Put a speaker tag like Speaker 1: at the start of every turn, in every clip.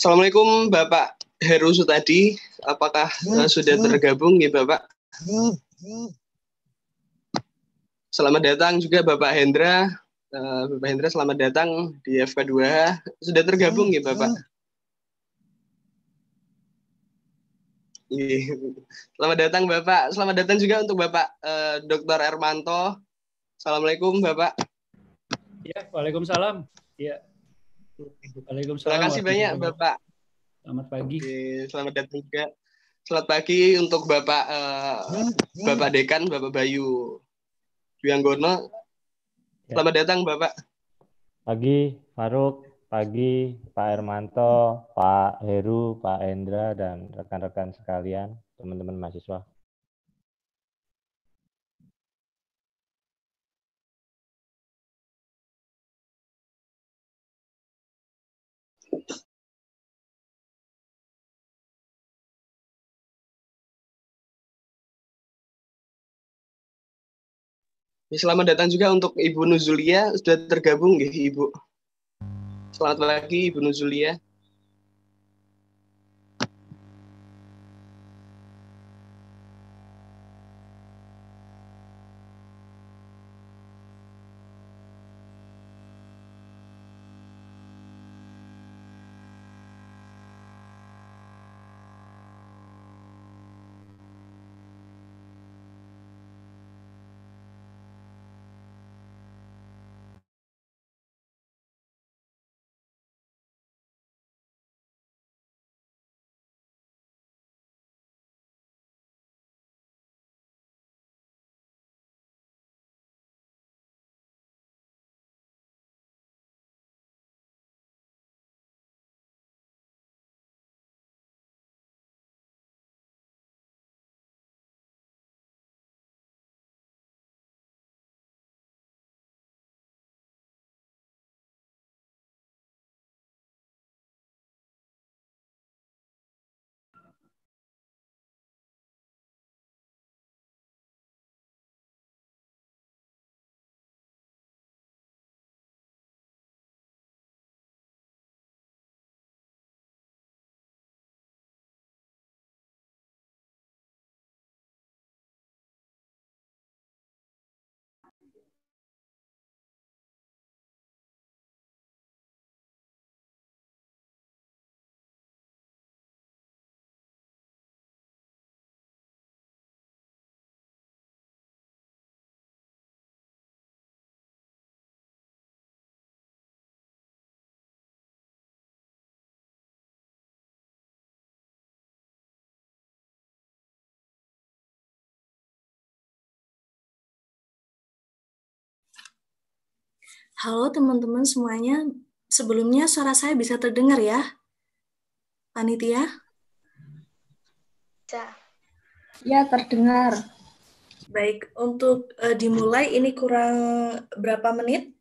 Speaker 1: Assalamualaikum Bapak Heru Sutadi. Apakah uh, sudah tergabung ya Bapak? Selamat datang juga Bapak Hendra. Uh, Bapak Hendra selamat datang di FK2. Sudah tergabung ya Bapak? Iya. Selamat datang Bapak. Selamat datang juga untuk Bapak uh, Dr. Ermanto. Assalamualaikum Bapak.
Speaker 2: Ya, Waalaikumsalam. Ya.
Speaker 1: Waalaikumsalam. Terima kasih banyak Bapak.
Speaker 2: Selamat pagi.
Speaker 1: Oke, selamat datang juga. Selamat pagi untuk Bapak uh, Bapak Dekan, Bapak Bayu Wianggono. Ya. Selamat datang Bapak.
Speaker 3: Pagi Faruk pagi Pak Hermanto, Pak Heru, Pak Endra, dan rekan-rekan sekalian, teman-teman mahasiswa.
Speaker 1: Selamat datang juga untuk Ibu Nuzulia, sudah tergabung ya Ibu. Selamat pagi Ibu Nuzulia.
Speaker 4: Halo teman-teman semuanya, sebelumnya suara saya bisa terdengar ya? Panitia?
Speaker 5: Ya.
Speaker 4: Ya, terdengar. Baik, untuk uh, dimulai ini kurang berapa menit?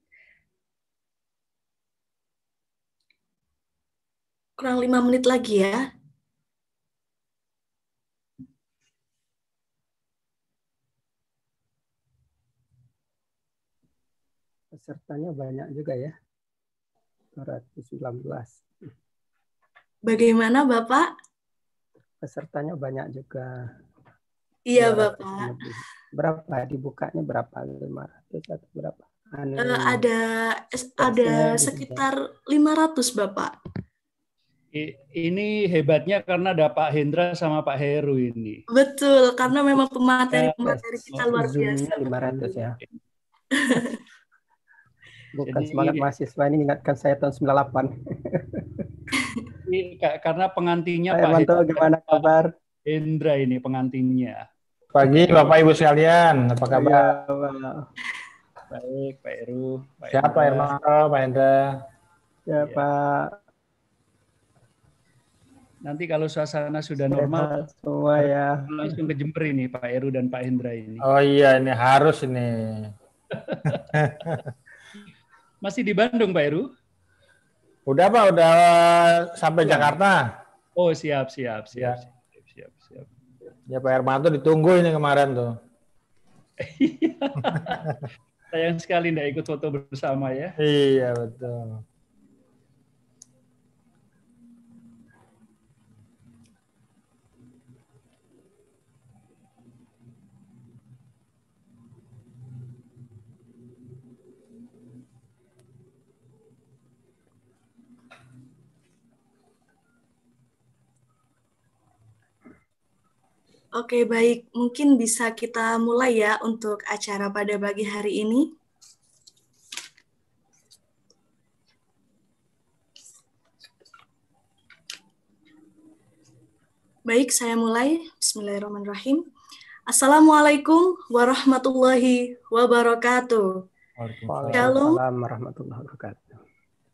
Speaker 4: Kurang lima menit lagi ya.
Speaker 6: Pesertanya banyak juga ya. 219.
Speaker 4: Bagaimana Bapak?
Speaker 6: Pesertanya banyak juga.
Speaker 4: Iya Bapak.
Speaker 6: Berapa dibukanya berapa? 500 atau berapa?
Speaker 4: Anu, uh, ada ada sekitar 500 Bapak.
Speaker 2: Ini hebatnya karena ada Pak Hendra sama Pak Heru ini.
Speaker 4: Betul, karena memang pemateri-pemateri kita luar biasa.
Speaker 6: 500 ya. Bukan Jadi, semangat mahasiswa ini ingatkan saya tahun 98.
Speaker 2: karena pengantinnya
Speaker 6: Pak Hermanto gimana kabar?
Speaker 2: Indra ini pengantinnya.
Speaker 7: Pagi Bapak Ibu sekalian, apa kabar?
Speaker 2: Ya, Baik, Pak Eru.
Speaker 7: Pak Siapa Hermanto, Pak Indra?
Speaker 6: Ya, ya, Pak.
Speaker 2: Nanti kalau suasana sudah normal,
Speaker 6: semua ya.
Speaker 2: Langsung ke Jember ini Pak Eru dan Pak Hendra ini.
Speaker 7: Oh iya, ini harus ini.
Speaker 2: Masih di Bandung, Pak Heru?
Speaker 7: Udah, Pak. Udah sampai ya. Jakarta.
Speaker 2: Oh, siap, siap, siap. Ya. Siap, siap, siap.
Speaker 7: Ya, Pak Hermanto ditunggu ini kemarin tuh.
Speaker 2: Sayang sekali tidak ikut foto bersama ya.
Speaker 7: Iya, betul.
Speaker 4: Oke, baik. Mungkin bisa kita mulai ya untuk acara pada pagi hari ini. Baik, saya mulai. Bismillahirrahmanirrahim. Assalamualaikum warahmatullahi wabarakatuh. Shalom.
Speaker 6: Waalaikumsalam warahmatullahi wabarakatuh.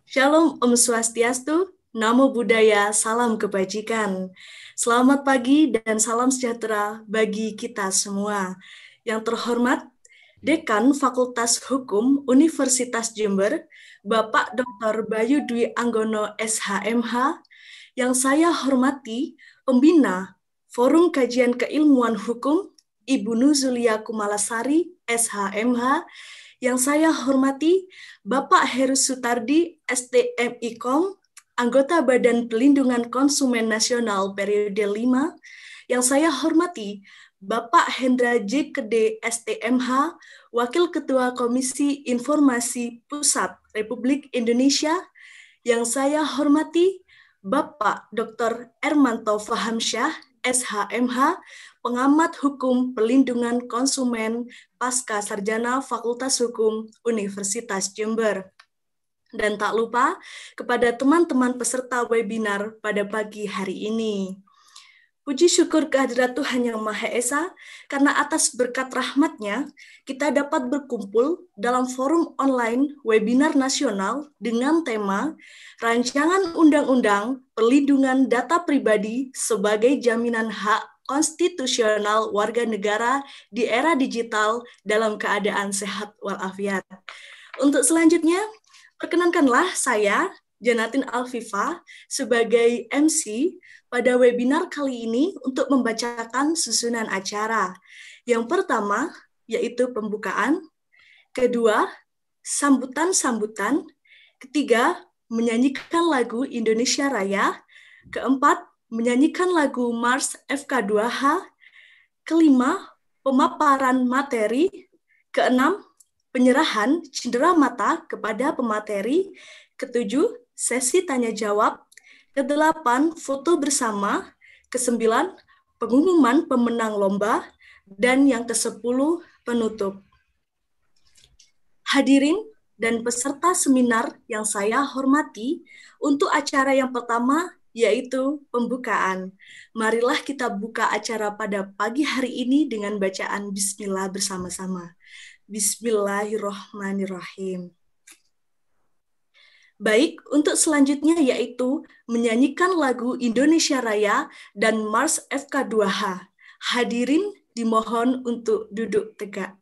Speaker 4: Shalom Om Swastiastu, Namo Buddhaya, salam kebajikan. Selamat pagi dan salam sejahtera bagi kita semua. Yang terhormat, Dekan Fakultas Hukum Universitas Jember, Bapak Dr. Bayu Dwi Anggono SHMH, yang saya hormati, Pembina Forum Kajian Keilmuan Hukum, Ibu Nuzulia Kumalasari, SHMH, yang saya hormati, Bapak Heru Sutardi, STMIKOM, anggota Badan Pelindungan Konsumen Nasional periode 5, yang saya hormati Bapak Hendra J. Kede STMH, Wakil Ketua Komisi Informasi Pusat Republik Indonesia, yang saya hormati Bapak Dr. Ermanto Fahamsyah, SHMH, pengamat hukum pelindungan konsumen pasca sarjana Fakultas Hukum Universitas Jember. Dan tak lupa kepada teman-teman peserta webinar pada pagi hari ini. Puji syukur kehadirat Tuhan Yang Maha Esa, karena atas berkat rahmatnya, kita dapat berkumpul dalam forum online webinar nasional dengan tema Rancangan Undang-Undang Perlindungan Data Pribadi sebagai Jaminan Hak Konstitusional Warga Negara di Era Digital dalam Keadaan Sehat Walafiat. Untuk selanjutnya, perkenankanlah saya, Janatin Alfifa, sebagai MC pada webinar kali ini untuk membacakan susunan acara. Yang pertama yaitu pembukaan, kedua sambutan-sambutan, ketiga menyanyikan lagu Indonesia Raya, keempat menyanyikan lagu Mars FK2H, kelima pemaparan materi, keenam penyerahan cendera mata kepada pemateri, ketujuh sesi tanya jawab, Kedelapan, foto bersama. Kesembilan, pengumuman pemenang lomba. Dan yang kesepuluh, penutup. Hadirin dan peserta seminar yang saya hormati, untuk acara yang pertama yaitu pembukaan. Marilah kita buka acara pada pagi hari ini dengan bacaan bismillah bersama-sama. Bismillahirrohmanirrohim. Baik, untuk selanjutnya yaitu menyanyikan lagu Indonesia Raya dan Mars FK2H. Hadirin dimohon untuk duduk tegak.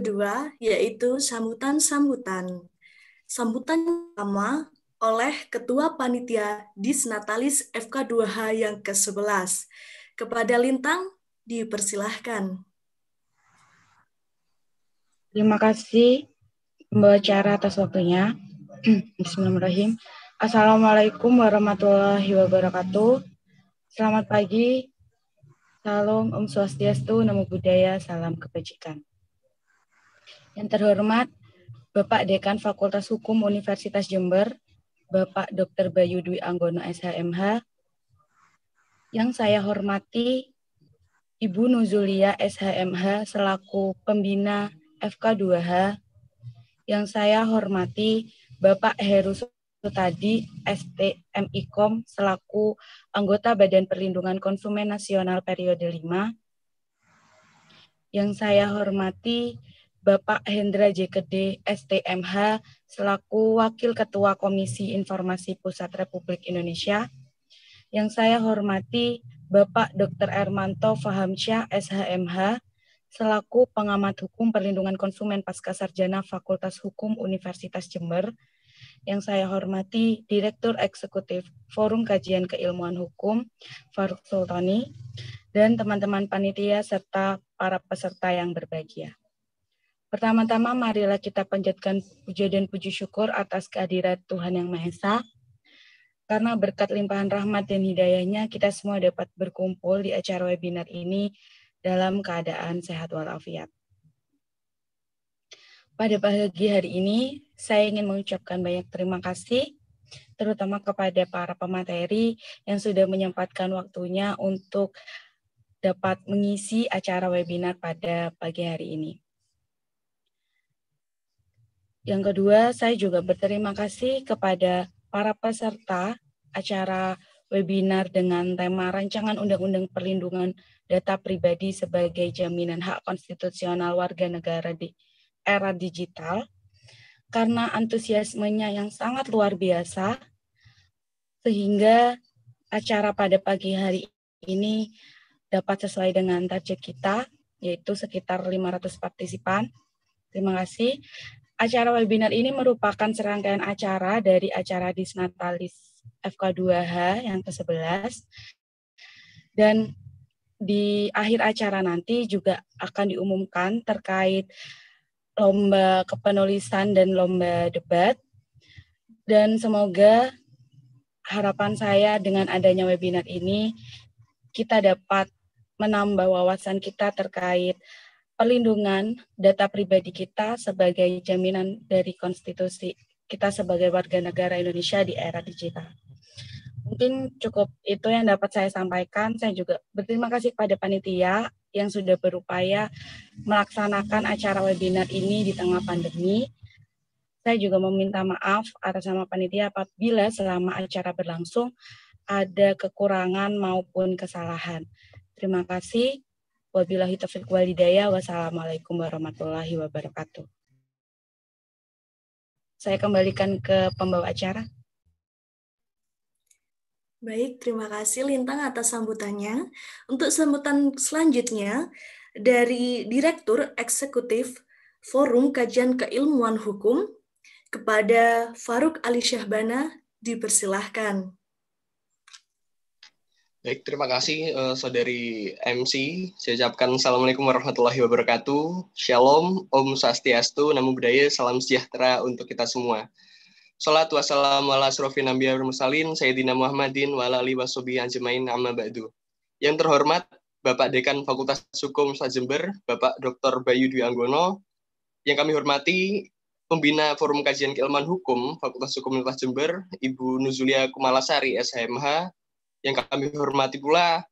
Speaker 4: Kedua, yaitu sambutan-sambutan. Sambutan pertama oleh Ketua Panitia Disnatalis FK2H yang ke-11. Kepada Lintang, dipersilahkan.
Speaker 8: Terima kasih Mbak Cara atas waktunya. Bismillahirrahmanirrahim. Assalamualaikum warahmatullahi wabarakatuh. Selamat pagi. Salam Om Swastiastu, Namo Buddhaya, Salam Kebajikan. Yang terhormat Bapak Dekan Fakultas Hukum Universitas Jember, Bapak Dr. Bayu Dwi Anggono SHMH, yang saya hormati Ibu Nuzulia SHMH selaku pembina FK2H, yang saya hormati Bapak Heru Sutadi STMIKOM selaku anggota Badan Perlindungan Konsumen Nasional periode 5, yang saya hormati Bapak Hendra JKD STMH selaku Wakil Ketua Komisi Informasi Pusat Republik Indonesia, yang saya hormati Bapak Dr. Ermanto Fahamsyah SHMH selaku pengamat hukum perlindungan konsumen pasca sarjana Fakultas Hukum Universitas Jember, yang saya hormati Direktur Eksekutif Forum Kajian Keilmuan Hukum Faruk Sultani, dan teman-teman panitia serta para peserta yang berbahagia. Pertama-tama marilah kita panjatkan puja dan puji syukur atas kehadiran Tuhan Yang Maha Esa, karena berkat limpahan rahmat dan hidayahnya kita semua dapat berkumpul di acara webinar ini dalam keadaan sehat walafiat. Pada pagi hari ini, saya ingin mengucapkan banyak terima kasih, terutama kepada para pemateri yang sudah menyempatkan waktunya untuk dapat mengisi acara webinar pada pagi hari ini. Yang kedua, saya juga berterima kasih kepada para peserta acara webinar dengan tema Rancangan Undang-Undang Perlindungan Data Pribadi sebagai Jaminan Hak Konstitusional Warga Negara di Era Digital karena antusiasmenya yang sangat luar biasa sehingga acara pada pagi hari ini dapat sesuai dengan target kita yaitu sekitar 500 partisipan. Terima kasih. Acara webinar ini merupakan serangkaian acara dari acara Disnatalis FK2H yang ke-11. Dan di akhir acara nanti juga akan diumumkan terkait lomba kepenulisan dan lomba debat. Dan semoga harapan saya dengan adanya webinar ini kita dapat menambah wawasan kita terkait perlindungan data pribadi kita sebagai jaminan dari konstitusi kita sebagai warga negara Indonesia di era digital. Mungkin cukup itu yang dapat saya sampaikan. Saya juga berterima kasih kepada panitia yang sudah berupaya melaksanakan acara webinar ini di tengah pandemi. Saya juga meminta maaf atas nama panitia apabila selama acara berlangsung ada kekurangan maupun kesalahan. Terima kasih. Wabillahi taufiq walhidayah. Wassalamualaikum warahmatullahi wabarakatuh. Saya kembalikan ke pembawa acara.
Speaker 4: Baik, terima kasih Lintang atas sambutannya. Untuk sambutan selanjutnya dari Direktur Eksekutif Forum Kajian Keilmuan Hukum kepada Faruk Ali Syahbana dipersilahkan.
Speaker 1: Baik, terima kasih uh, saudari MC. Saya ucapkan Assalamualaikum warahmatullahi wabarakatuh. Shalom, Om Swastiastu, Namo Buddhaya, Salam Sejahtera untuk kita semua. Salatu wassalamu ala asrofin anbiya mursalin, Sayyidina Muhammadin wa ala washabihi ajmain amma ba'du. Yang terhormat Bapak Dekan Fakultas Hukum Universitas Jember, Bapak Dr. Bayu Dwi Anggono, yang kami hormati Pembina Forum Kajian Keilmuan Hukum Fakultas Hukum Universitas Jember, Ibu Nuzulia Kumalasari, SHMH, yang kami hormati pula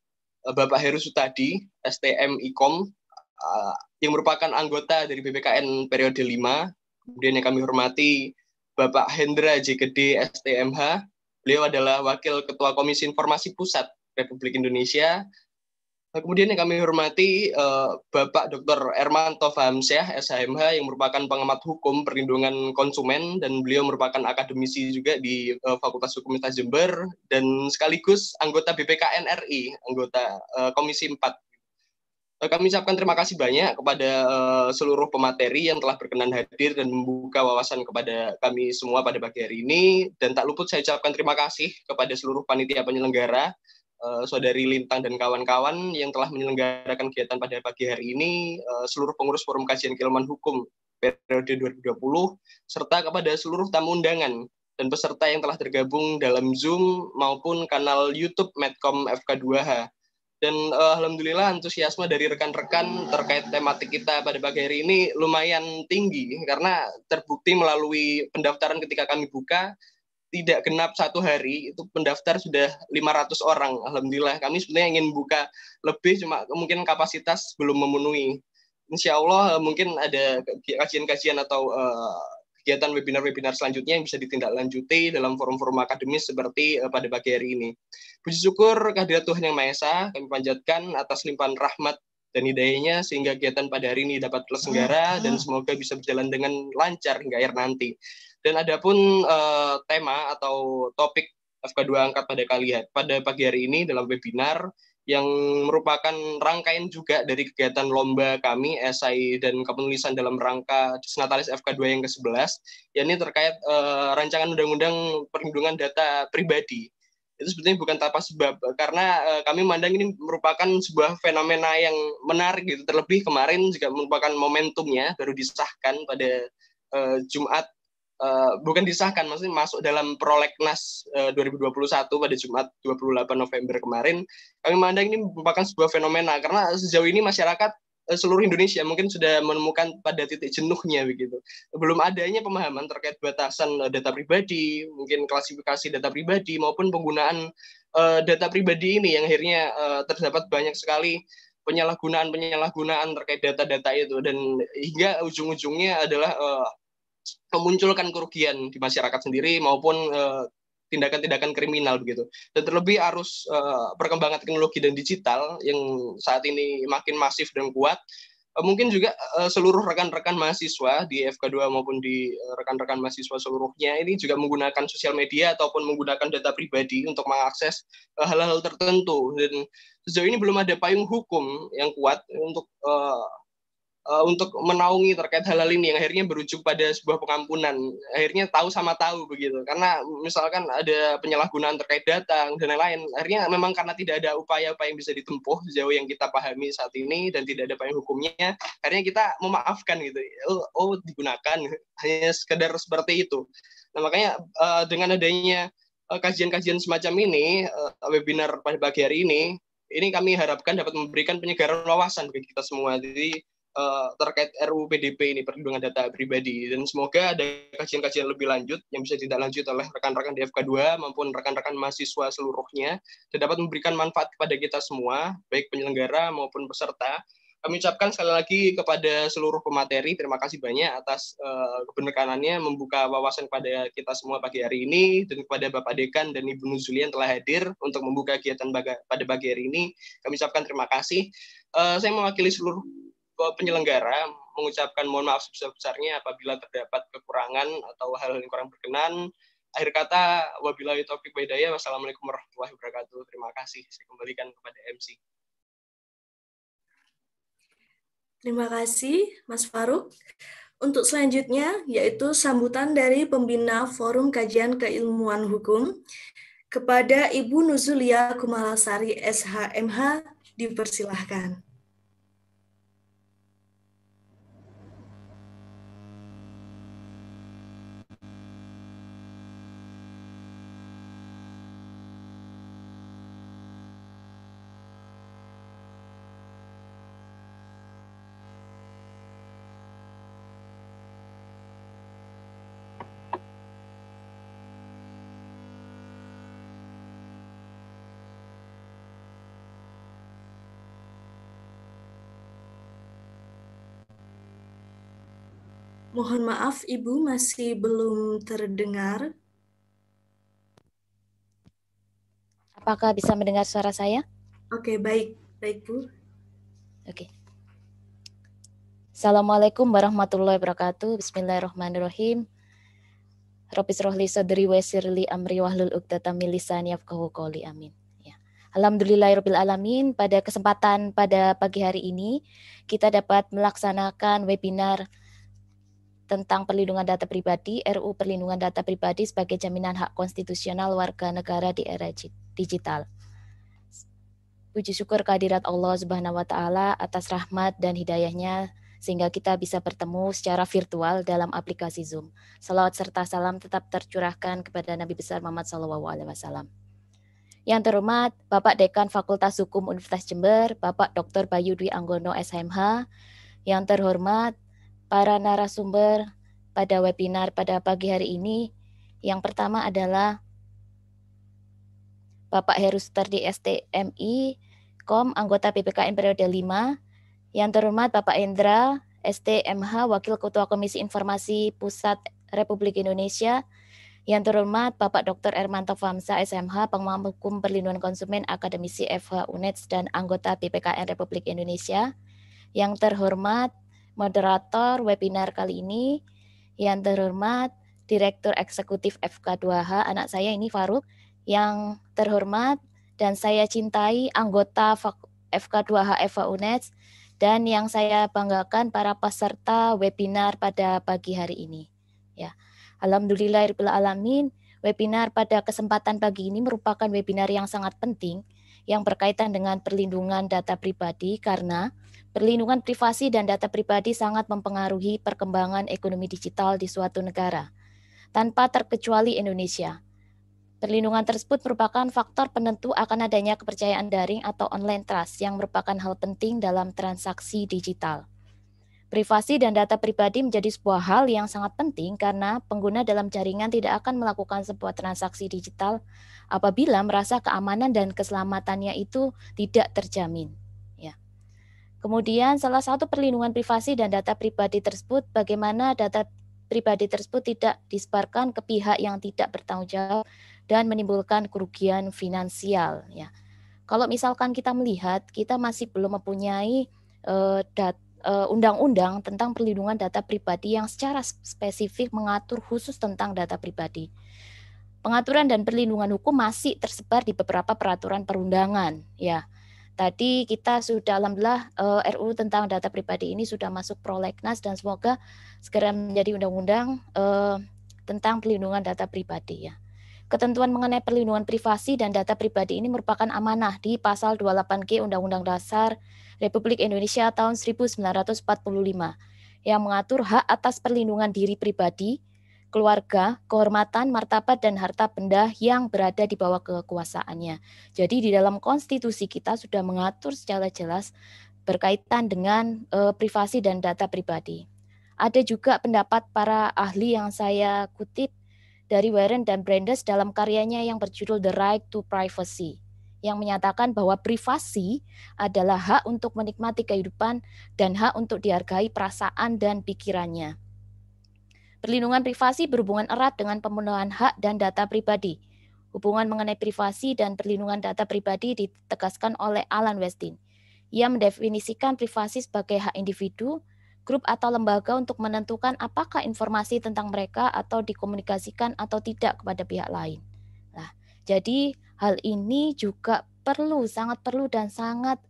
Speaker 1: eh, Bapak Heru Sutadi, STM IKOM, eh, yang merupakan anggota dari BPKN periode 5. Kemudian yang kami hormati Bapak Hendra JKD STMH, beliau adalah Wakil Ketua Komisi Informasi Pusat Republik Indonesia. Nah, kemudian yang kami hormati uh, Bapak Dr. Ermanto Fahamsyah, SHMH, yang merupakan pengamat hukum perlindungan konsumen, dan beliau merupakan akademisi juga di uh, Fakultas Hukum Universitas Jember, dan sekaligus anggota BPKN RI, anggota uh, Komisi 4. Kami ucapkan terima kasih banyak kepada uh, seluruh pemateri yang telah berkenan hadir dan membuka wawasan kepada kami semua pada pagi hari ini. Dan tak luput saya ucapkan terima kasih kepada seluruh panitia penyelenggara, uh, saudari Lintang dan kawan-kawan yang telah menyelenggarakan kegiatan pada pagi hari ini, uh, seluruh pengurus Forum Kajian Keilmuan Hukum periode 2020, serta kepada seluruh tamu undangan dan peserta yang telah tergabung dalam Zoom maupun kanal YouTube Medcom FK2H. Dan uh, alhamdulillah antusiasme dari rekan-rekan terkait tematik kita pada pagi hari ini lumayan tinggi karena terbukti melalui pendaftaran ketika kami buka tidak genap satu hari itu pendaftar sudah 500 orang alhamdulillah kami sebenarnya ingin buka lebih cuma mungkin kapasitas belum memenuhi insya Allah mungkin ada kajian-kajian atau uh, kegiatan webinar-webinar selanjutnya yang bisa ditindaklanjuti dalam forum-forum akademis seperti uh, pada pagi hari ini. Puji syukur kehadirat Tuhan Yang Maha Esa kami panjatkan atas limpahan rahmat dan hidayahnya sehingga kegiatan pada hari ini dapat terselenggara dan semoga bisa berjalan dengan lancar hingga akhir nanti. Dan adapun uh, tema atau topik FK2 angkat pada kali pada pagi hari ini dalam webinar yang merupakan rangkaian juga dari kegiatan lomba kami esai dan kepenulisan dalam rangka Disnatalis FK2 yang ke-11 yakni terkait uh, rancangan undang-undang perlindungan data pribadi. Itu sebetulnya bukan tanpa sebab karena uh, kami memandang ini merupakan sebuah fenomena yang menarik gitu. Terlebih kemarin juga merupakan momentumnya baru disahkan pada uh, Jumat Uh, bukan disahkan, maksudnya masuk dalam prolegnas uh, 2021 pada Jumat 28 November kemarin. Kami memandang ini merupakan sebuah fenomena karena sejauh ini masyarakat uh, seluruh Indonesia mungkin sudah menemukan pada titik jenuhnya begitu. Belum adanya pemahaman terkait batasan data pribadi, mungkin klasifikasi data pribadi maupun penggunaan uh, data pribadi ini yang akhirnya uh, terdapat banyak sekali penyalahgunaan penyalahgunaan terkait data-data itu dan hingga ujung-ujungnya adalah uh, memunculkan kerugian di masyarakat sendiri maupun uh, tindakan-tindakan kriminal begitu. Dan terlebih arus uh, perkembangan teknologi dan digital yang saat ini makin masif dan kuat, uh, mungkin juga uh, seluruh rekan-rekan mahasiswa di FK2 maupun di rekan-rekan mahasiswa seluruhnya ini juga menggunakan sosial media ataupun menggunakan data pribadi untuk mengakses hal-hal tertentu dan sejauh ini belum ada payung hukum yang kuat untuk uh, untuk menaungi terkait hal-hal ini yang akhirnya berujung pada sebuah pengampunan. Akhirnya tahu sama tahu begitu. Karena misalkan ada penyalahgunaan terkait data dan lain-lain akhirnya memang karena tidak ada upaya-upaya yang bisa ditempuh sejauh yang kita pahami saat ini dan tidak ada payung hukumnya akhirnya kita memaafkan gitu. Oh, oh digunakan. Hanya sekedar seperti itu. Nah makanya uh, dengan adanya eh, kajian-kajian semacam ini webinar pada pagi hari ini ini kami harapkan dapat memberikan penyegaran wawasan bagi kita semua. Jadi uh, terkait RUU PDP ini perlindungan data pribadi. Dan semoga ada kajian-kajian lebih lanjut yang bisa tidak lanjut oleh rekan-rekan di FK2 maupun rekan-rekan mahasiswa seluruhnya dan dapat memberikan manfaat kepada kita semua baik penyelenggara maupun peserta. Kami ucapkan sekali lagi kepada seluruh pemateri terima kasih banyak atas uh, membuka wawasan kepada kita semua pagi hari ini dan kepada Bapak Dekan dan Ibu Nuzulian telah hadir untuk membuka kegiatan pada pagi hari ini. Kami ucapkan terima kasih. Uh, saya mewakili seluruh penyelenggara mengucapkan mohon maaf sebesar-besarnya apabila terdapat kekurangan atau hal-hal yang kurang berkenan. Akhir kata, wabillahi taufiq hidayah. Wassalamualaikum warahmatullahi wabarakatuh. Terima kasih. Saya kembalikan kepada MC.
Speaker 4: Terima kasih, Mas Faruk. Untuk selanjutnya, yaitu sambutan dari pembina Forum Kajian Keilmuan Hukum, Kepada Ibu Nuzulia Kumalasari SHMH dipersilahkan. Mohon maaf Ibu masih belum terdengar.
Speaker 9: Apakah bisa mendengar suara saya?
Speaker 4: Oke, baik. Baik, Bu.
Speaker 9: Oke. Assalamualaikum warahmatullahi wabarakatuh. Bismillahirrahmanirrahim. Rabbi rohli sadri wa yassirli amri wahlul 'uqdatam min lisani yafqahu qawli. Amin. Ya. Alhamdulillahirabbil alamin. Pada kesempatan pada pagi hari ini kita dapat melaksanakan webinar tentang perlindungan data pribadi, RU Perlindungan Data Pribadi sebagai jaminan hak konstitusional warga negara di era digital. Puji syukur kehadirat Allah Subhanahu wa taala atas rahmat dan hidayahnya sehingga kita bisa bertemu secara virtual dalam aplikasi Zoom. Salawat serta salam tetap tercurahkan kepada Nabi besar Muhammad SAW. Yang terhormat Bapak Dekan Fakultas Hukum Universitas Jember, Bapak Dr. Bayu Dwi Anggono SMH, yang terhormat para narasumber pada webinar pada pagi hari ini. Yang pertama adalah Bapak Heru Sutardi STMI, KOM, anggota PPKN periode 5. Yang terhormat Bapak Endra, STMH, Wakil Ketua Komisi Informasi Pusat Republik Indonesia. Yang terhormat Bapak Dr. Ermanto Famsa, SMH, Pengamat Hukum Perlindungan Konsumen, Akademisi FH UNEDS, dan anggota PPKN Republik Indonesia. Yang terhormat moderator webinar kali ini. Yang terhormat Direktur Eksekutif FK2H, anak saya ini Faruk. Yang terhormat dan saya cintai anggota FK2H FH UNES dan yang saya banggakan para peserta webinar pada pagi hari ini. Ya. Alhamdulillahirrahmanirrahim, webinar pada kesempatan pagi ini merupakan webinar yang sangat penting yang berkaitan dengan perlindungan data pribadi karena Perlindungan privasi dan data pribadi sangat mempengaruhi perkembangan ekonomi digital di suatu negara, tanpa terkecuali Indonesia. Perlindungan tersebut merupakan faktor penentu akan adanya kepercayaan daring atau online trust yang merupakan hal penting dalam transaksi digital. Privasi dan data pribadi menjadi sebuah hal yang sangat penting karena pengguna dalam jaringan tidak akan melakukan sebuah transaksi digital apabila merasa keamanan dan keselamatannya itu tidak terjamin. Kemudian salah satu perlindungan privasi dan data pribadi tersebut bagaimana data pribadi tersebut tidak disebarkan ke pihak yang tidak bertanggung jawab dan menimbulkan kerugian finansial ya. Kalau misalkan kita melihat kita masih belum mempunyai uh, dat, uh, undang-undang tentang perlindungan data pribadi yang secara spesifik mengatur khusus tentang data pribadi. Pengaturan dan perlindungan hukum masih tersebar di beberapa peraturan perundangan ya Tadi kita sudah alhamdulillah uh, eh, RU tentang data pribadi ini sudah masuk prolegnas dan semoga segera menjadi undang-undang uh, tentang perlindungan data pribadi ya. Ketentuan mengenai perlindungan privasi dan data pribadi ini merupakan amanah di pasal 28G Undang-Undang Dasar Republik Indonesia tahun 1945 yang mengatur hak atas perlindungan diri pribadi, keluarga, kehormatan, martabat, dan harta benda yang berada di bawah kekuasaannya. Jadi di dalam konstitusi kita sudah mengatur secara jelas berkaitan dengan uh, privasi dan data pribadi. Ada juga pendapat para ahli yang saya kutip dari Warren dan Brandes dalam karyanya yang berjudul The Right to Privacy yang menyatakan bahwa privasi adalah hak untuk menikmati kehidupan dan hak untuk dihargai perasaan dan pikirannya. Perlindungan privasi berhubungan erat dengan pemenuhan hak dan data pribadi. Hubungan mengenai privasi dan perlindungan data pribadi ditegaskan oleh Alan Westin. Ia mendefinisikan privasi sebagai hak individu, grup atau lembaga untuk menentukan apakah informasi tentang mereka atau dikomunikasikan atau tidak kepada pihak lain. Nah, jadi hal ini juga perlu, sangat perlu dan sangat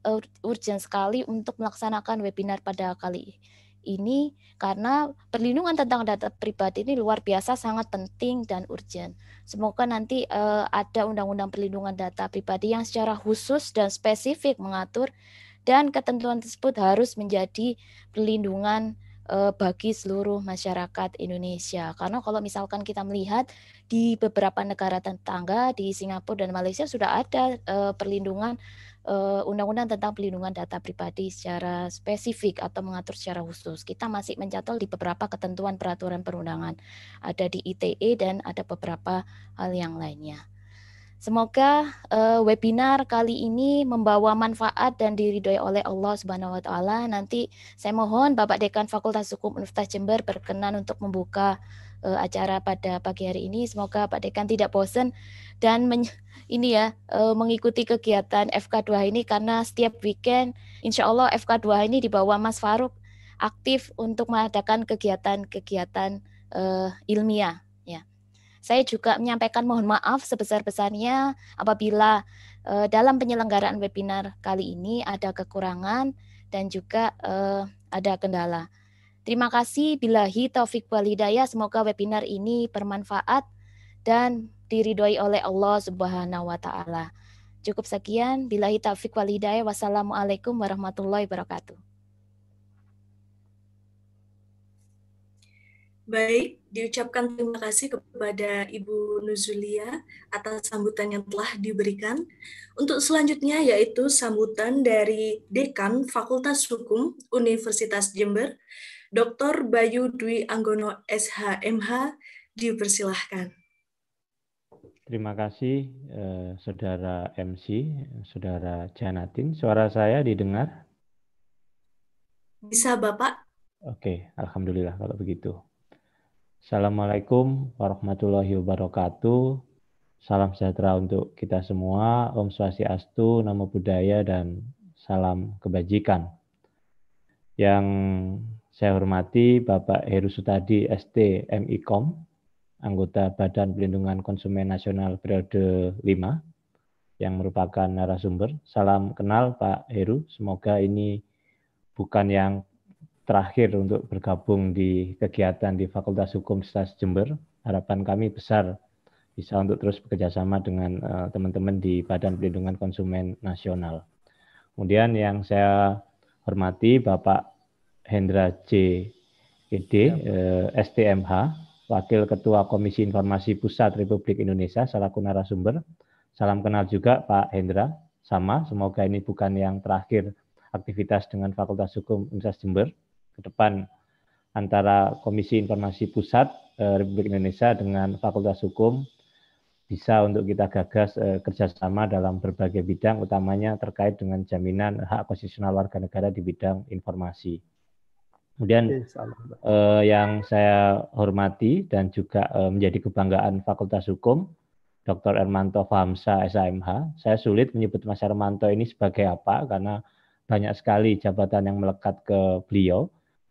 Speaker 9: urgent sekali untuk melaksanakan webinar pada kali ini karena perlindungan tentang data pribadi ini luar biasa sangat penting dan urgent. Semoga nanti uh, ada undang-undang perlindungan data pribadi yang secara khusus dan spesifik mengatur dan ketentuan tersebut harus menjadi perlindungan uh, bagi seluruh masyarakat Indonesia. Karena kalau misalkan kita melihat di beberapa negara tetangga di Singapura dan Malaysia sudah ada uh, perlindungan Eh, undang-undang tentang pelindungan data pribadi secara spesifik atau mengatur secara khusus. Kita masih mencatol di beberapa ketentuan peraturan perundangan. Ada di ITE dan ada beberapa hal yang lainnya. Semoga uh, webinar kali ini membawa manfaat dan diridhoi oleh Allah Subhanahu wa taala. Nanti saya mohon Bapak Dekan Fakultas Hukum Universitas Jember berkenan untuk membuka uh, acara pada pagi hari ini. Semoga Pak Dekan tidak bosan dan ini ya uh, mengikuti kegiatan FK2 ini karena setiap weekend insya Allah FK2 ini dibawa Mas Faruk aktif untuk mengadakan kegiatan-kegiatan uh, ilmiah. Saya juga menyampaikan mohon maaf sebesar-besarnya apabila uh, dalam penyelenggaraan webinar kali ini ada kekurangan dan juga uh, ada kendala. Terima kasih bilahi taufik walidayah semoga webinar ini bermanfaat dan diridhoi oleh Allah Subhanahu wa taala. Cukup sekian, billahi taufik wal hidayah. Wassalamualaikum warahmatullahi wabarakatuh.
Speaker 4: Baik, diucapkan terima kasih kepada Ibu Nuzulia atas sambutan yang telah diberikan. Untuk selanjutnya yaitu sambutan dari Dekan Fakultas Hukum Universitas Jember, Dr. Bayu Dwi Anggono SHMH, dipersilahkan.
Speaker 3: Terima kasih eh, Saudara MC, Saudara Janatin. Suara saya didengar?
Speaker 4: Bisa Bapak.
Speaker 3: Oke, Alhamdulillah kalau begitu. Assalamualaikum warahmatullahi wabarakatuh. Salam sejahtera untuk kita semua. Om Swastiastu, Namo Buddhaya, dan salam kebajikan. Yang saya hormati Bapak Heru Sutadi, ST MIKOM, anggota Badan Pelindungan Konsumen Nasional periode 5 yang merupakan narasumber. Salam kenal Pak Heru, semoga ini bukan yang terakhir untuk bergabung di kegiatan di Fakultas Hukum Stas Jember. Harapan kami besar bisa untuk terus bekerjasama dengan eh, teman-teman uh, di Badan Pelindungan Konsumen Nasional. Kemudian yang saya hormati Bapak Hendra J. Ed, uh, STMH, Wakil Ketua Komisi Informasi Pusat Republik Indonesia selaku narasumber. Salam kenal juga Pak Hendra. Sama, semoga ini bukan yang terakhir aktivitas dengan Fakultas Hukum Universitas Jember. Ke depan antara Komisi Informasi Pusat eh, Republik Indonesia dengan Fakultas Hukum bisa untuk kita gagas eh, kerjasama dalam berbagai bidang, utamanya terkait dengan jaminan hak konstitusional warga negara di bidang informasi. Kemudian eh, yang saya hormati dan juga eh, menjadi kebanggaan Fakultas Hukum, Dr. Ermanto Fahamsa SAMH. Saya sulit menyebut Mas Ermanto ini sebagai apa karena banyak sekali jabatan yang melekat ke beliau.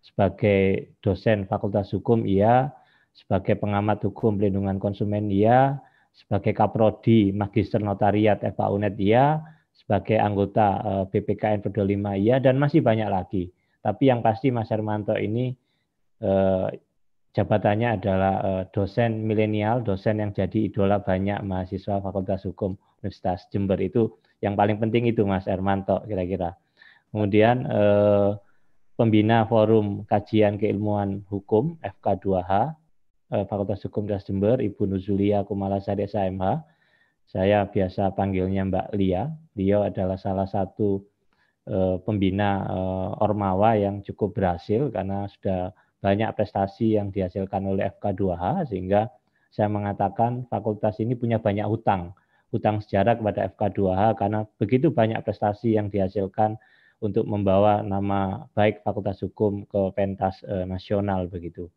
Speaker 3: Sebagai dosen Fakultas Hukum, iya. Sebagai pengamat hukum pelindungan konsumen, iya. Sebagai kaprodi Magister Notariat FAUNET, iya. Sebagai anggota eh, BPKN Perdo 5, iya. Dan masih banyak lagi tapi yang pasti Mas Hermanto ini eh, jabatannya adalah eh, dosen milenial, dosen yang jadi idola banyak mahasiswa Fakultas Hukum Universitas Jember itu yang paling penting itu Mas Hermanto kira-kira. Kemudian eh, pembina Forum Kajian Keilmuan Hukum FK2H eh, Fakultas Hukum Universitas Jember, Ibu Nuzulia Kumalasari SMH. Saya biasa panggilnya Mbak Lia. Beliau adalah salah satu Eh, pembina eh, Ormawa yang cukup berhasil karena sudah banyak prestasi yang dihasilkan oleh FK2H sehingga saya mengatakan fakultas ini punya banyak hutang hutang sejarah kepada FK2H karena begitu banyak prestasi yang dihasilkan untuk membawa nama baik Fakultas Hukum ke pentas eh, nasional begitu.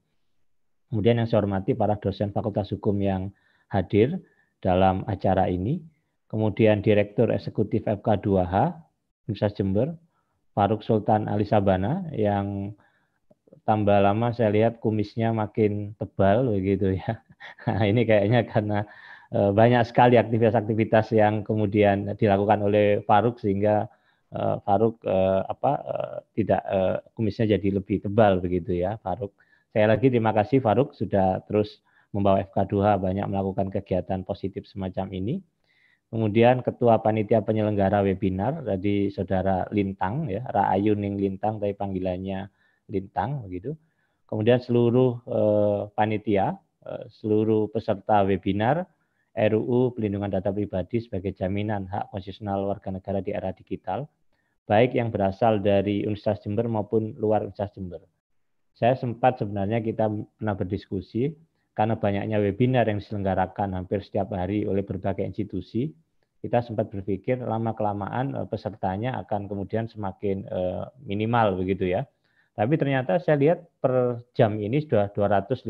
Speaker 3: Kemudian yang saya hormati para dosen Fakultas Hukum yang hadir dalam acara ini, kemudian Direktur Eksekutif FK2H Universitas Jember, Faruk Sultan Ali Sabana yang tambah lama saya lihat kumisnya makin tebal begitu ya. Nah, ini kayaknya karena e, banyak sekali aktivitas-aktivitas yang kemudian dilakukan oleh Faruk sehingga uh, Faruk uh, apa uh, tidak uh, kumisnya jadi lebih tebal begitu ya Faruk. Saya lagi terima kasih Faruk sudah terus membawa FK2H banyak melakukan kegiatan positif semacam ini. Kemudian Ketua Panitia Penyelenggara Webinar tadi Saudara Lintang ya, Raayu Ning Lintang tapi panggilannya Lintang begitu. Kemudian seluruh eh, panitia, eh, seluruh peserta webinar RUU Pelindungan Data Pribadi sebagai jaminan hak konstitusional warga negara di era digital, baik yang berasal dari Universitas Jember maupun luar Universitas Jember. Saya sempat sebenarnya kita pernah berdiskusi karena banyaknya webinar yang diselenggarakan hampir setiap hari oleh berbagai institusi, kita sempat berpikir lama kelamaan eh, pesertanya akan kemudian semakin eh, minimal begitu ya. Tapi ternyata saya lihat per jam ini sudah 256.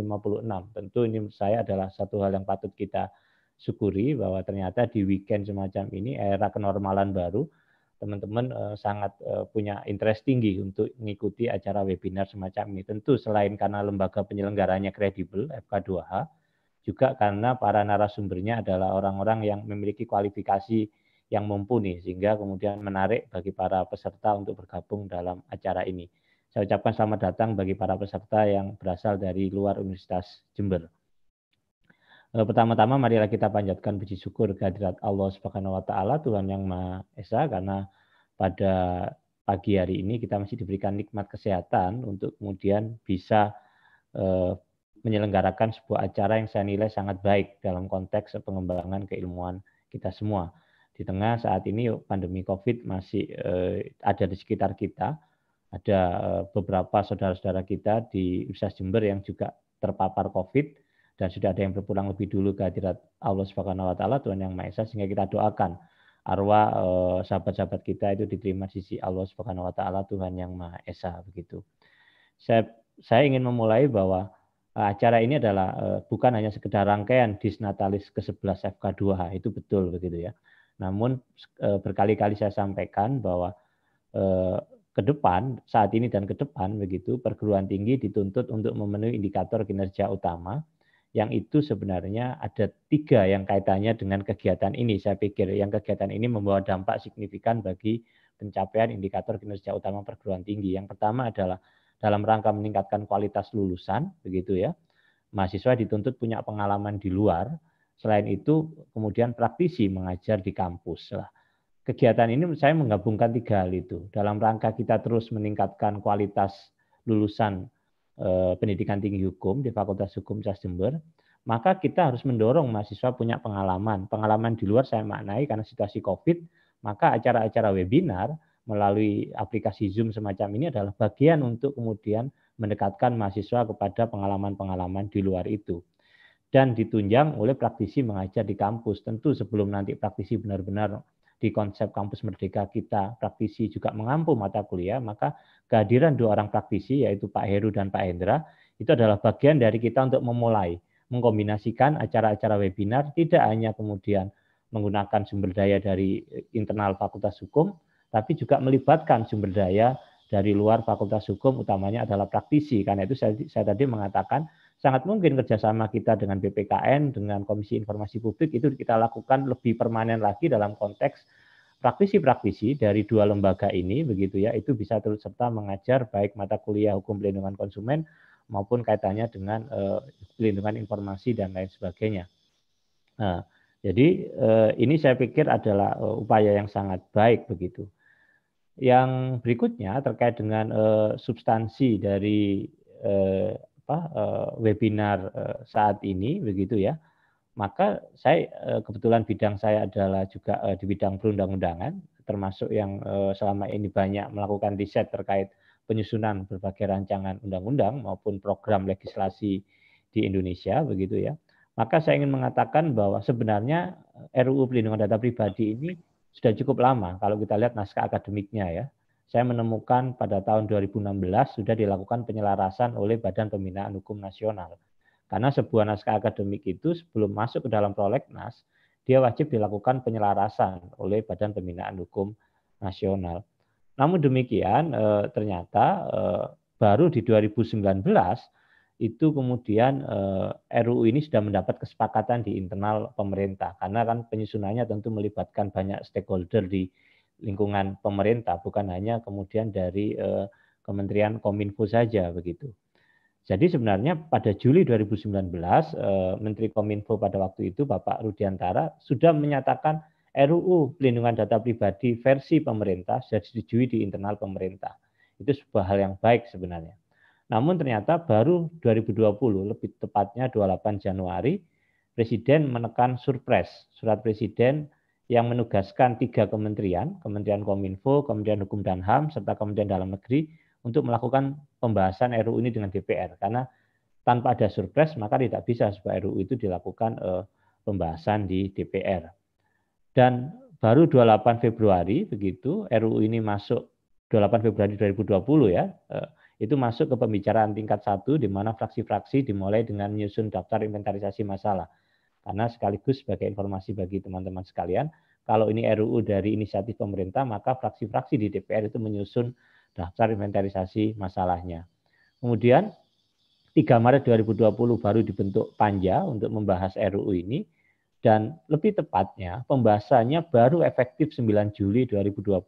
Speaker 3: Tentu ini saya adalah satu hal yang patut kita syukuri bahwa ternyata di weekend semacam ini era kenormalan baru teman-teman uh, sangat uh, punya interest tinggi untuk mengikuti acara webinar semacam ini. Tentu selain karena lembaga penyelenggaranya kredibel FK2H, juga karena para narasumbernya adalah orang-orang yang memiliki kualifikasi yang mumpuni sehingga kemudian menarik bagi para peserta untuk bergabung dalam acara ini. Saya ucapkan selamat datang bagi para peserta yang berasal dari luar Universitas Jember. Eh, pertama-tama marilah kita panjatkan puji syukur kehadirat Allah Subhanahu wa taala Tuhan yang Maha Esa karena pada pagi hari ini kita masih diberikan nikmat kesehatan untuk kemudian bisa eh, menyelenggarakan sebuah acara yang saya nilai sangat baik dalam konteks pengembangan keilmuan kita semua. Di tengah saat ini pandemi Covid masih eh, ada di sekitar kita, ada beberapa saudara-saudara kita di Universitas Jember yang juga terpapar Covid dan sudah ada yang berpulang lebih dulu ke hadirat Allah Subhanahu wa taala Tuhan yang Maha Esa sehingga kita doakan arwah eh, sahabat-sahabat kita itu diterima sisi Allah Subhanahu wa taala Tuhan yang Maha Esa begitu. Saya saya ingin memulai bahwa eh, acara ini adalah eh, bukan hanya sekedar rangkaian Disnatalis ke-11 FK2H itu betul begitu ya. Namun berkali-kali saya sampaikan bahwa ke depan saat ini dan ke depan begitu perguruan tinggi dituntut untuk memenuhi indikator kinerja utama yang itu sebenarnya ada tiga yang kaitannya dengan kegiatan ini. Saya pikir yang kegiatan ini membawa dampak signifikan bagi pencapaian indikator kinerja utama perguruan tinggi. Yang pertama adalah dalam rangka meningkatkan kualitas lulusan, begitu ya. Mahasiswa dituntut punya pengalaman di luar. Selain itu, kemudian praktisi mengajar di kampus. Lah. Kegiatan ini saya menggabungkan tiga hal itu. Dalam rangka kita terus meningkatkan kualitas lulusan pendidikan tinggi hukum di Fakultas Hukum SAS Jember, maka kita harus mendorong mahasiswa punya pengalaman. Pengalaman di luar saya maknai karena situasi COVID, maka acara-acara webinar melalui aplikasi Zoom semacam ini adalah bagian untuk kemudian mendekatkan mahasiswa kepada pengalaman-pengalaman di luar itu. Dan ditunjang oleh praktisi mengajar di kampus. Tentu sebelum nanti praktisi benar-benar di konsep kampus merdeka kita praktisi juga mengampu mata kuliah, maka kehadiran dua orang praktisi yaitu Pak Heru dan Pak Hendra itu adalah bagian dari kita untuk memulai mengkombinasikan acara-acara webinar tidak hanya kemudian menggunakan sumber daya dari internal Fakultas Hukum, tapi juga melibatkan sumber daya dari luar Fakultas Hukum, utamanya adalah praktisi. Karena itu saya, saya tadi mengatakan sangat mungkin kerjasama kita dengan BPKN, dengan Komisi Informasi Publik itu kita lakukan lebih permanen lagi dalam konteks praktisi-praktisi dari dua lembaga ini, begitu ya, itu bisa terus serta mengajar baik mata kuliah hukum pelindungan konsumen maupun kaitannya dengan uh, pelindungan informasi dan lain sebagainya. Nah, jadi uh, ini saya pikir adalah uh, upaya yang sangat baik begitu. Yang berikutnya terkait dengan uh, substansi dari apa eh, webinar eh, saat ini begitu ya. Maka saya eh, kebetulan bidang saya adalah juga di bidang perundang-undangan termasuk yang selama ini banyak melakukan riset terkait penyusunan berbagai rancangan undang-undang maupun program legislasi di Indonesia begitu ya. Maka saya ingin mengatakan bahwa sebenarnya RUU Pelindungan Data Pribadi ini sudah cukup lama kalau kita lihat naskah akademiknya ya saya menemukan pada tahun 2016 sudah dilakukan penyelarasan oleh Badan Pembinaan Hukum Nasional. Karena sebuah naskah akademik itu sebelum masuk ke dalam prolegnas, dia wajib dilakukan penyelarasan oleh Badan Pembinaan Hukum Nasional. Namun demikian, eh, ternyata eh, baru di 2019 itu kemudian eh, RUU ini sudah mendapat kesepakatan di internal pemerintah karena kan penyusunannya tentu melibatkan banyak stakeholder di lingkungan pemerintah, bukan hanya kemudian dari eh, Kementerian Kominfo saja begitu. Jadi sebenarnya pada Juli 2019 eh, Menteri Kominfo pada waktu itu Bapak Rudiantara sudah menyatakan RUU Pelindungan Data Pribadi versi pemerintah sudah disetujui di internal pemerintah. Itu sebuah hal yang baik sebenarnya. Namun ternyata baru 2020, lebih tepatnya 28 Januari, Presiden menekan surpres, surat Presiden yang menugaskan tiga kementerian, Kementerian Kominfo, Kementerian Hukum dan HAM, serta Kementerian Dalam Negeri untuk melakukan pembahasan RUU ini dengan DPR. Karena tanpa ada surpres, maka tidak bisa supaya RUU itu dilakukan eh, pembahasan di DPR. Dan baru 28 Februari begitu RUU ini masuk 28 Februari 2020 ya, eh, itu masuk ke pembicaraan tingkat satu di mana fraksi-fraksi dimulai dengan menyusun daftar inventarisasi masalah. Karena sekaligus sebagai informasi bagi teman-teman sekalian, kalau ini RUU dari inisiatif pemerintah, maka fraksi-fraksi di DPR itu menyusun daftar inventarisasi masalahnya. Kemudian 3 Maret 2020 baru dibentuk panja untuk membahas RUU ini dan lebih tepatnya pembahasannya baru efektif 9 Juli 2020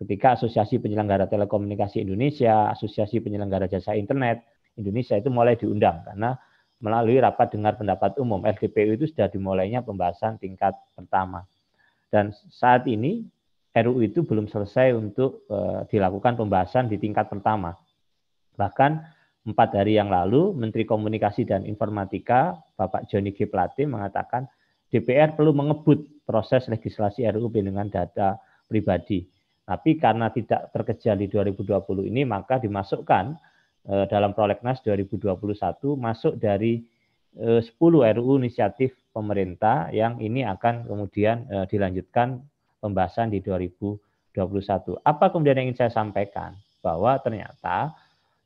Speaker 3: ketika Asosiasi Penyelenggara Telekomunikasi Indonesia, Asosiasi Penyelenggara Jasa Internet Indonesia itu mulai diundang karena melalui rapat dengar pendapat umum RDPU itu sudah dimulainya pembahasan tingkat pertama. Dan saat ini RUU itu belum selesai untuk uh, dilakukan pembahasan di tingkat pertama. Bahkan empat hari yang lalu Menteri Komunikasi dan Informatika Bapak Joni G. Plate mengatakan DPR perlu mengebut proses legislasi RUU perlindungan data pribadi. Tapi karena tidak terkejar di 2020 ini, maka dimasukkan dalam prolegnas 2021 masuk dari 10 eh, RUU inisiatif pemerintah yang ini akan kemudian eh, dilanjutkan pembahasan di 2021. Apa kemudian yang ingin saya sampaikan? Bahwa ternyata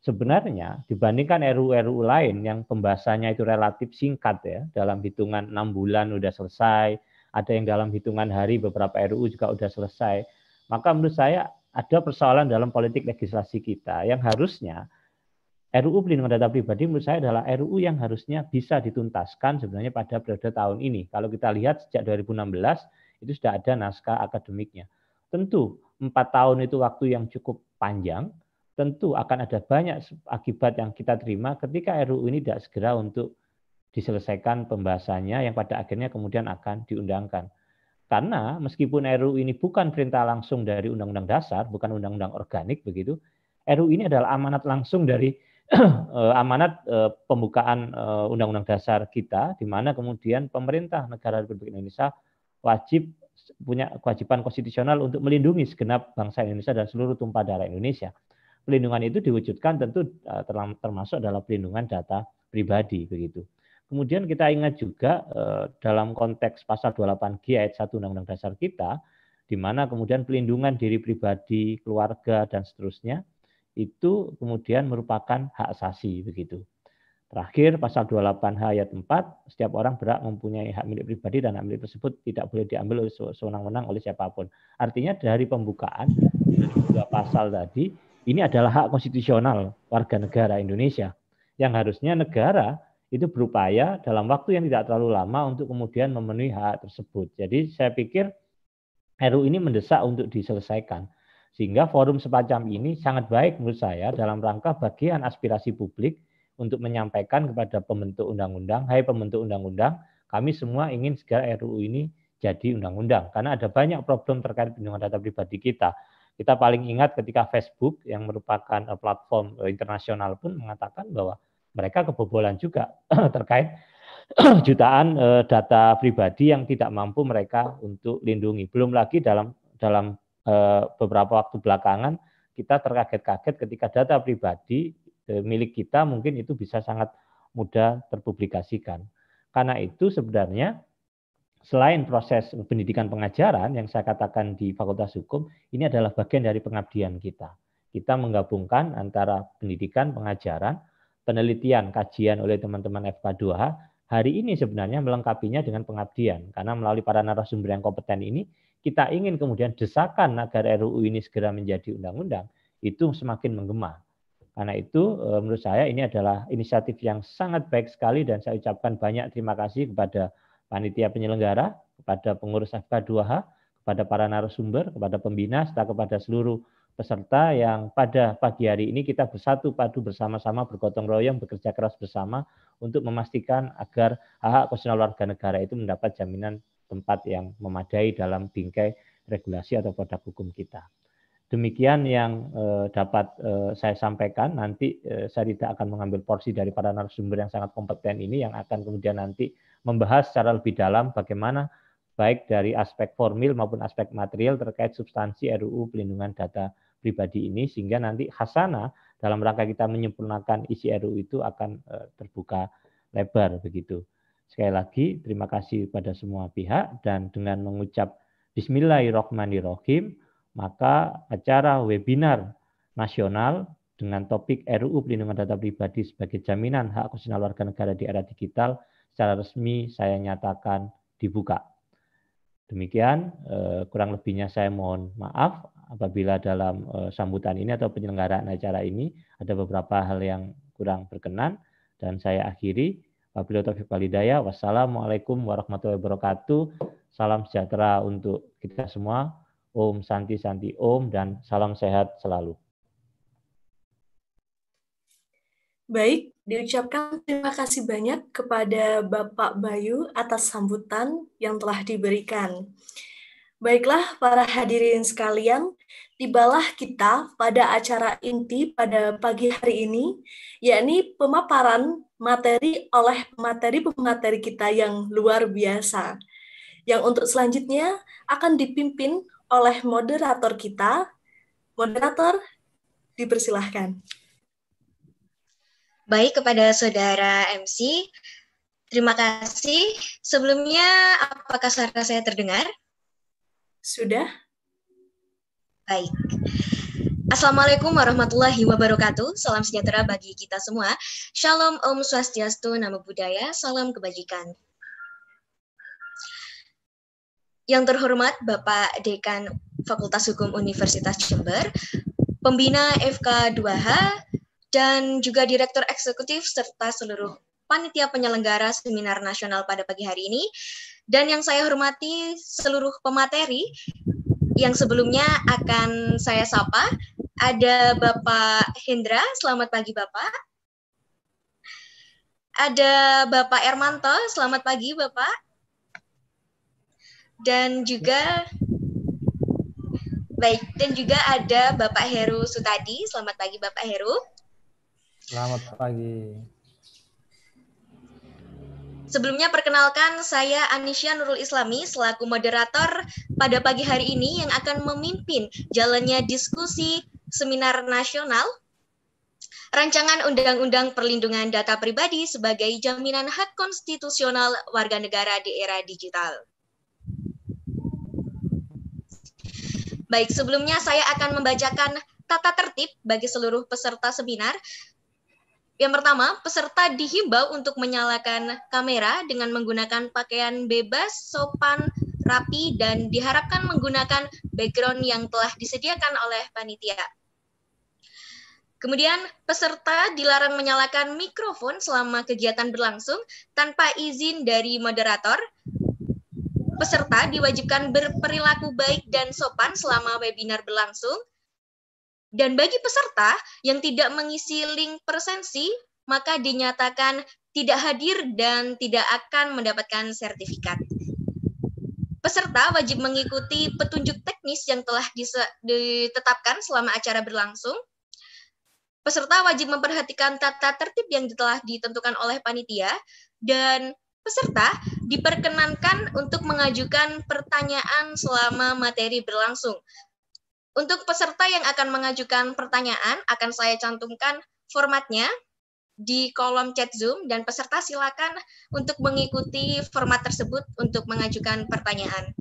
Speaker 3: sebenarnya dibandingkan RUU-RUU lain yang pembahasannya itu relatif singkat ya, dalam hitungan enam bulan sudah selesai, ada yang dalam hitungan hari beberapa RUU juga sudah selesai. Maka menurut saya ada persoalan dalam politik legislasi kita yang harusnya RUU pelindungan data pribadi menurut saya adalah RUU yang harusnya bisa dituntaskan sebenarnya pada periode tahun ini. Kalau kita lihat sejak 2016 itu sudah ada naskah akademiknya. Tentu empat tahun itu waktu yang cukup panjang, tentu akan ada banyak akibat yang kita terima ketika RUU ini tidak segera untuk diselesaikan pembahasannya yang pada akhirnya kemudian akan diundangkan. Karena meskipun RUU ini bukan perintah langsung dari Undang-Undang Dasar, bukan Undang-Undang Organik begitu, RUU ini adalah amanat langsung dari amanat eh, pembukaan eh, Undang-Undang Dasar kita, di mana kemudian pemerintah negara Republik Indonesia wajib punya kewajiban konstitusional untuk melindungi segenap bangsa Indonesia dan seluruh tumpah darah Indonesia pelindungan itu diwujudkan tentu eh, termasuk adalah pelindungan data pribadi begitu. Kemudian kita ingat juga eh, dalam konteks pasal 28G ayat 1 Undang-Undang Dasar kita di mana kemudian pelindungan diri pribadi, keluarga dan seterusnya itu kemudian merupakan hak asasi begitu. Terakhir pasal 28H ayat 4 setiap orang berhak mempunyai hak milik pribadi dan hak milik tersebut tidak boleh diambil oleh sewenang-wenang oleh siapa pun. Artinya dari pembukaan dua pasal tadi ini adalah hak konstitusional warga negara Indonesia yang harusnya negara itu berupaya dalam waktu yang tidak terlalu lama untuk kemudian memenuhi hak tersebut. Jadi saya pikir RU ini mendesak untuk diselesaikan. Sehingga forum semacam ini sangat baik menurut saya dalam rangka bagian aspirasi publik untuk menyampaikan kepada pembentuk undang-undang, hai pembentuk undang-undang, kami semua ingin segera RUU ini jadi undang-undang. Karena ada banyak problem terkait perlindungan data pribadi kita. Kita paling ingat ketika Facebook yang merupakan eh, platform eh, internasional pun mengatakan bahwa mereka kebobolan juga terkait jutaan eh, data pribadi yang tidak mampu mereka untuk lindungi. Belum lagi dalam dalam beberapa waktu belakangan kita terkaget-kaget ketika data pribadi milik kita mungkin itu bisa sangat mudah terpublikasikan. Karena itu sebenarnya selain proses pendidikan pengajaran yang saya katakan di Fakultas Hukum, ini adalah bagian dari pengabdian kita. Kita menggabungkan antara pendidikan, pengajaran, penelitian, kajian oleh teman-teman FK2H, hari ini sebenarnya melengkapinya dengan pengabdian. Karena melalui para narasumber yang kompeten ini, kita ingin kemudian desakan agar RUU ini segera menjadi undang-undang, itu semakin menggema. Karena itu eh, menurut saya ini adalah inisiatif yang sangat baik sekali dan saya ucapkan banyak terima kasih kepada panitia penyelenggara, kepada pengurus FK2H, kepada para narasumber, kepada pembina, serta kepada seluruh peserta yang pada pagi hari ini kita bersatu padu bersama-sama bergotong royong bekerja keras bersama untuk memastikan agar hak-hak konstitusional warga negara itu mendapat jaminan tempat yang memadai dalam bingkai regulasi atau produk hukum kita. Demikian yang eh, dapat eh, saya sampaikan. Nanti eh, saya tidak akan mengambil porsi dari para narasumber yang sangat kompeten ini yang akan kemudian nanti membahas secara lebih dalam bagaimana baik dari aspek formil maupun aspek material terkait substansi RUU pelindungan data pribadi ini sehingga nanti khasana dalam rangka kita menyempurnakan isi RUU itu akan terbuka lebar begitu. Sekali lagi terima kasih pada semua pihak dan dengan mengucap Bismillahirrahmanirrahim maka acara webinar nasional dengan topik RUU pelindungan data pribadi sebagai jaminan hak konstitusional warga negara di era digital secara resmi saya nyatakan dibuka. Demikian eh, kurang lebihnya saya mohon maaf apabila dalam uh, sambutan ini atau penyelenggaraan acara ini ada beberapa hal yang kurang berkenan dan saya akhiri wabillahi taufiq walhidayah. Wassalamualaikum warahmatullahi wabarakatuh. Salam sejahtera untuk kita semua. Om santi santi om dan salam sehat selalu.
Speaker 4: Baik, diucapkan terima kasih banyak kepada Bapak Bayu atas sambutan yang telah diberikan. Baiklah para hadirin sekalian, tibalah kita pada acara inti pada pagi hari ini, yakni pemaparan materi oleh materi-pemateri kita yang luar biasa. Yang untuk selanjutnya akan dipimpin oleh moderator kita. Moderator, dipersilahkan.
Speaker 10: Baik kepada saudara MC, terima kasih. Sebelumnya, apakah suara saya terdengar?
Speaker 4: Sudah?
Speaker 10: Baik. Assalamualaikum warahmatullahi wabarakatuh. Salam sejahtera bagi kita semua. Shalom, Om Swastiastu, Namo Buddhaya, salam kebajikan. Yang terhormat Bapak Dekan Fakultas Hukum Universitas Jember, Pembina FK 2H, dan juga Direktur Eksekutif serta seluruh panitia penyelenggara seminar nasional pada pagi hari ini dan yang saya hormati seluruh pemateri yang sebelumnya akan saya sapa. Ada Bapak Hendra, selamat pagi Bapak. Ada Bapak Ermanto, selamat pagi Bapak. Dan juga baik, dan juga ada Bapak Heru Sutadi, selamat pagi Bapak Heru.
Speaker 7: Selamat pagi.
Speaker 10: Sebelumnya perkenalkan saya Anisya Nurul Islami selaku moderator pada pagi hari ini yang akan memimpin jalannya diskusi seminar nasional Rancangan Undang-Undang Perlindungan Data Pribadi sebagai jaminan hak konstitusional warga negara di era digital. Baik, sebelumnya saya akan membacakan tata tertib bagi seluruh peserta seminar yang pertama, peserta dihimbau untuk menyalakan kamera dengan menggunakan pakaian bebas, sopan, rapi, dan diharapkan menggunakan background yang telah disediakan oleh panitia. Kemudian, peserta dilarang menyalakan mikrofon selama kegiatan berlangsung tanpa izin dari moderator. Peserta diwajibkan berperilaku baik dan sopan selama webinar berlangsung dan bagi peserta yang tidak mengisi link presensi, maka dinyatakan tidak hadir dan tidak akan mendapatkan sertifikat. Peserta wajib mengikuti petunjuk teknis yang telah ditetapkan selama acara berlangsung. Peserta wajib memperhatikan tata tertib yang telah ditentukan oleh panitia dan peserta diperkenankan untuk mengajukan pertanyaan selama materi berlangsung. Untuk peserta yang akan mengajukan pertanyaan, akan saya cantumkan formatnya di kolom chat Zoom dan peserta silakan untuk mengikuti format tersebut untuk mengajukan pertanyaan.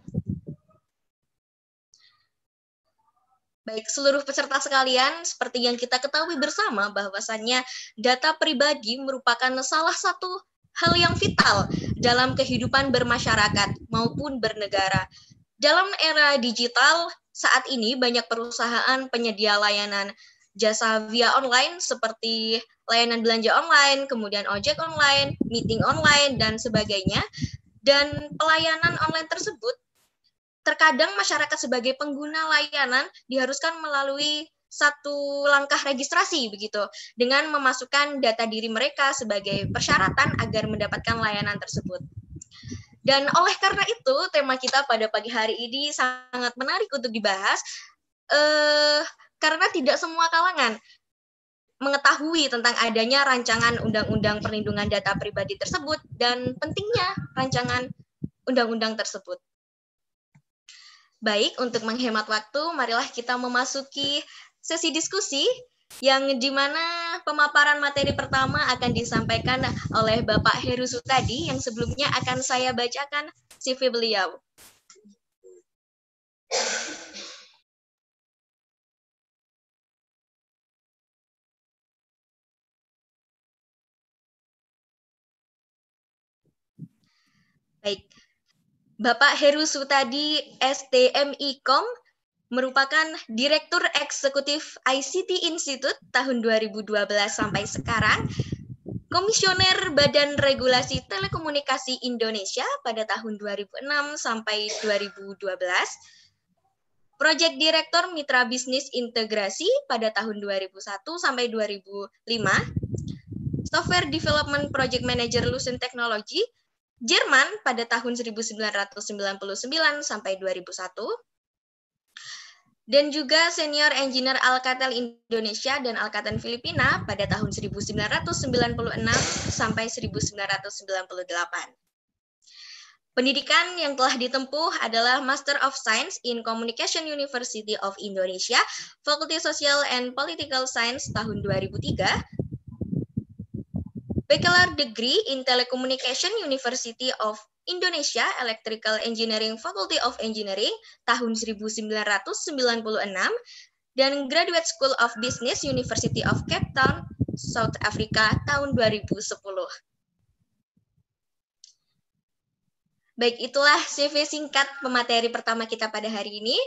Speaker 10: Baik, seluruh peserta sekalian, seperti yang kita ketahui bersama bahwasannya data pribadi merupakan salah satu hal yang vital dalam kehidupan bermasyarakat maupun bernegara. Dalam era digital, saat ini banyak perusahaan penyedia layanan jasa via online seperti layanan belanja online, kemudian ojek online, meeting online, dan sebagainya. Dan pelayanan online tersebut terkadang masyarakat sebagai pengguna layanan diharuskan melalui satu langkah registrasi begitu dengan memasukkan data diri mereka sebagai persyaratan agar mendapatkan layanan tersebut. Dan oleh karena itu tema kita pada pagi hari ini sangat menarik untuk dibahas eh karena tidak semua kalangan mengetahui tentang adanya rancangan undang-undang perlindungan data pribadi tersebut dan pentingnya rancangan undang-undang tersebut. Baik, untuk menghemat waktu, marilah kita memasuki sesi diskusi yang di mana pemaparan materi pertama akan disampaikan oleh Bapak Heru Sutadi yang sebelumnya akan saya bacakan CV beliau. Baik, Bapak Heru Sutadi STMIKOM merupakan Direktur Eksekutif ICT Institute tahun 2012 sampai sekarang, Komisioner Badan Regulasi Telekomunikasi Indonesia pada tahun 2006 sampai 2012, Project Director Mitra Bisnis Integrasi pada tahun 2001 sampai 2005, Software Development Project Manager Lucent Technology, Jerman pada tahun 1999 sampai 2001, dan juga Senior Engineer Alcatel Indonesia dan Alcatel Filipina pada tahun 1996 sampai 1998. Pendidikan yang telah ditempuh adalah Master of Science in Communication University of Indonesia, Fakulti Social and Political Science tahun 2003, Bachelor Degree in Telecommunication University of Indonesia Electrical Engineering Faculty of Engineering tahun 1996 dan Graduate School of Business University of Cape Town, South Africa tahun 2010. Baik, itulah CV singkat pemateri pertama kita pada hari ini,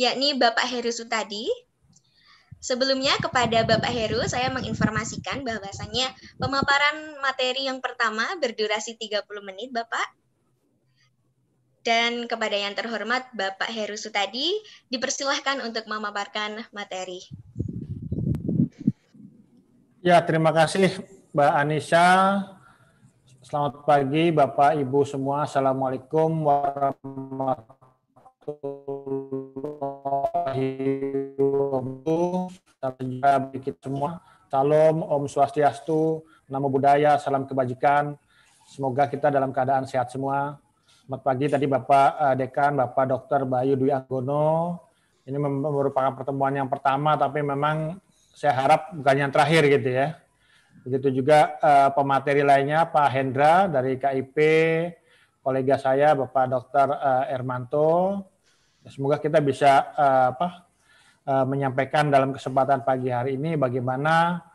Speaker 10: yakni Bapak Heru Sutadi. Sebelumnya kepada Bapak Heru, saya menginformasikan bahwasannya pemaparan materi yang pertama berdurasi 30 menit, Bapak. Dan kepada yang terhormat Bapak Heru Sutadi, dipersilahkan untuk memaparkan materi.
Speaker 7: Ya, terima kasih Mbak Anissa. Selamat pagi Bapak Ibu semua. Assalamualaikum warahmatullahi wabarakatuh. Salam kita semua. Salam, Om Swastiastu, Namo Buddhaya, salam kebajikan. Semoga kita dalam keadaan sehat semua. Selamat pagi tadi Bapak eh, Dekan, Bapak Dr. Bayu Dwi Anggono. Ini merupakan pertemuan yang pertama, tapi memang saya harap bukan yang terakhir gitu ya. Begitu juga uh, pemateri lainnya Pak Hendra dari KIP, kolega saya Bapak Dr. Uh, Ermanto. Semoga kita bisa uh, apa, uh, menyampaikan dalam kesempatan pagi hari ini bagaimana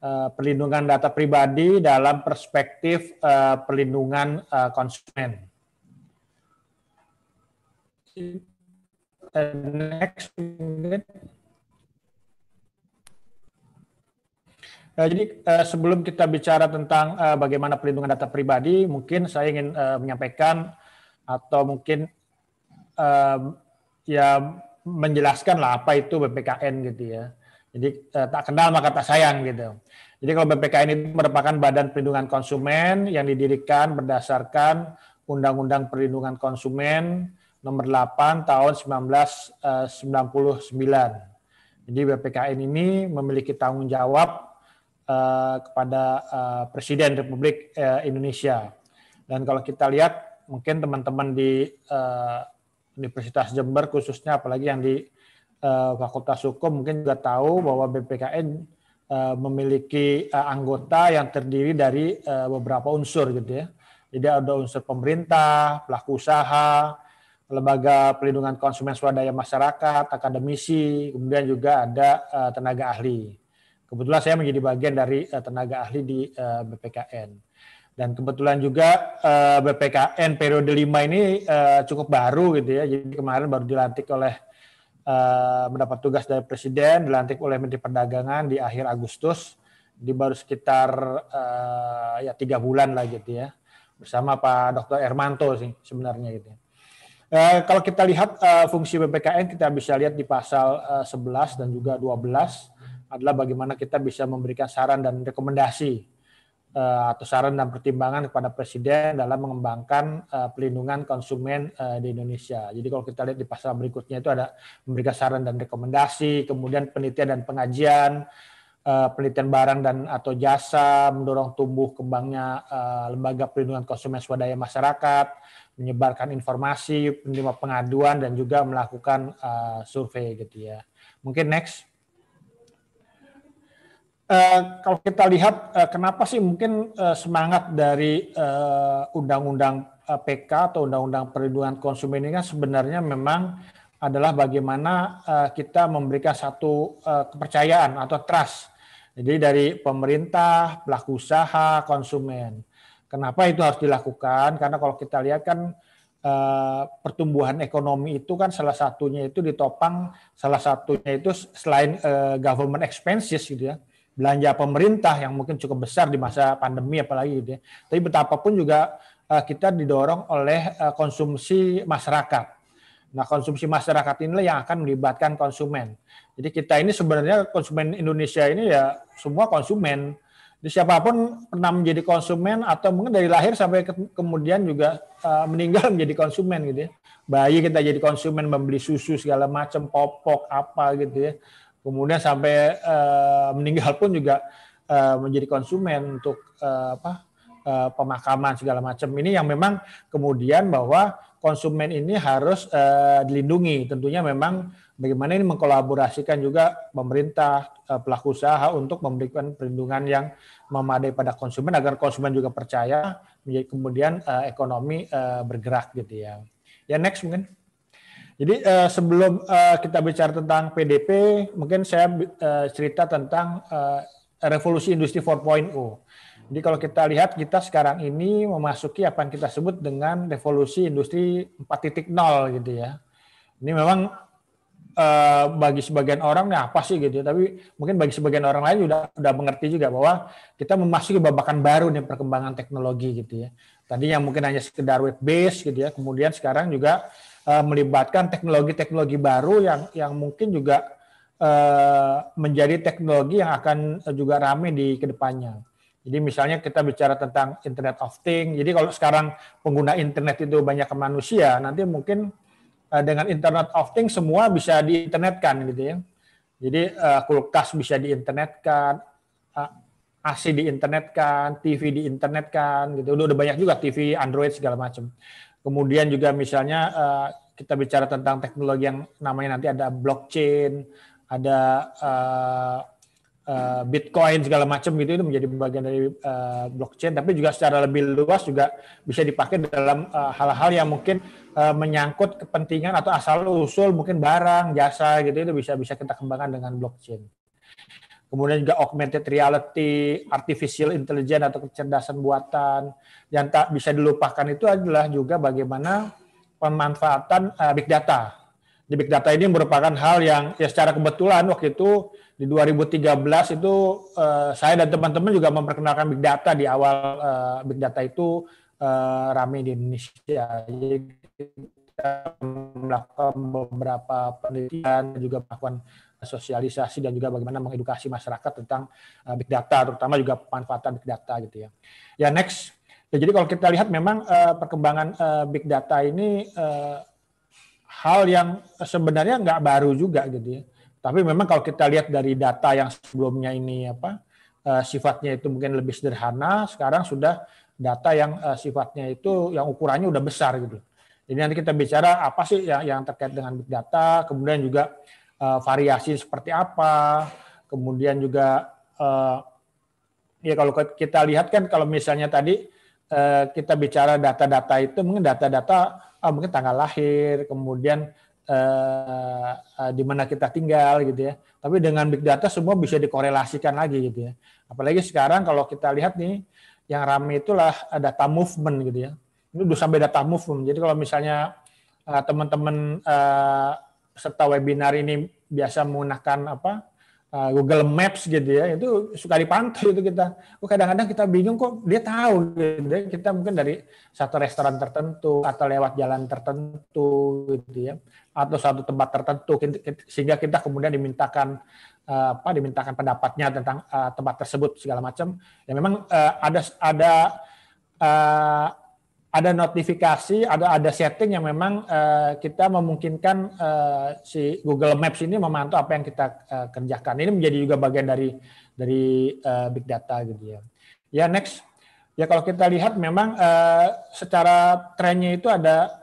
Speaker 7: uh, perlindungan data pribadi dalam perspektif uh, perlindungan uh, konsumen. Next, Uh, jadi uh, sebelum kita bicara tentang uh, bagaimana perlindungan data pribadi, mungkin saya ingin menyampaikan atau mungkin uh, ya menjelaskan lah apa itu BPKN gitu ya. Jadi tak kenal maka tak sayang gitu. Jadi kalau BPKN itu merupakan Badan Perlindungan Konsumen yang didirikan berdasarkan Undang-Undang Perlindungan Konsumen nomor 8 tahun 1999. Jadi BPKN ini memiliki tanggung jawab uh, kepada uh, Presiden Republik Indonesia. Dan kalau kita lihat mungkin teman-teman di Universitas Jember khususnya apalagi yang di Fakultas Hukum mungkin juga tahu bahwa BPKN memiliki anggota yang terdiri dari beberapa unsur gitu ya. Jadi ada unsur pemerintah, pelaku usaha, lembaga perlindungan konsumen swadaya masyarakat, akademisi, kemudian juga ada uh, tenaga ahli. Kebetulan saya menjadi bagian dari uh, tenaga ahli di uh, BPKN. Dan kebetulan juga BPKN periode 5 ini cukup baru gitu ya. Jadi kemarin baru dilantik oleh mendapat tugas dari Presiden, dilantik oleh Menteri Perdagangan di akhir Agustus. Di baru sekitar ya tiga bulan lah gitu ya. Bersama Pak Dr. Ermanto sih sebenarnya gitu. Eh, kalau kita lihat eh, fungsi BPKN kita bisa lihat di pasal eh, 11 dan juga 12 adalah bagaimana kita bisa memberikan saran dan rekomendasi eh, atau saran dan pertimbangan kepada presiden dalam mengembangkan eh, pelindungan konsumen eh, di Indonesia. Jadi kalau kita lihat di pasal berikutnya itu ada memberikan saran dan rekomendasi, kemudian penelitian dan pengajian, penelitian barang dan atau jasa, mendorong tumbuh kembangnya lembaga perlindungan konsumen swadaya masyarakat, menyebarkan informasi, menerima pengaduan dan juga melakukan uh, survei gitu ya. Mungkin next. Uh, kalau kita lihat uh, kenapa sih mungkin uh, semangat dari undang-undang uh, PK atau undang-undang perlindungan konsumen ini kan sebenarnya memang adalah bagaimana uh, kita memberikan satu uh, kepercayaan atau trust. Jadi dari pemerintah, pelaku usaha, konsumen. Kenapa itu harus dilakukan? Karena kalau kita lihat kan eh, pertumbuhan ekonomi itu kan salah satunya itu ditopang salah satunya itu selain eh, government expenses gitu ya belanja pemerintah yang mungkin cukup besar di masa pandemi apalagi gitu ya. Tapi betapapun juga eh, kita didorong oleh eh, konsumsi masyarakat. Nah, konsumsi masyarakat inilah yang akan melibatkan konsumen. Jadi kita ini sebenarnya konsumen Indonesia ini ya semua konsumen jadi siapa pun pernah menjadi konsumen atau mungkin dari lahir sampai ke, kemudian juga uh, meninggal menjadi konsumen gitu ya. Bayi kita jadi konsumen membeli susu segala macam popok apa gitu ya. Kemudian sampai uh, meninggal pun juga uh, menjadi konsumen untuk uh, apa uh, pemakaman segala macam. Ini yang memang kemudian bahwa konsumen ini harus uh, dilindungi. Tentunya memang bagaimana ini mengkolaborasikan juga pemerintah, eh, pelaku usaha untuk memberikan perlindungan yang memadai pada konsumen agar konsumen juga percaya menjadi kemudian eh, ekonomi eh, bergerak gitu ya. Ya next mungkin. Jadi sebelum kita bicara tentang PDP, mungkin saya cerita tentang revolusi industri 4.0. Jadi kalau kita lihat kita sekarang ini memasuki apa yang kita sebut dengan revolusi industri 4.0 gitu ya. Ini memang uh, bagi sebagian orang nih apa sih gitu ya. Tapi mungkin bagi sebagian orang lain sudah sudah mengerti juga bahwa kita memasuki babakan baru nih perkembangan teknologi gitu ya. Tadi yang mungkin hanya sekedar web base gitu ya, kemudian sekarang juga uh, melibatkan teknologi-teknologi baru yang yang mungkin juga uh, menjadi teknologi yang akan juga ramai di ke depannya. Jadi misalnya kita bicara tentang Internet of Things. Jadi kalau sekarang pengguna internet itu banyak ke manusia, nanti mungkin uh, dengan Internet of Things semua bisa diinternetkan gitu ya. Jadi uh, kulkas bisa diinternetkan, uh, AC diinternetkan, TV diinternetkan gitu. Udah, udah banyak juga TV Android segala macam. Kemudian juga misalnya uh, kita bicara tentang teknologi yang namanya nanti ada blockchain, ada uh, Bitcoin segala macam gitu itu menjadi bagian dari uh, blockchain tapi juga secara lebih luas juga bisa dipakai dalam hal-hal uh, yang mungkin uh, menyangkut kepentingan atau asal usul mungkin barang jasa gitu itu bisa bisa kita kembangkan dengan blockchain. Kemudian juga augmented reality artificial intelligence atau kecerdasan buatan. Yang tak bisa dilupakan itu adalah juga bagaimana pemanfaatan uh, big data. Di big data ini merupakan hal yang ya secara kebetulan waktu itu di 2013 itu uh, saya dan teman-teman juga memperkenalkan big data di awal uh, big data itu uh, ramai di Indonesia. Jadi kita melakukan beberapa penelitian juga melakukan sosialisasi dan juga bagaimana mengedukasi masyarakat tentang uh, big data, terutama juga pemanfaatan big data gitu ya. Ya next. Ya, jadi kalau kita lihat memang uh, perkembangan uh, big data ini uh, hal yang sebenarnya nggak baru juga gitu ya tapi memang kalau kita lihat dari data yang sebelumnya ini apa uh, sifatnya itu mungkin lebih sederhana, sekarang sudah data yang uh, sifatnya itu yang ukurannya udah besar gitu. Jadi nanti kita bicara apa sih yang, yang terkait dengan big data, kemudian juga uh, variasi seperti apa, kemudian juga uh, ya kalau kita lihat kan kalau misalnya tadi uh, kita bicara data-data itu mungkin data-data uh, mungkin tanggal lahir, kemudian uh, uh, di mana kita tinggal gitu ya. Tapi dengan big data semua bisa dikorelasikan lagi gitu ya. Apalagi sekarang kalau kita lihat nih yang ramai itulah data movement gitu ya. Ini udah sampai data movement. Jadi kalau misalnya uh, teman-teman uh, peserta webinar ini biasa menggunakan apa uh, Google Maps gitu ya, itu suka dipantau itu kita. Oh, kadang-kadang kita bingung kok dia tahu gitu ya. Kita mungkin dari satu restoran tertentu atau lewat jalan tertentu gitu ya, atau satu tempat tertentu sehingga kita kemudian dimintakan apa dimintakan pendapatnya tentang uh, tempat tersebut segala macam. Ya memang uh, ada ada ada notifikasi, ada ada setting yang memang uh, kita memungkinkan uh, si Google Maps ini memantau apa yang kita uh, kerjakan. Ini menjadi juga bagian dari dari uh, big data gitu ya. Ya next, ya kalau kita lihat memang uh, secara trennya itu ada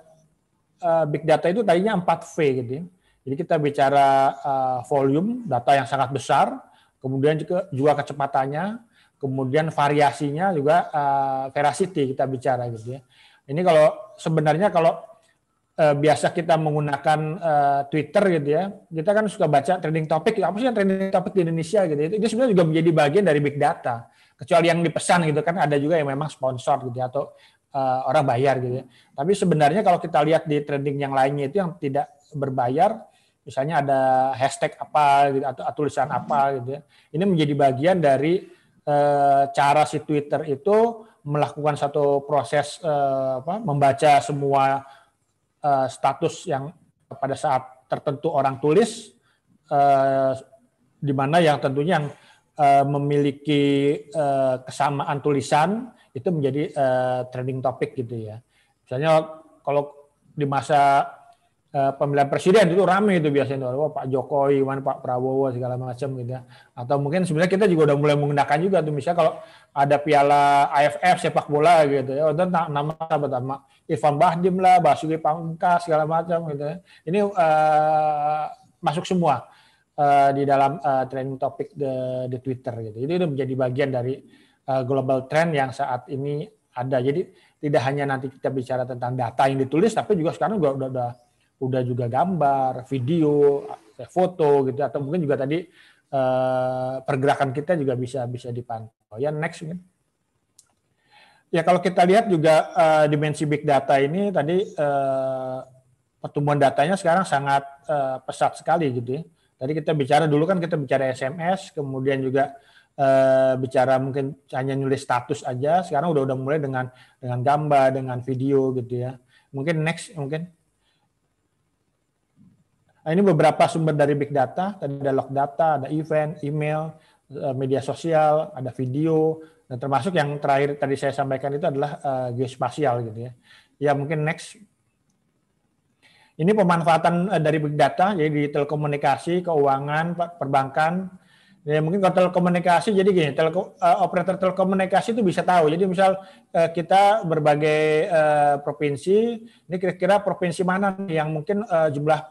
Speaker 7: uh, big data itu tadinya 4V gitu ya. Jadi kita bicara uh, volume data yang sangat besar, kemudian juga juga kecepatannya, kemudian variasinya juga uh, veracity kita bicara gitu ya. Ini kalau sebenarnya kalau uh, biasa kita menggunakan uh, Twitter gitu ya, kita kan suka baca trending topic, apa sih yang trending topic di Indonesia gitu. Itu, itu sebenarnya juga menjadi bagian dari big data. Kecuali yang dipesan gitu kan ada juga yang memang sponsor gitu ya, atau uh, orang bayar gitu ya. Tapi sebenarnya kalau kita lihat di trending yang lainnya itu yang tidak berbayar, misalnya ada hashtag apa gitu atau tulisan apa gitu ya. Ini menjadi bagian dari Eh, cara si Twitter itu melakukan satu proses eh, apa, membaca semua eh, status yang pada saat tertentu orang tulis, di mana yang tentunya yang memiliki kesamaan tulisan itu menjadi trending topic gitu ya. Misalnya kalau di masa pemilihan presiden itu rame itu biasanya oh, Pak Jokowi, Pak Prabowo segala macam gitu ya. Atau mungkin sebenarnya kita juga udah mulai menggunakan juga tuh misalnya kalau ada piala AFF sepak bola gitu ya, udah nama nama Irfan Bahdim lah, Basuki Pamungkas segala macam gitu ya. Ini uh, masuk semua uh, di dalam uh, trending topik di, di Twitter gitu. Jadi itu menjadi bagian dari uh, global trend yang saat ini ada. Jadi tidak hanya nanti kita bicara tentang data yang ditulis, tapi juga sekarang juga udah, udah udah juga gambar, video, foto gitu atau mungkin juga tadi eh, pergerakan kita juga bisa bisa dipantau. Ya next mungkin. Ya kalau kita lihat juga uh, dimensi big data ini tadi uh, pertumbuhan datanya sekarang sangat uh, pesat sekali gitu ya. Tadi kita bicara dulu kan kita bicara SMS, kemudian juga uh, bicara mungkin hanya nulis status aja. Sekarang udah udah mulai dengan dengan gambar, dengan video gitu ya. Mungkin next mungkin. Nah, ini beberapa sumber dari big data. Tadi ada log data, ada event, email, eh, media sosial, ada video, dan termasuk yang terakhir tadi saya sampaikan itu adalah uh, geospasial gitu ya. Ya mungkin next. Ini pemanfaatan uh, dari big data, jadi di telekomunikasi, keuangan, perbankan. Ya mungkin kalau telekomunikasi jadi gini, teleko, operator telekomunikasi itu bisa tahu. Jadi misal kita berbagai provinsi, ini kira-kira provinsi mana yang mungkin jumlah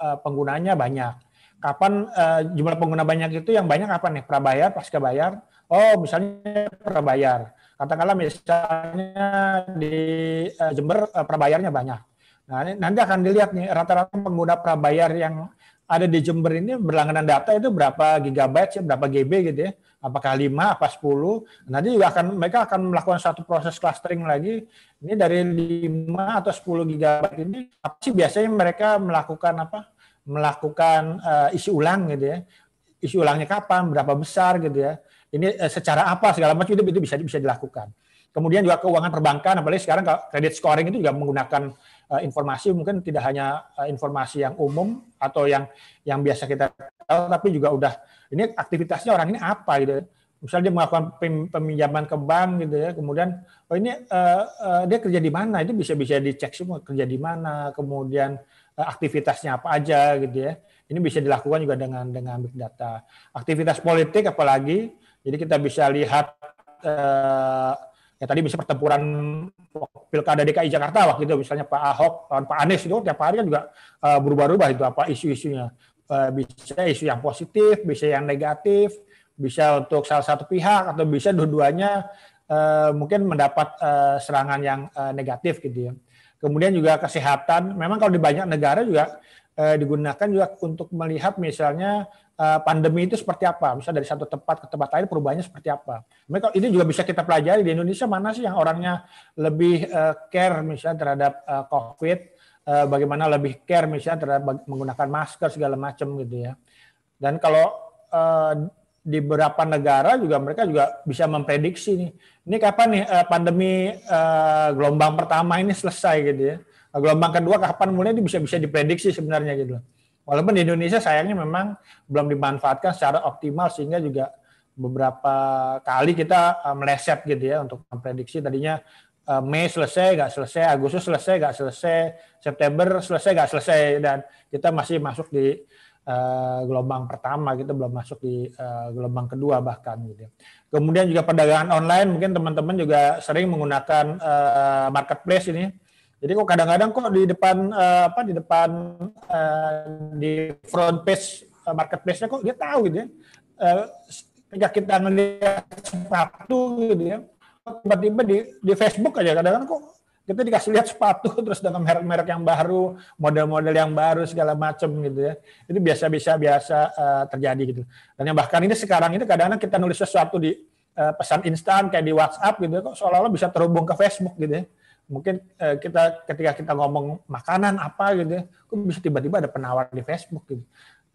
Speaker 7: uh, penggunanya banyak. Kapan uh, jumlah pengguna banyak itu yang banyak apa nih? Prabayar, pasca bayar. Oh, misalnya prabayar. Katakanlah misalnya di uh, Jember uh, prabayarnya banyak. Nah, nanti akan dilihat nih rata-rata pengguna prabayar yang ada di Jember ini berlangganan data itu berapa gigabyte, berapa GB gitu ya. Apakah 5, apa 10. Nanti juga akan mereka akan melakukan satu proses clustering lagi. Ini dari 5 atau 10 gigabyte ini apa sih biasanya mereka melakukan apa? Melakukan uh, isi ulang gitu ya. Isi ulangnya kapan, berapa besar gitu ya. Ini uh, secara apa segala macam itu, itu bisa bisa dilakukan. Kemudian juga keuangan perbankan, apalagi sekarang kredit scoring itu juga menggunakan informasi mungkin tidak hanya uh, informasi yang umum atau yang yang biasa kita tahu, tapi juga udah ini aktivitasnya orang ini apa gitu. Misalnya dia melakukan peminjaman ke bank gitu ya, kemudian oh ini uh, uh, dia kerja di mana itu bisa bisa dicek semua kerja di mana, kemudian uh, aktivitasnya apa aja gitu ya. Ini bisa dilakukan juga dengan dengan big data. Aktivitas politik apalagi, jadi kita bisa lihat uh, ya tadi bisa pertempuran pilkada DKI Jakarta waktu itu misalnya Pak Ahok Pak Anies itu tiap hari kan juga uh, berubah-ubah itu apa isu-isunya. Uh, bisa isu yang positif bisa yang negatif bisa untuk salah satu pihak atau bisa dua-duanya uh, mungkin mendapat serangan yang negatif gitu ya. Kemudian juga kesehatan memang kalau di banyak negara juga uh, digunakan juga untuk melihat misalnya Eh, pandemi itu seperti apa, bisa dari satu tempat ke tempat lain perubahannya seperti apa. Mereka ini juga bisa kita pelajari di Indonesia mana sih yang orangnya lebih uh, care misalnya terhadap COVID, bagaimana lebih care misalnya terhadap menggunakan masker segala macam gitu ya. Dan kalau eh, di beberapa negara juga mereka juga bisa memprediksi nih. Ini kapan nih eh, pandemi eh, gelombang pertama ini selesai gitu ya. Gelombang kedua kapan mulai ini bisa bisa diprediksi sebenarnya gitu. Walaupun di Indonesia sayangnya memang belum dimanfaatkan secara optimal sehingga juga beberapa kali kita eh, meleset gitu ya untuk memprediksi tadinya eh, Mei selesai nggak selesai, Agustus selesai nggak selesai, September selesai nggak selesai dan kita masih masuk di uh, gelombang pertama kita belum masuk di gelombang kedua bahkan gitu. Kemudian juga perdagangan online mungkin teman-teman juga sering menggunakan marketplace ini. Jadi kok kadang-kadang kok di depan uh, apa di depan uh, di front page uh, marketplace-nya kok dia tahu gitu ya. Uh, ketika kita melihat sepatu gitu ya, tiba-tiba di di Facebook aja kadang-kadang kok kita dikasih lihat sepatu terus dengan merek-merek yang baru, model-model yang baru segala macam gitu ya. Itu biasa-biasa biasa uh, terjadi gitu. Dan yang bahkan ini sekarang ini kadang-kadang kita nulis sesuatu di uh, pesan instan kayak di WhatsApp gitu ya, kok seolah-olah bisa terhubung ke Facebook gitu ya. Mungkin uh, kita ketika kita ngomong makanan apa gitu ya, kok bisa tiba-tiba ada penawar di Facebook gitu.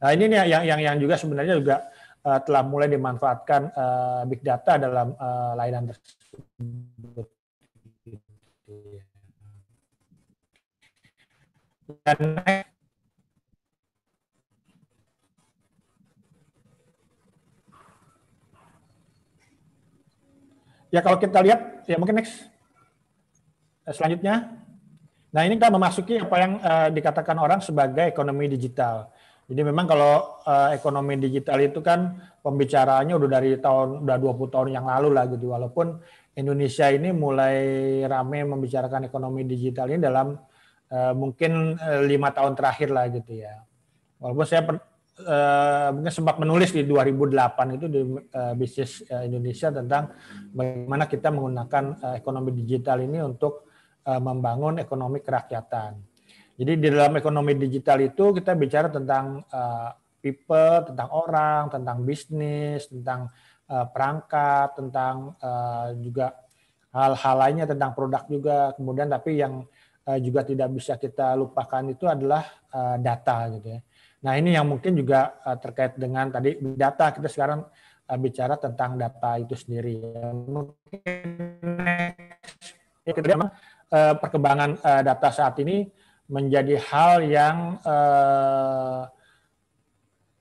Speaker 7: Nah, ini nih yang yang yang juga sebenarnya juga uh, telah mulai dimanfaatkan uh, big data dalam uh, layanan tersebut. Ya kalau kita lihat ya mungkin next selanjutnya. Nah ini kita memasuki apa yang uh, dikatakan orang sebagai ekonomi digital. Jadi memang kalau uh, ekonomi digital itu kan pembicaraannya udah dari tahun udah 20 tahun yang lalu lah gitu. Walaupun Indonesia ini mulai rame membicarakan ekonomi digital ini dalam uh, mungkin lima tahun terakhir lah gitu ya. Walaupun saya per, uh, sempat menulis di 2008 itu di uh, bisnis uh, Indonesia tentang bagaimana kita menggunakan uh, ekonomi digital ini untuk membangun ekonomi kerakyatan. Jadi di dalam ekonomi digital itu kita bicara tentang uh, people, tentang orang, tentang bisnis, tentang uh, perangkat, tentang juga hal-hal lainnya tentang produk juga. Kemudian tapi yang juga tidak bisa kita lupakan itu adalah data gitu ya. Nah ini yang mungkin juga terkait dengan tadi data kita sekarang bicara tentang data itu sendiri. Mungkin ya, kedua, uh, perkembangan uh, data saat ini menjadi hal yang uh,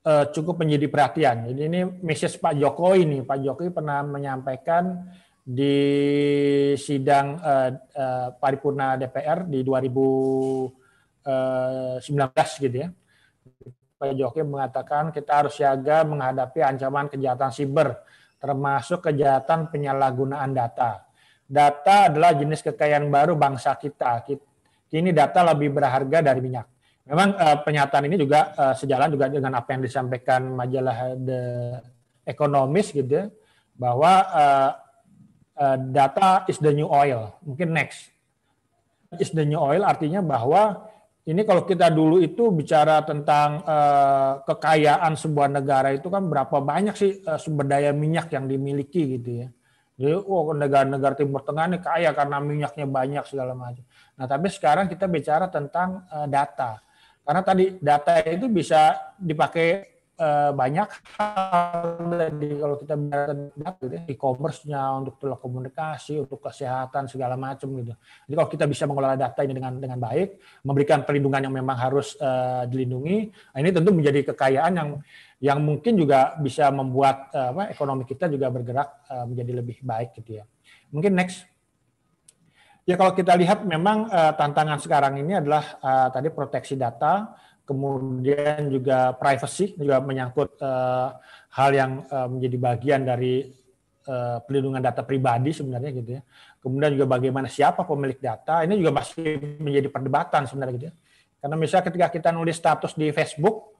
Speaker 7: uh, cukup menjadi perhatian. Jadi ini message Pak Jokowi ini, Pak Jokowi pernah menyampaikan di sidang uh, uh, paripurna DPR di 2019 gitu ya. Pak Jokowi mengatakan kita harus siaga menghadapi ancaman kejahatan siber, termasuk kejahatan penyalahgunaan data. Data adalah jenis kekayaan baru bangsa kita. Kini data lebih berharga dari minyak. Memang uh, pernyataan ini juga uh, sejalan juga dengan apa yang disampaikan majalah The Economist gitu ya, bahwa uh, uh, data is the new oil. Mungkin next. Is the new oil artinya bahwa ini kalau kita dulu itu bicara tentang uh, kekayaan sebuah negara itu kan berapa banyak sih uh, sumber daya minyak yang dimiliki gitu ya. Jadi, oh negara-negara Timur Tengah ini kaya karena minyaknya banyak segala macam. Nah, tapi sekarang kita bicara tentang uh, data. Karena tadi data itu bisa dipakai uh, banyak hal kalau kita bicara gitu ya, e-commerce-nya untuk telekomunikasi, untuk kesehatan segala macam gitu. Jadi kalau kita bisa mengelola data ini dengan dengan baik, memberikan perlindungan yang memang harus uh, dilindungi, nah ini tentu menjadi kekayaan yang yang mungkin juga bisa membuat uh, apa, ekonomi kita juga bergerak uh, menjadi lebih baik gitu ya. Mungkin next. Ya kalau kita lihat memang uh, tantangan sekarang ini adalah uh, tadi proteksi data, kemudian juga privacy juga menyangkut uh, hal yang uh, menjadi bagian dari uh, pelindungan data pribadi sebenarnya gitu ya. Kemudian juga bagaimana siapa pemilik data ini juga masih menjadi perdebatan sebenarnya gitu ya. Karena misalnya ketika kita nulis status di Facebook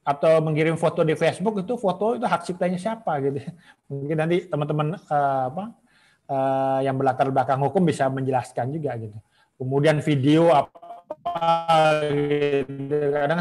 Speaker 7: atau mengirim foto di Facebook itu foto itu hak ciptanya siapa gitu. Mungkin nanti teman-teman uh, apa uh, yang berlatar belakang hukum bisa menjelaskan juga gitu. Kemudian video apa gitu. Kadang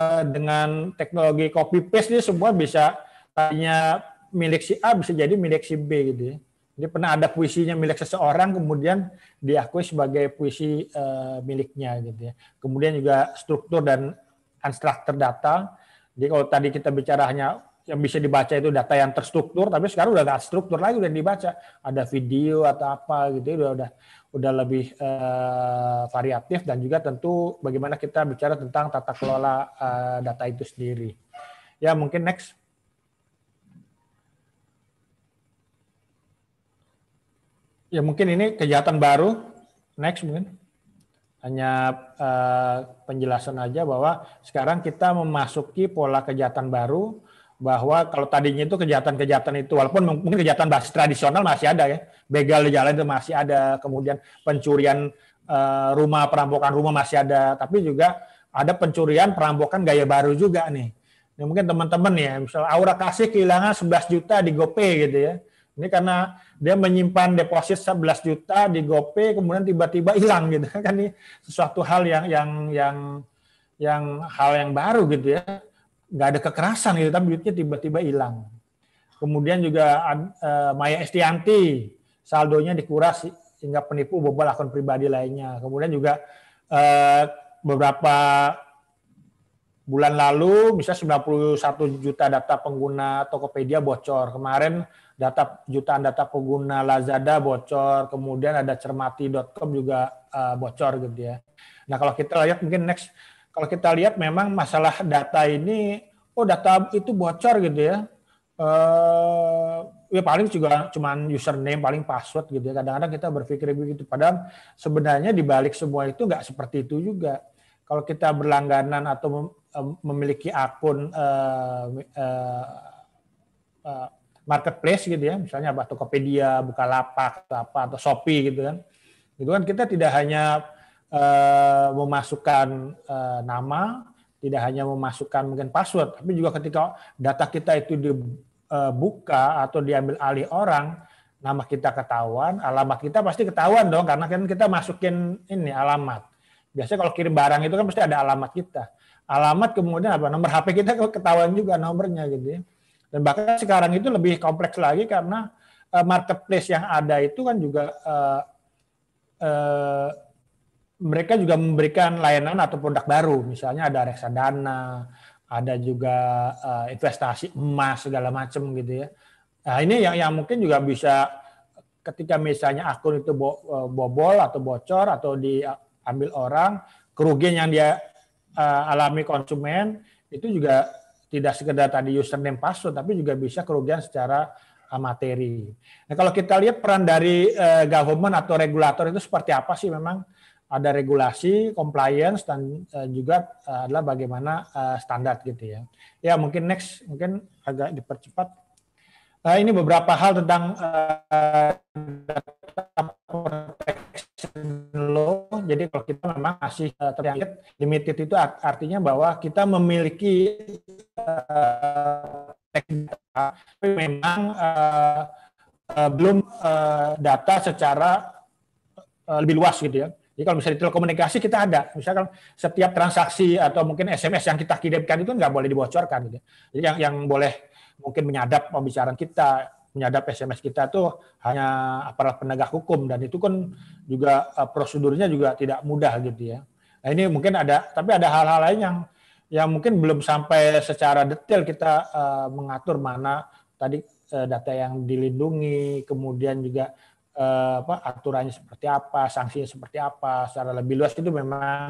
Speaker 7: uh, dengan teknologi copy paste ini semua bisa tadinya milik si A bisa jadi milik si B gitu ya. Jadi pernah ada puisinya milik seseorang kemudian diakui sebagai puisi uh, miliknya gitu ya. Kemudian juga struktur dan unstructured data Jadi kalau tadi kita bicara hanya yang bisa dibaca itu data yang terstruktur, tapi sekarang udah nggak struktur lagi udah dibaca. Ada video atau apa gitu, udah udah udah lebih eh, variatif dan juga tentu bagaimana kita bicara tentang tata kelola eh, data itu sendiri. Ya mungkin next. Ya mungkin ini kejahatan baru. Next mungkin. Hanya eh, penjelasan aja bahwa sekarang kita memasuki pola kejahatan baru bahwa kalau tadinya itu kejahatan-kejahatan itu walaupun mungkin kejahatan basis tradisional masih ada ya. Begal di jalan itu masih ada kemudian pencurian eh, rumah perampokan rumah masih ada. Tapi juga ada pencurian perampokan gaya baru juga nih. Ini mungkin teman-teman ya misal Aura kasih kehilangan 11 juta di GoPay gitu ya. Ini karena dia menyimpan deposit 11 juta di GoPay kemudian tiba-tiba hilang gitu. Kan ini sesuatu hal yang yang yang yang hal yang baru gitu ya nggak ada kekerasan gitu, tapi duitnya tiba-tiba hilang. Kemudian juga uh, Maya Estianti, saldonya dikuras hingga penipu bobol akun pribadi lainnya. Kemudian juga uh, beberapa bulan lalu, bisa 91 juta data pengguna Tokopedia bocor. Kemarin data jutaan data pengguna Lazada bocor, kemudian ada cermati.com juga uh, bocor gitu ya. Nah kalau kita lihat mungkin next kalau kita lihat memang masalah data ini, oh data itu bocor gitu ya. Uh, ya paling juga cuman username paling password gitu ya. Kadang-kadang kita berpikir begitu. Padahal sebenarnya di balik semua itu nggak seperti itu juga. Kalau kita berlangganan atau memiliki akun uh, uh, uh, marketplace gitu ya, misalnya apa Tokopedia, Bukalapak atau apa atau Shopee gitu kan. Itu kan kita tidak hanya uh, memasukkan uh, nama, tidak hanya memasukkan mungkin password, tapi juga ketika data kita itu dibuka atau diambil alih orang, nama kita ketahuan, alamat kita pasti ketahuan dong, karena kan kita masukin ini alamat. Biasanya kalau kirim barang itu kan pasti ada alamat kita. Alamat kemudian apa? Nomor HP kita ketahuan juga nomornya gitu ya. Dan bahkan sekarang itu lebih kompleks lagi karena marketplace yang ada itu kan juga mereka juga memberikan layanan atau produk baru, misalnya ada reksadana, ada juga uh, investasi emas segala macam gitu ya. Nah ini yang yang mungkin juga bisa ketika misalnya akun itu bo, uh, bobol atau bocor atau diambil orang, kerugian yang dia uh, alami konsumen itu juga tidak sekedar tadi username password, tapi juga bisa kerugian secara materi. Nah kalau kita lihat peran dari uh, government atau regulator itu seperti apa sih memang? Ada regulasi, compliance dan uh, juga uh, adalah bagaimana uh, standar gitu ya. Ya mungkin next mungkin agak dipercepat. Ini beberapa hal tentang data protection law. Jadi kalau kita memang masih terjangkit limited itu artinya bahwa kita memiliki tapi memang belum data secara lebih luas gitu ya. Jadi kalau misalnya telekomunikasi kita ada, misalkan setiap transaksi atau mungkin SMS yang kita kirimkan itu nggak boleh dibocorkan. Gitu. Jadi yang yang boleh mungkin menyadap pembicaraan kita, menyadap SMS kita itu hanya aparat penegak hukum dan itu kan juga uh, prosedurnya juga tidak mudah gitu ya. Nah ini mungkin ada, tapi ada hal-hal lain yang yang mungkin belum sampai secara detail kita uh, mengatur mana tadi uh, data yang dilindungi, kemudian juga eh, apa aturannya seperti apa, sanksinya seperti apa, secara lebih luas itu memang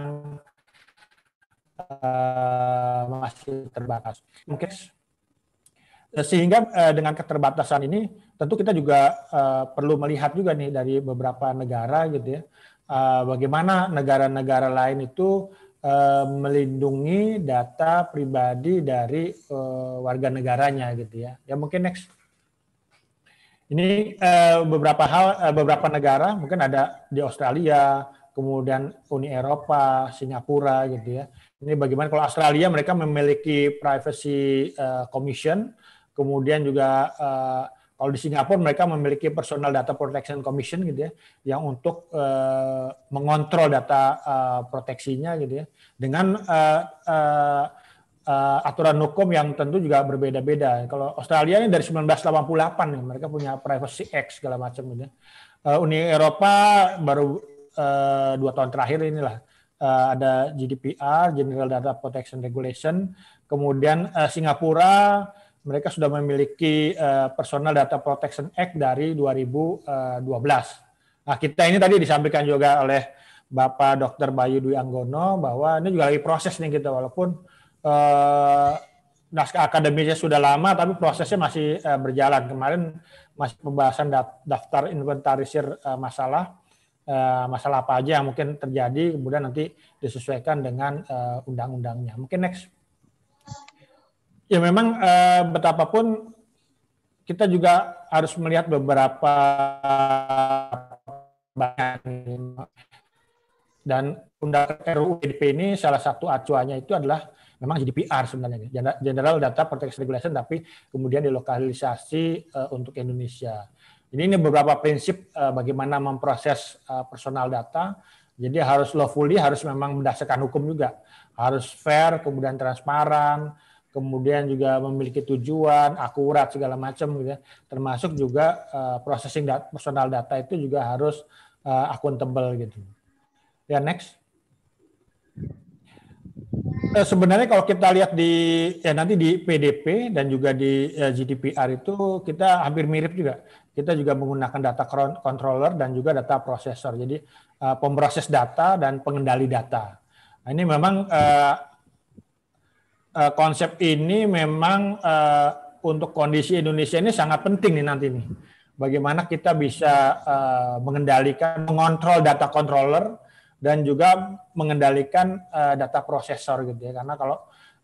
Speaker 7: eh, masih terbatas. Mungkin sehingga eh, dengan keterbatasan ini tentu kita juga eh, perlu melihat juga nih dari beberapa negara gitu ya, eh, bagaimana negara-negara lain itu melindungi data pribadi dari eh, warga negaranya gitu ya. Ya mungkin next. Ini uh, beberapa hal, uh, beberapa negara, mungkin ada di Australia, kemudian Uni Eropa, Singapura, gitu ya. Ini bagaimana kalau Australia mereka memiliki privacy uh, commission, kemudian juga uh, kalau di Singapura mereka memiliki personal data protection commission, gitu ya, yang untuk uh, mengontrol data uh, proteksinya, gitu ya, dengan uh, uh, uh, aturan hukum yang tentu juga berbeda-beda. Kalau Australia ini dari 1988 nih, mereka punya Privacy Act segala macam gitu. Uh, Uni Eropa baru uh, dua tahun terakhir inilah eh, ada GDPR, General Data Protection Regulation, kemudian eh, Singapura mereka sudah memiliki eh, Personal Data Protection Act dari 2012. Nah, kita ini tadi disampaikan juga oleh Bapak Dr. Bayu Dwi Anggono bahwa ini juga lagi proses nih kita walaupun eh, naskah akademisnya sudah lama tapi prosesnya masih eh, berjalan. Kemarin masih pembahasan daf- daftar inventarisir eh, masalah masalah apa aja yang mungkin terjadi kemudian nanti disesuaikan dengan undang-undangnya. Mungkin next. Ya memang betapapun kita juga harus melihat beberapa dan undang RUU PDP ini salah satu acuannya itu adalah memang GDPR sebenarnya Gen- General Data Protection Regulation tapi kemudian dilokalisasi eh, untuk Indonesia. Jadi ini beberapa prinsip eh, bagaimana memproses eh, personal data. Jadi harus lawfully harus memang berdasarkan hukum juga. Harus fair, kemudian transparan, kemudian juga memiliki tujuan, akurat segala macam gitu ya. Termasuk juga eh, processing dat- personal data itu juga harus eh, akuntabel gitu. Ya next. Eh, Sebenarnya kalau kita lihat di ya nanti di PDP dan juga di eh, GDPR itu kita hampir mirip juga. Kita juga menggunakan data controller dan juga data processor. Jadi eh, pemproses data dan pengendali data. Nah, ini memang eh, eh, konsep ini memang eh, untuk kondisi Indonesia ini sangat penting nih nanti nih. Bagaimana kita bisa eh, mengendalikan, mengontrol data controller dan juga mengendalikan eh, data prosesor gitu ya. Karena kalau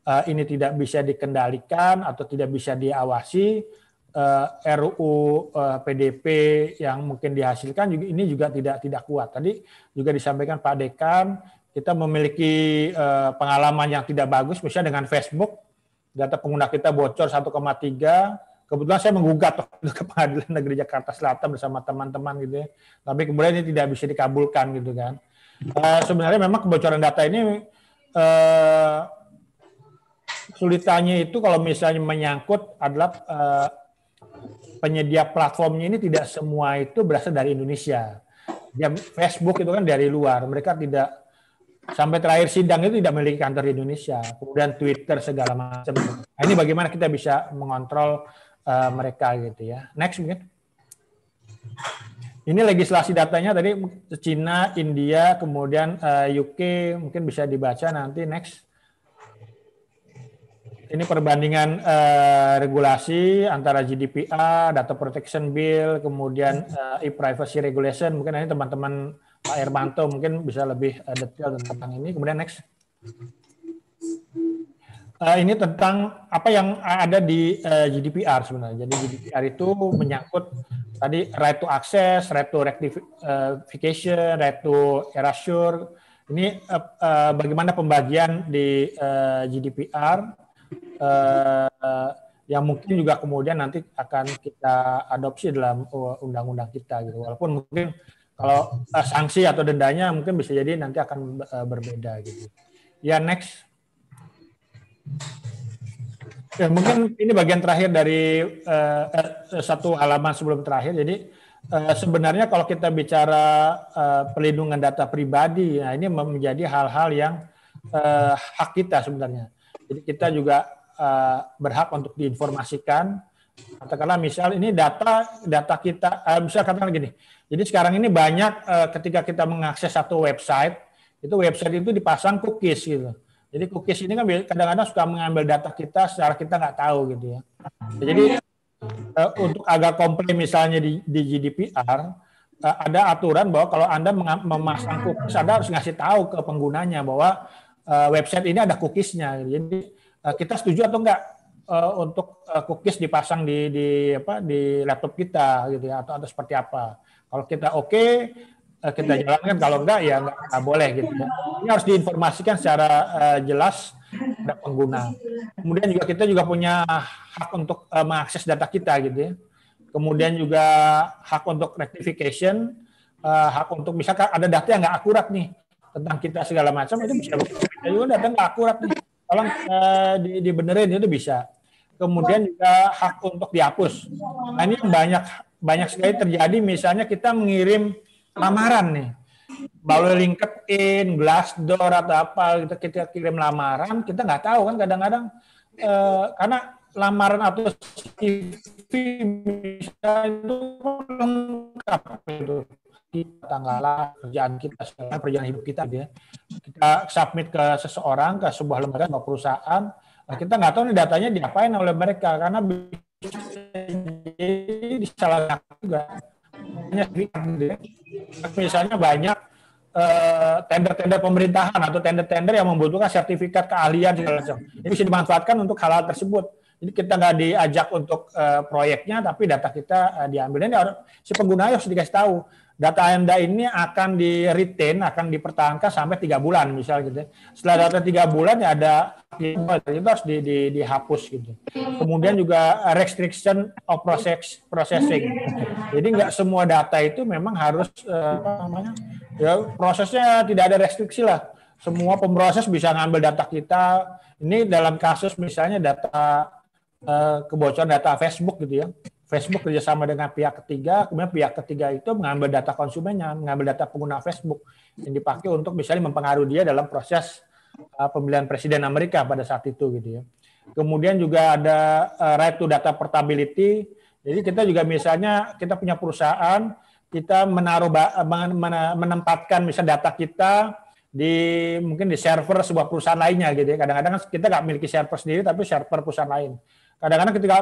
Speaker 7: eh, ini tidak bisa dikendalikan atau tidak bisa diawasi, eh, RUU eh, PDP yang mungkin dihasilkan juga ini juga tidak tidak kuat. Tadi juga disampaikan Pak Dekan, kita memiliki eh, pengalaman yang tidak bagus, misalnya dengan Facebook, data pengguna kita bocor 1,3. Kebetulan saya menggugat ke Pengadilan Negeri Jakarta Selatan bersama teman-teman gitu ya. Tapi kemudian ini tidak bisa dikabulkan gitu kan. Eh, sebenarnya memang kebocoran data ini eh, kesulitannya itu kalau misalnya menyangkut adalah eh, penyedia platformnya ini tidak semua itu berasal dari Indonesia. Ya, Facebook itu kan dari luar, mereka tidak sampai terakhir sidang itu tidak memiliki kantor di Indonesia. Kemudian Twitter segala macam. Nah, ini bagaimana kita bisa mengontrol eh, mereka gitu ya. Next mungkin. Ini legislasi datanya tadi Cina, India, kemudian eh, UK mungkin bisa dibaca nanti next. Ini perbandingan eh, regulasi antara GDPR, Data Protection Bill, kemudian eh, e-privacy regulation. Mungkin ini teman-teman Pak Hermanto mungkin bisa lebih detail tentang ini. Kemudian next. Eh, ini tentang apa yang ada di eh, GDPR sebenarnya. Jadi GDPR itu menyangkut tadi right to access, right to rectification, right to erasure. Ini eh, eh, bagaimana pembagian di eh, GDPR eh, yang mungkin juga kemudian nanti akan kita adopsi dalam uh, undang-undang kita gitu. Walaupun mungkin kalau uh, sanksi atau dendanya mungkin bisa jadi nanti akan uh, berbeda gitu. Ya next. Ya, mungkin ini bagian terakhir dari uh, satu halaman sebelum terakhir. Jadi uh, sebenarnya kalau kita bicara uh, pelindungan data pribadi, nah ini menjadi hal-hal yang uh, hak kita sebenarnya. Jadi kita juga uh, berhak untuk diinformasikan. Katakanlah misal ini data data kita, uh, bisa katakan gini. Jadi sekarang ini banyak uh, ketika kita mengakses satu website, itu website itu dipasang cookies gitu. Jadi cookies ini kan kadang-kadang suka mengambil data kita secara kita nggak tahu gitu ya. Jadi uh, untuk agar komplain misalnya di, di GDPR uh, ada aturan bahwa kalau anda memasang cookies, anda harus ngasih tahu ke penggunanya bahwa uh, website ini ada cookiesnya. Jadi uh, kita setuju atau enggak uh, untuk uh, cookies dipasang di di apa di laptop kita gitu ya atau atau seperti apa. Kalau kita oke kita jalankan kalau enggak ya enggak, enggak boleh gitu. Ini harus diinformasikan secara uh, jelas kepada pengguna. Kemudian juga kita juga punya hak untuk uh, mengakses data kita gitu ya. Kemudian juga hak untuk rectification, uh, hak untuk misalkan ada data yang enggak akurat nih tentang kita segala macam itu bisa kita juga data enggak akurat nih. Tolong uh, di, dibenerin itu bisa. Kemudian juga hak untuk dihapus. Nah, ini banyak banyak sekali terjadi misalnya kita mengirim lamaran nih. melalui LinkedIn, Glassdoor atau apa kita kita kirim lamaran, kita nggak tahu kan kadang-kadang eh, karena lamaran atau CV itu lengkap itu tanggal kerjaan kita sekarang perjalanan hidup kita gitu ya kita submit ke seseorang ke sebuah lembaga atau perusahaan nah, kita nggak tahu nih datanya diapain oleh mereka karena bisa jadi disalahgunakan juga banyak gitu ya. Misalnya banyak eh, tender-tender pemerintahan atau tender-tender yang membutuhkan sertifikat keahlian segala macam. Ini bisa dimanfaatkan untuk hal-hal tersebut. Jadi kita nggak diajak untuk eh, proyeknya, tapi data kita eh, diambil. Si pengguna harus dikasih tahu data anda ini akan di retain, akan dipertahankan sampai tiga bulan, misal gitu. ya. Setelah data tiga bulan ya ada itu harus di, di, dihapus gitu. Kemudian juga restriction of process processing. Jadi nggak semua data itu memang harus eh, apa namanya ya prosesnya tidak ada restriksi lah. Semua pemproses bisa ngambil data kita. Ini dalam kasus misalnya data eh, kebocoran data Facebook gitu ya. Facebook kerjasama dengan pihak ketiga, kemudian pihak ketiga itu mengambil data konsumennya, mengambil data pengguna Facebook yang dipakai untuk misalnya mempengaruhi dia dalam proses uh, pemilihan presiden Amerika pada saat itu gitu ya. Kemudian juga ada uh, right to data portability. Jadi kita juga misalnya kita punya perusahaan, kita menaruh menempatkan misalnya data kita di mungkin di server sebuah perusahaan lainnya gitu ya. Kadang-kadang kita nggak memiliki server sendiri tapi server perusahaan lain. Kadang-kadang ketika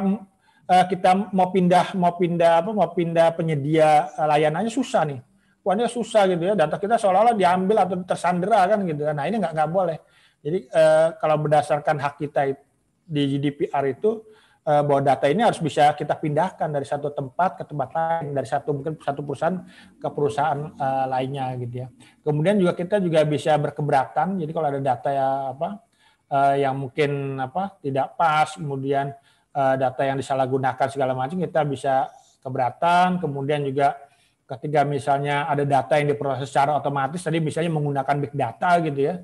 Speaker 7: uh, kita mau pindah mau pindah apa mau pindah penyedia uh, layanannya susah nih. Ini susah gitu ya. Data kita seolah-olah diambil atau tersandera kan gitu. Nah ini nggak nggak boleh. Jadi uh, kalau berdasarkan hak kita di GDPR itu bahwa data ini harus bisa kita pindahkan dari satu tempat ke tempat lain, dari satu mungkin satu perusahaan ke perusahaan uh, lainnya gitu ya. Kemudian juga kita juga bisa berkeberatan. Jadi kalau ada data ya apa uh, yang mungkin apa tidak pas, kemudian uh, data yang disalahgunakan segala macam kita bisa keberatan. Kemudian juga ketika misalnya ada data yang diproses secara otomatis tadi misalnya menggunakan big data gitu ya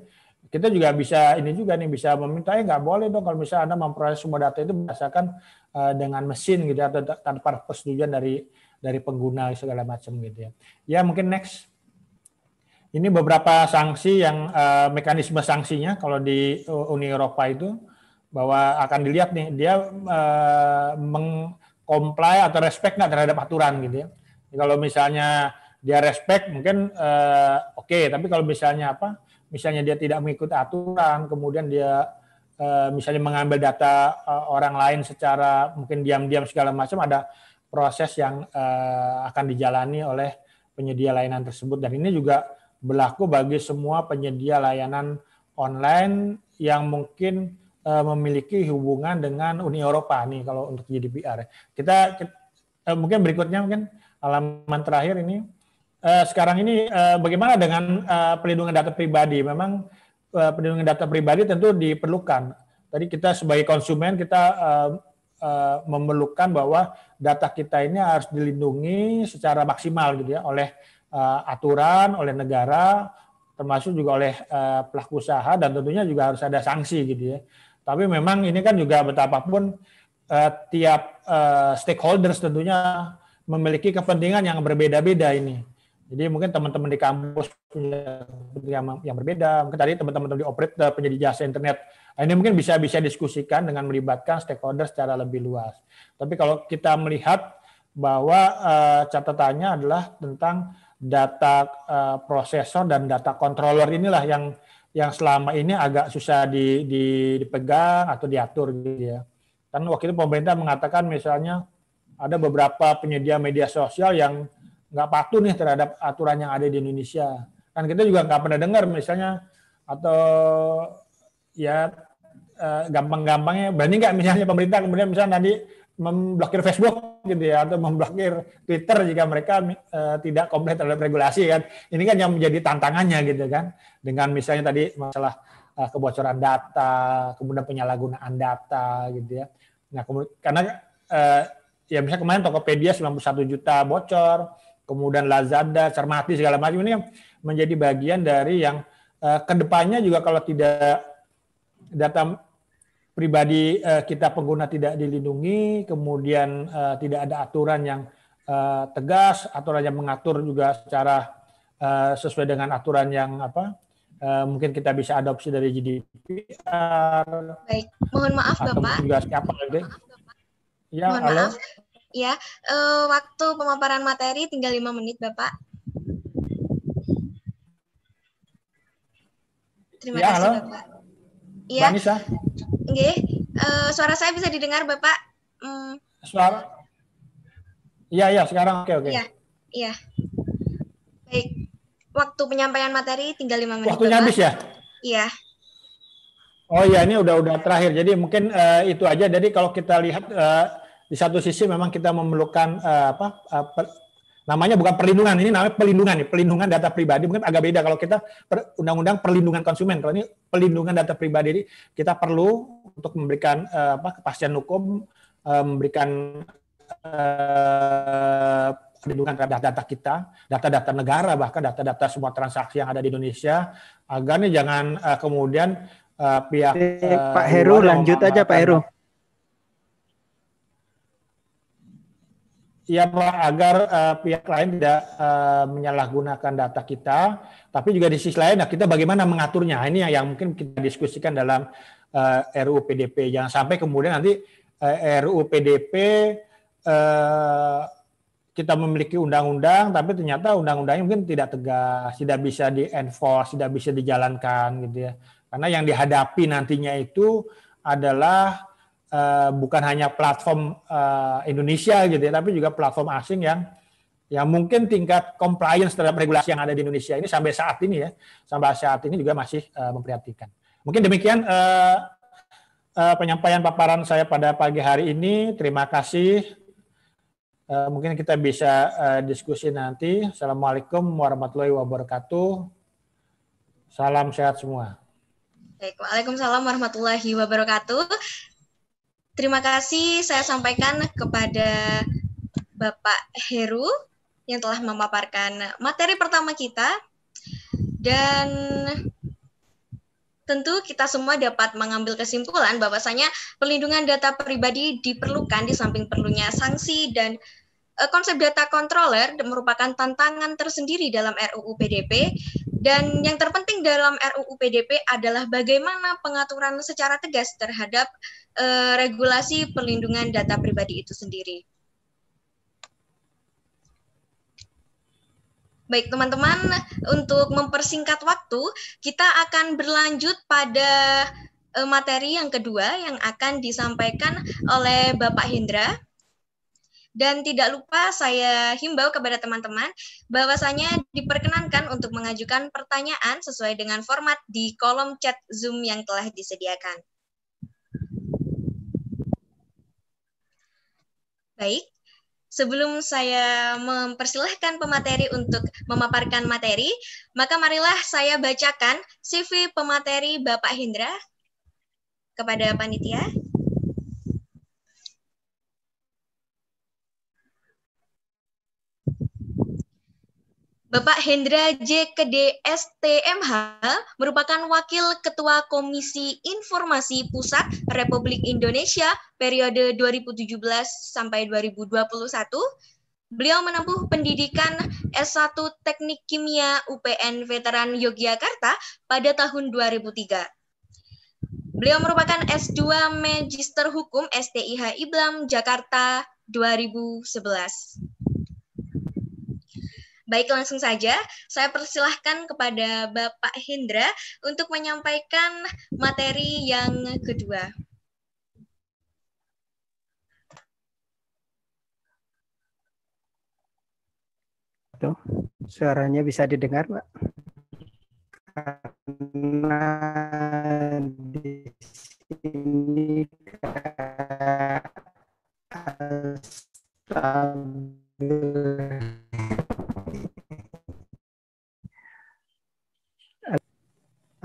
Speaker 7: kita juga bisa ini juga nih bisa meminta ya nggak boleh dong kalau misalnya anda memproses semua data itu berdasarkan uh, dengan mesin gitu ya, atau tanpa persetujuan dari dari pengguna segala macam gitu ya. Ya mungkin next. Ini beberapa sanksi yang uh, mekanisme sanksinya kalau di Uni Eropa itu bahwa akan dilihat nih dia uh, mengcomply atau respect nggak terhadap aturan gitu ya. Kalau misalnya dia respect mungkin uh, oke, okay. tapi kalau misalnya apa? Misalnya dia tidak mengikuti aturan, kemudian dia uh, misalnya mengambil data uh, orang lain secara mungkin diam-diam segala macam, ada proses yang uh, akan dijalani oleh penyedia layanan tersebut. Dan ini juga berlaku bagi semua penyedia layanan online yang mungkin memiliki hubungan dengan Uni Eropa nih kalau untuk GDPR. Kita, kita uh, mungkin berikutnya mungkin halaman terakhir ini uh, sekarang ini bagaimana dengan pelindungan data pribadi? Memang pelindungan data pribadi tentu diperlukan. Tadi kita sebagai konsumen kita memerlukan bahwa data kita ini harus dilindungi secara maksimal gitu ya oleh aturan, oleh negara, termasuk juga oleh pelaku usaha dan tentunya juga harus ada sanksi gitu ya. Tapi memang ini kan juga betapapun uh, tiap uh, stakeholders tentunya memiliki kepentingan yang berbeda-beda ini. Jadi mungkin teman-teman di kampus punya kepentingan yang berbeda. Mungkin tadi teman-teman di operator penyedia jasa internet. Nah, ini mungkin bisa bisa diskusikan dengan melibatkan stakeholder secara lebih luas. Tapi kalau kita melihat bahwa uh, catatannya adalah tentang data uh, prosesor dan data controller inilah yang yang selama ini agak susah di, di, dipegang atau diatur gitu ya. Kan waktu itu pemerintah mengatakan misalnya ada beberapa penyedia media sosial yang nggak patuh nih terhadap aturan yang ada di Indonesia. Kan kita juga nggak pernah dengar misalnya atau ya eh, gampang-gampangnya berani nggak misalnya pemerintah kemudian misalnya nanti memblokir Facebook gitu ya atau memblokir Twitter jika mereka uh, tidak komplit terhadap regulasi kan. Ini kan yang menjadi tantangannya gitu kan. Dengan misalnya tadi masalah uh, kebocoran data kemudian penyalahgunaan data gitu ya. Nah karena uh, ya misalnya kemarin Tokopedia 91 juta bocor kemudian Lazada Cermati segala macam ini yang menjadi bagian dari yang uh, ke depannya juga kalau tidak data pribadi uh, kita pengguna tidak dilindungi, kemudian uh, tidak ada aturan yang uh, tegas, aturan yang mengatur juga secara eh, sesuai dengan aturan yang apa eh, mungkin kita bisa adopsi dari GDPR
Speaker 10: Baik, mohon maaf
Speaker 7: atau
Speaker 10: Bapak.
Speaker 7: juga siapa gitu. Ya,
Speaker 10: Mohon
Speaker 7: halo.
Speaker 10: maaf. Ya, eh, waktu pemaparan materi tinggal lima menit, Bapak. Terima
Speaker 7: Ya,
Speaker 10: kasih,
Speaker 7: halo.
Speaker 10: Bapak.
Speaker 7: Mbak
Speaker 10: Iya,
Speaker 7: Nisa,
Speaker 10: nggih. Eh, suara saya bisa didengar, Bapak? Hmm,
Speaker 7: suara. Iya, iya, sekarang oke, oke.
Speaker 10: Iya, iya. Baik. Waktu penyampaian materi tinggal lima menit,
Speaker 7: Waktunya
Speaker 10: Bapak.
Speaker 7: habis ya?
Speaker 10: Iya.
Speaker 7: Oh iya, ini udah udah terakhir. Jadi mungkin eh, itu aja. Jadi kalau kita lihat eh, di satu sisi memang kita memerlukan eh, apa per- namanya bukan perlindungan, ini namanya pelindungan nih, pelindungan data pribadi. Mungkin agak beda kalau kita undang-undang perlindungan konsumen. Kalau ini pelindungan data pribadi, Jadi kita perlu untuk memberikan eh, apa kepastian hukum, eh, memberikan eh, perlindungan terhadap data kita, data-data negara, bahkan data-data semua transaksi yang ada di Indonesia, agar nih jangan eh, kemudian eh, pihak
Speaker 6: eh, Pak Heru lanjut aja Pak Heru.
Speaker 7: Ya agar eh, pihak lain tidak eh, menyalahgunakan data kita, tapi juga di sisi lain, nah, kita bagaimana mengaturnya. Ini yang, yang mungkin kita diskusikan dalam eh, RUU PDP. Jangan sampai kemudian nanti eh, RUU PDP eh, kita memiliki undang-undang, tapi ternyata undang-undangnya mungkin tidak tegas, tidak bisa di-enforce, tidak bisa dijalankan gitu ya. Karena yang dihadapi nantinya itu adalah eh, bukan hanya platform eh, Indonesia gitu ya, tapi juga platform asing yang yang mungkin tingkat compliance terhadap regulasi yang ada di Indonesia ini sampai saat ini ya, sampai saat ini juga masih eh, memprihatinkan. Mungkin demikian eh, eh, penyampaian paparan saya pada pagi hari ini. Terima kasih. Eh, mungkin kita bisa eh, diskusi nanti. Assalamualaikum warahmatullahi wabarakatuh. Salam sehat semua.
Speaker 10: Waalaikumsalam warahmatullahi wabarakatuh. Terima kasih saya sampaikan kepada Bapak Heru yang telah memaparkan materi pertama kita. Dan tentu kita semua dapat mengambil kesimpulan bahwasanya perlindungan data pribadi diperlukan di samping perlunya sanksi dan konsep data controller merupakan tantangan tersendiri dalam RUU PDP dan yang terpenting dalam RUU PDP adalah bagaimana pengaturan secara tegas terhadap eh, regulasi perlindungan data pribadi itu sendiri. Baik, teman-teman, untuk mempersingkat waktu, kita akan berlanjut pada eh, materi yang kedua yang akan disampaikan oleh Bapak Hendra. Dan tidak lupa saya himbau kepada teman-teman bahwasanya diperkenankan untuk mengajukan pertanyaan sesuai dengan format di kolom chat Zoom yang telah disediakan. Baik, sebelum saya mempersilahkan pemateri untuk memaparkan materi, maka marilah saya bacakan CV pemateri Bapak Hendra kepada panitia. Bapak Hendra J. Kede STMH merupakan Wakil Ketua Komisi Informasi Pusat Republik Indonesia periode 2017 sampai 2021. Beliau menempuh pendidikan S1 Teknik Kimia UPN Veteran Yogyakarta pada tahun 2003. Beliau merupakan S2 Magister Hukum STIH Iblam Jakarta 2011. Baik, langsung saja saya persilahkan kepada Bapak Hendra untuk menyampaikan materi yang kedua.
Speaker 6: Tuh, suaranya bisa didengar, Pak? Karena di sini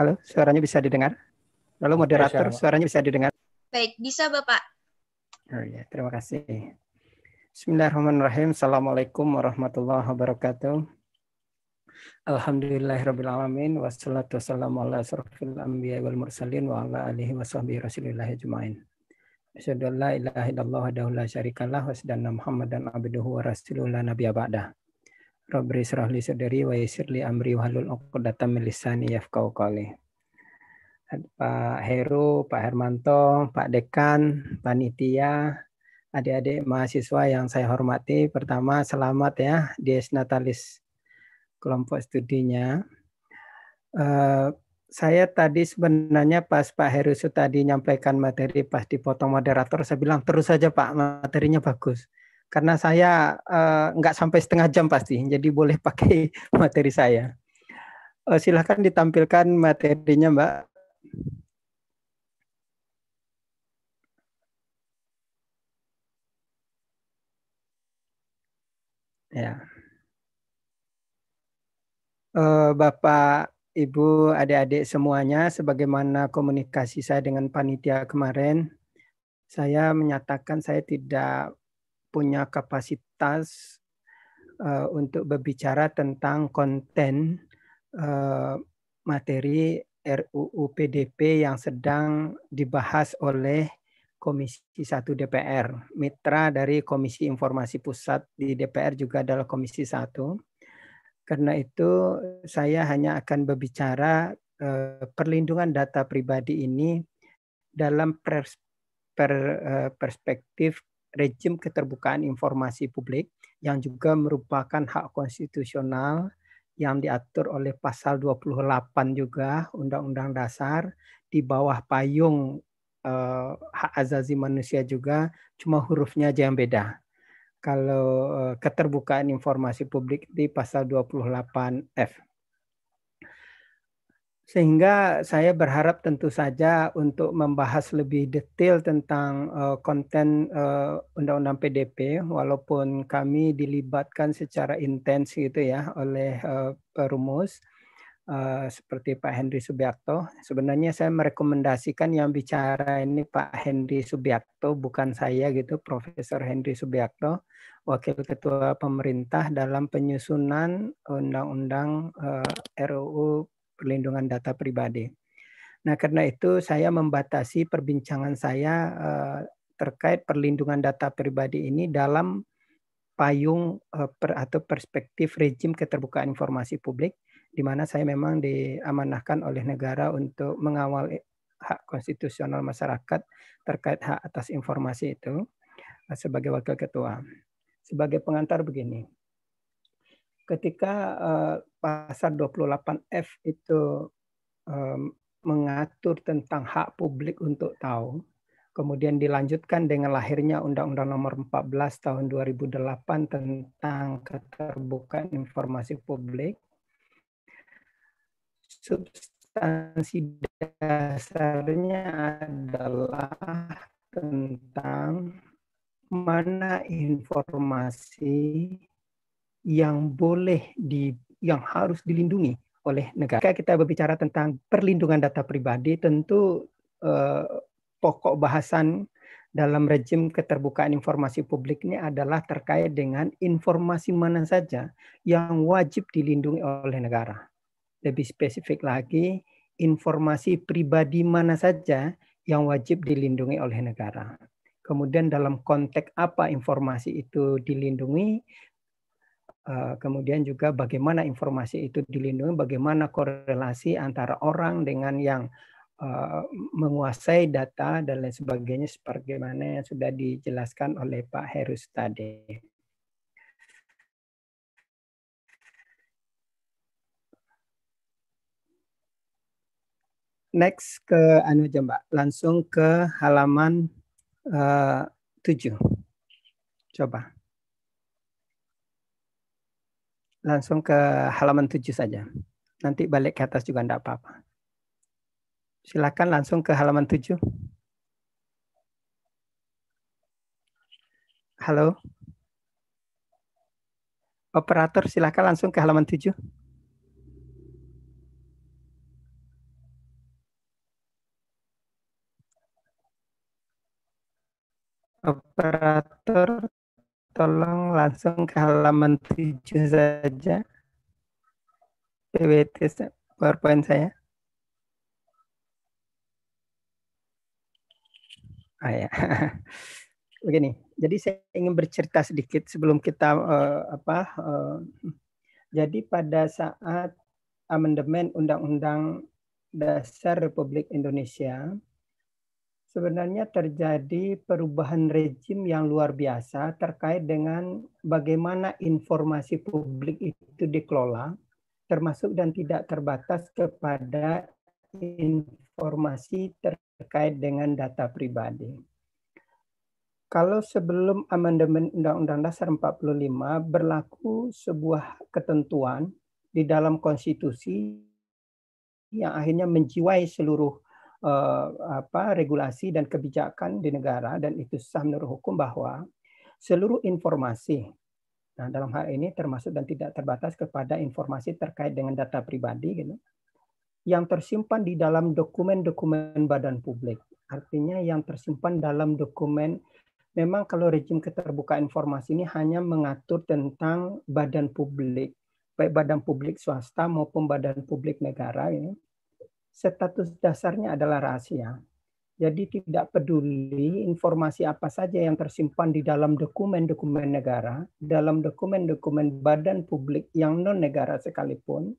Speaker 6: Halo, suaranya bisa didengar? Lalu moderator, suaranya bisa didengar?
Speaker 10: Baik, bisa Bapak.
Speaker 6: Oh ya, terima kasih. Bismillahirrahmanirrahim. Assalamualaikum warahmatullahi wabarakatuh. Alhamdulillahirrahmanirrahim. Wassalatu wassalamu ala asrafil anbiya wal mursalin wa ala alihi wa sahbihi rasulillah ajma'in. Asyhadu an la ilaha illallah wahdahu la syarikalah wa asyhadu anna Muhammadan abduhu wa rasuluhu la nabiyya ba'dah. Rabbi israh li sadri wa amri wahlul 'uqdatam min lisani yafqahu qawli. Pak Heru, Pak Hermanto, Pak Dekan, panitia, adik-adik mahasiswa yang saya hormati. Pertama, selamat ya Dies Natalis kelompok studinya. Uh, saya tadi sebenarnya pas Pak Heru tadi nyampaikan materi pas dipotong moderator, saya bilang terus saja Pak materinya bagus karena saya uh, sampai setengah jam pasti, jadi boleh pakai materi saya. Uh, silahkan ditampilkan materinya, Mbak. Ya. Uh, Bapak, Ibu, adik-adik semuanya, sebagaimana komunikasi saya dengan panitia kemarin, saya menyatakan saya tidak punya kapasitas uh, untuk berbicara tentang konten uh, materi RUU PDP yang sedang dibahas oleh Komisi 1 DPR. Mitra dari Komisi Informasi Pusat di DPR juga adalah Komisi 1. Karena itu saya hanya akan berbicara uh, perlindungan data pribadi ini dalam pers per, perspektif rejim keterbukaan informasi publik yang juga merupakan hak konstitusional yang diatur oleh pasal 28 juga Undang-Undang Dasar di bawah payung eh, hak azazi manusia juga cuma hurufnya aja yang beda. Kalau eh, keterbukaan informasi publik di pasal 28F. Sehingga saya berharap tentu saja untuk membahas lebih detail tentang uh, konten uh, Undang-Undang PDP, walaupun kami dilibatkan secara intens gitu ya oleh uh, perumus uh, seperti Pak Henry Subiakto. Sebenarnya saya merekomendasikan yang bicara ini Pak Henry Subiakto, bukan saya gitu, Profesor Henry Subiakto, Wakil Ketua Pemerintah dalam penyusunan Undang-Undang uh, RUU perlindungan data pribadi. Nah, karena itu saya membatasi perbincangan saya uh, terkait perlindungan data pribadi ini dalam payung per, atau perspektif rejim keterbukaan informasi publik, di mana saya memang diamanahkan oleh negara untuk mengawal hak konstitusional masyarakat terkait hak atas informasi itu uh, sebagai wakil ketua. Sebagai pengantar begini, ketika pasal 28F itu um, mengatur tentang hak publik untuk tahu, kemudian dilanjutkan dengan lahirnya Undang-Undang Nomor 14 Tahun 2008 tentang keterbukaan informasi publik. Substansi dasarnya adalah tentang mana informasi yang boleh di yang harus dilindungi oleh negara. Kita berbicara tentang perlindungan data pribadi, tentu eh, pokok bahasan dalam rejim keterbukaan informasi publik ini adalah terkait dengan informasi mana saja yang wajib dilindungi oleh negara. Lebih spesifik lagi, informasi pribadi mana saja yang wajib dilindungi oleh negara. Kemudian dalam konteks apa informasi itu dilindungi, kemudian juga bagaimana informasi itu dilindungi, bagaimana korelasi antara orang dengan yang uh, menguasai data dan lain sebagainya sebagaimana yang sudah dijelaskan oleh Pak Herus tadi. Next ke anu aja Mbak, langsung ke halaman uh, 7. Coba. Langsung ke halaman 7 saja. Nanti balik ke atas juga enggak apa-apa. Silakan langsung ke halaman 7. Halo. Operator silakan langsung ke halaman 7. Operator Tolong langsung ke halaman 7 saja. PWT PowerPoint saya. Ah, ya. Begini, jadi saya ingin bercerita sedikit sebelum kita uh, apa uh, Jadi pada saat amandemen Undang-Undang Dasar Republik Indonesia sebenarnya terjadi perubahan rejim yang luar biasa terkait dengan bagaimana informasi publik itu dikelola, termasuk dan tidak terbatas kepada informasi terkait dengan data pribadi. Kalau sebelum amandemen Undang-Undang Dasar 45 berlaku sebuah ketentuan di dalam konstitusi yang akhirnya menjiwai seluruh uh, apa regulasi dan kebijakan di negara dan itu sah menurut hukum bahwa seluruh informasi nah dalam hal ini termasuk dan tidak terbatas kepada informasi terkait dengan data pribadi gitu yang tersimpan di dalam dokumen-dokumen badan publik. Artinya yang tersimpan dalam dokumen memang kalau rejim keterbukaan informasi ini hanya mengatur tentang badan publik baik badan publik swasta maupun badan publik negara ini status dasarnya adalah rahasia. Jadi tidak peduli informasi apa saja yang tersimpan di dalam dokumen-dokumen negara, dalam dokumen-dokumen badan publik yang non negara sekalipun,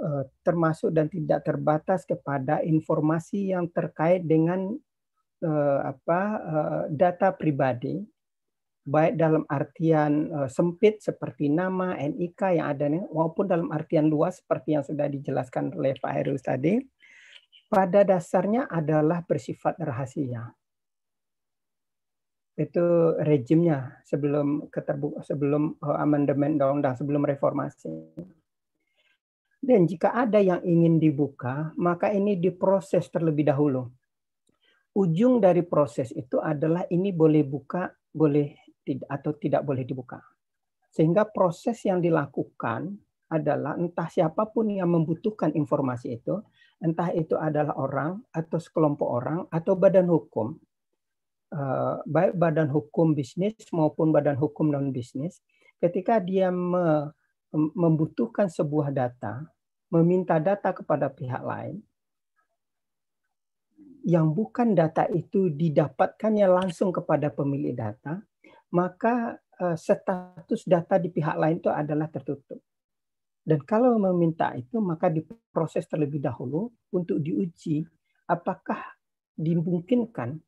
Speaker 6: eh, termasuk dan tidak terbatas kepada informasi yang terkait dengan eh, apa eh, data pribadi baik dalam artian uh, sempit seperti nama NIK yang ada maupun dalam artian luas seperti yang sudah dijelaskan oleh Pak Heru tadi pada dasarnya adalah bersifat rahasia. Itu rejimnya sebelum keterbuka sebelum uh, amandemen undang-undang sebelum reformasi. Dan jika ada yang ingin dibuka, maka ini diproses terlebih dahulu. Ujung dari proses itu adalah ini boleh buka, boleh atau tidak boleh dibuka. Sehingga proses yang dilakukan adalah entah siapa pun yang membutuhkan informasi itu, entah itu adalah orang atau sekelompok orang atau badan hukum, eh, baik badan hukum bisnis maupun badan hukum non bisnis, ketika dia membutuhkan sebuah data, meminta data kepada pihak lain, yang bukan data itu didapatkannya langsung kepada pemilik data, maka uh, status data di pihak lain itu adalah tertutup. Dan kalau meminta itu, maka diproses terlebih dahulu untuk diuji apakah dimungkinkan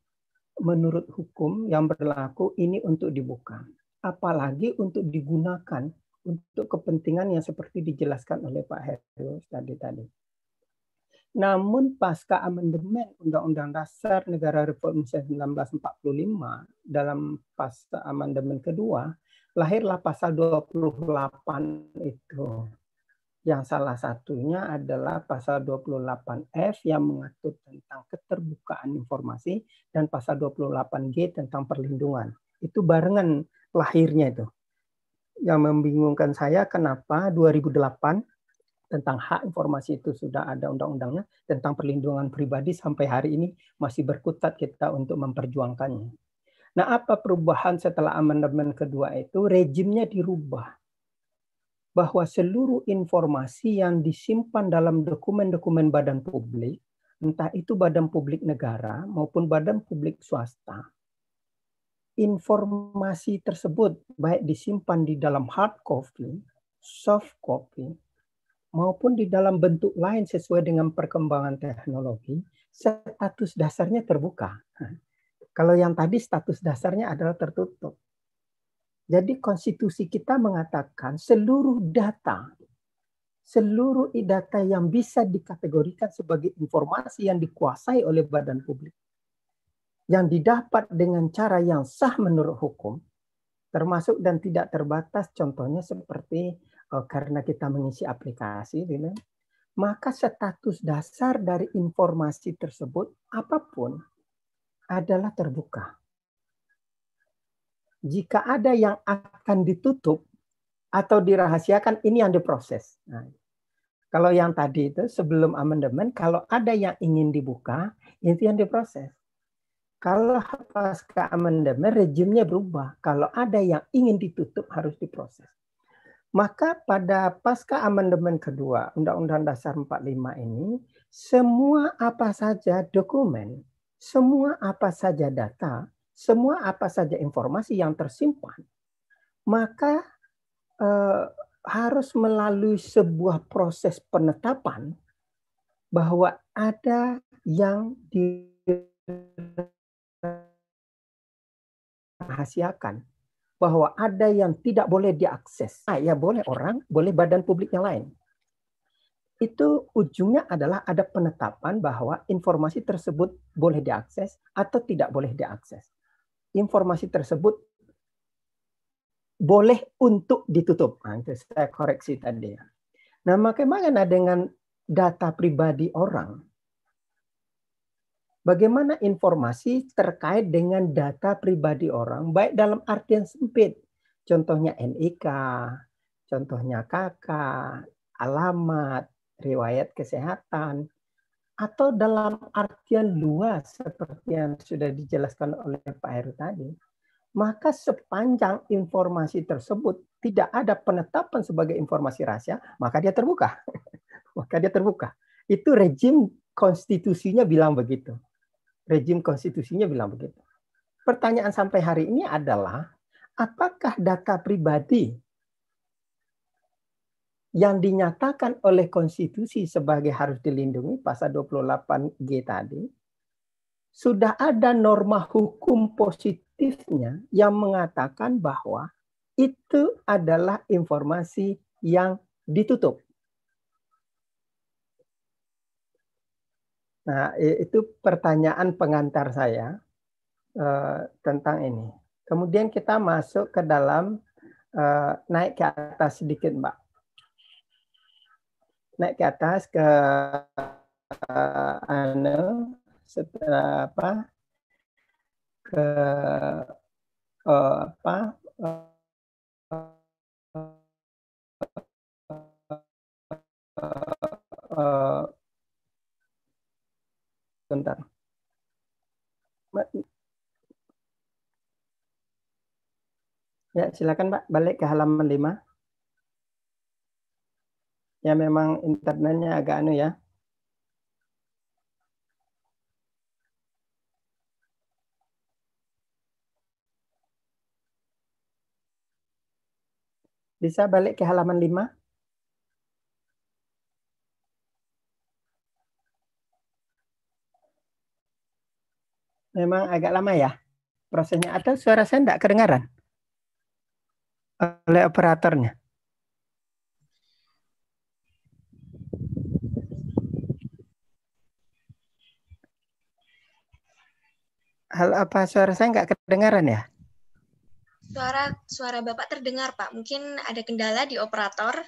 Speaker 6: menurut hukum yang berlaku ini untuk dibuka. Apalagi untuk digunakan untuk kepentingan yang seperti dijelaskan oleh Pak Heru tadi tadi. Namun pasca amandemen Undang-Undang Dasar Negara Republik Indonesia 1945 dalam pasca amandemen kedua lahirlah pasal 28 itu. Yang salah satunya adalah pasal 28F yang mengatur tentang keterbukaan informasi dan pasal 28G tentang perlindungan. Itu barengan lahirnya itu. Yang membingungkan saya kenapa 2008 tentang hak informasi itu sudah ada undang-undangnya tentang perlindungan pribadi sampai hari ini masih berkutat kita untuk memperjuangkannya. Nah, apa perubahan setelah amandemen kedua itu? Rejimnya dirubah. Bahwa seluruh informasi yang disimpan dalam dokumen-dokumen badan publik, entah itu badan publik negara maupun badan publik swasta, informasi tersebut baik disimpan di dalam hard copy, soft copy, maupun di dalam bentuk lain sesuai dengan perkembangan teknologi, status dasarnya terbuka. Kalau yang tadi status dasarnya adalah tertutup. Jadi konstitusi kita mengatakan seluruh data, seluruh data yang bisa dikategorikan sebagai informasi yang dikuasai oleh badan publik, yang didapat dengan cara yang sah menurut hukum, termasuk dan tidak terbatas contohnya seperti karena kita mengisi aplikasi, maka status dasar dari informasi tersebut apa pun adalah terbuka. Jika ada yang akan ditutup atau dirahasiakan, ini yang diproses. Nah, kalau yang tadi itu sebelum amandemen, kalau ada yang ingin dibuka, itu yang diproses. Kalau pasca amandemen, rejimnya berubah. Kalau ada yang ingin ditutup, harus diproses. Maka pada pasca amandemen kedua Undang-Undang Dasar 45 ini, semua apa saja dokumen, semua apa saja data, semua apa saja informasi yang tersimpan, maka eh, harus melalui sebuah proses penetapan bahwa ada yang dirahasiakan, bahwa ada yang tidak boleh diakses. Nah, ya boleh orang, boleh badan publik yang lain. Itu ujungnya adalah ada penetapan bahwa informasi tersebut boleh diakses atau tidak boleh diakses. Informasi tersebut boleh untuk ditutup. Nah, itu saya koreksi tadi. ya. Nah, bagaimana dengan data pribadi orang? Bagaimana informasi terkait dengan data pribadi orang, baik dalam artian sempit, contohnya NIK, contohnya KK, alamat, riwayat kesehatan, atau dalam artian luas seperti yang sudah dijelaskan oleh Pak Heru tadi, maka sepanjang informasi tersebut tidak ada penetapan sebagai informasi rahasia, maka dia terbuka. maka dia terbuka. Itu rejim konstitusinya bilang begitu. Rejim konstitusinya bilang begitu. Pertanyaan sampai hari ini adalah apakah data pribadi yang dinyatakan oleh konstitusi sebagai harus dilindungi pasal 28G tadi sudah ada norma hukum positifnya yang mengatakan bahwa itu adalah informasi yang ditutup. Nah, itu pertanyaan pengantar saya uh, tentang ini. Kemudian kita masuk ke dalam uh, naik ke atas sedikit, Mbak. Naik ke atas ke uh, anu, setelah apa? ke uh, apa? Uh, uh, Bentar. Ya, silakan Pak, balik ke halaman 5. Ya, memang internetnya agak anu ya. Bisa balik ke halaman 5? Memang agak lama ya prosesnya atau suara saya tidak kedengaran oleh operatornya. Hal apa suara saya nggak kedengaran ya?
Speaker 10: Suara suara Bapak terdengar, Pak. Mungkin ada kendala di operator.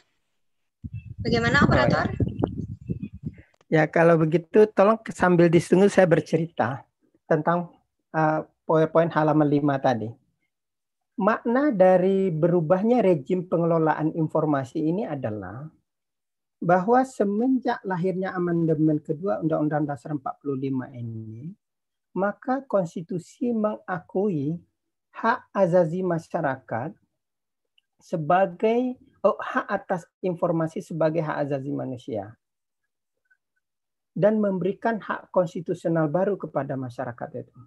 Speaker 10: Bagaimana operator?
Speaker 6: Ya, kalau begitu tolong sambil ditunggu saya bercerita tentang uh, poin-poin halaman 5 tadi. Makna dari berubahnya rejim pengelolaan informasi ini adalah bahwa semenjak lahirnya amandemen kedua Undang-Undang Dasar 45 ini, maka konstitusi mengakui hak azazi masyarakat sebagai oh, hak atas informasi sebagai hak azazi manusia dan memberikan hak konstitusional baru kepada masyarakat itu.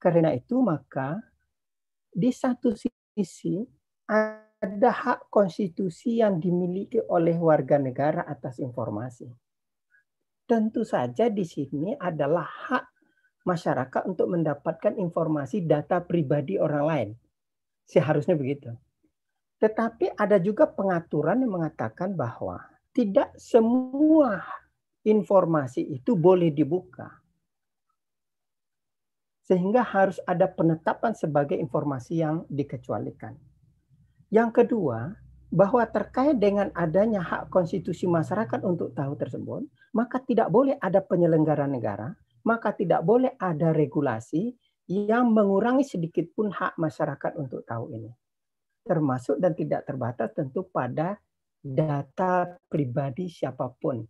Speaker 6: Karena itu maka di satu sisi ada hak konstitusi yang dimiliki oleh warga negara atas informasi. Tentu saja di sini adalah hak masyarakat untuk mendapatkan informasi data pribadi orang lain. Seharusnya begitu. Tetapi ada juga pengaturan yang mengatakan bahwa tidak semua informasi itu boleh dibuka. Sehingga harus ada penetapan sebagai informasi yang dikecualikan. Yang kedua, bahwa terkait dengan adanya hak konstitusi masyarakat untuk tahu tersebut, maka tidak boleh ada penyelenggara negara, maka tidak boleh ada regulasi yang mengurangi sedikit pun hak masyarakat untuk tahu ini. Termasuk dan tidak terbatas tentu pada data pribadi siapa pun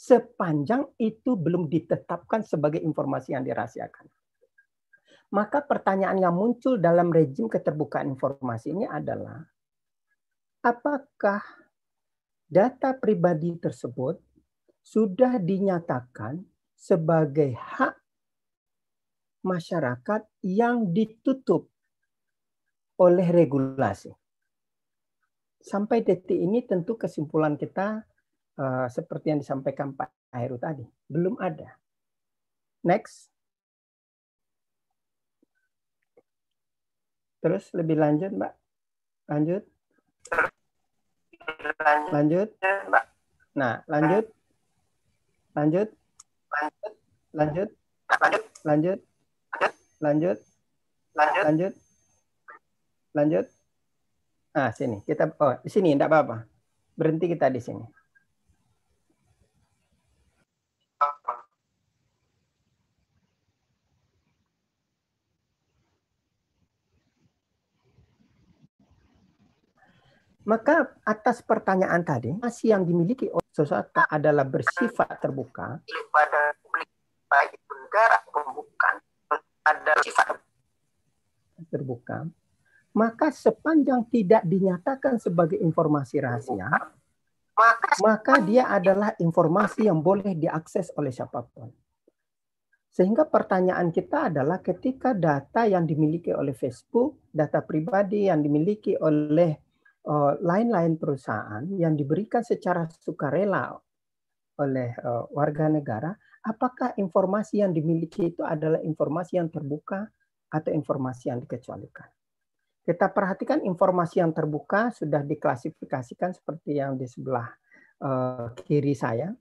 Speaker 6: sepanjang itu belum ditetapkan sebagai informasi yang dirahasiakan. Maka pertanyaan yang muncul dalam rejim keterbukaan informasi ini adalah apakah data pribadi tersebut sudah dinyatakan sebagai hak masyarakat yang ditutup oleh regulasi. sampai detik ini tentu kesimpulan kita uh, seperti yang disampaikan Pak Heru tadi, belum ada. Next. Terus lebih lanjut, Mbak. Lanjut. Lanjut. Nah, lanjut. Lanjut. Lanjut. Lanjut. Lanjut. Lanjut. Lanjut. Lanjut. Ah, sini. Kita oh, di sini enggak apa-apa. Berhenti kita di sini. Maka atas pertanyaan tadi, masih yang dimiliki oleh sesuatu adalah bersifat terbuka pada publik baik negara bukan ada sifat terbuka, maka sepanjang tidak dinyatakan sebagai informasi rahasia, maka, maka dia adalah informasi yang boleh diakses oleh siapa pun. Sehingga pertanyaan kita adalah ketika data yang dimiliki oleh Facebook, data pribadi yang dimiliki oleh lain-lain perusahaan yang diberikan secara sukarela oleh uh, warga negara, apakah informasi yang dimiliki itu adalah informasi yang terbuka atau informasi yang dikecualikan? Kita perhatikan informasi yang terbuka sudah diklasifikasikan seperti yang di sebelah uh, kiri saya.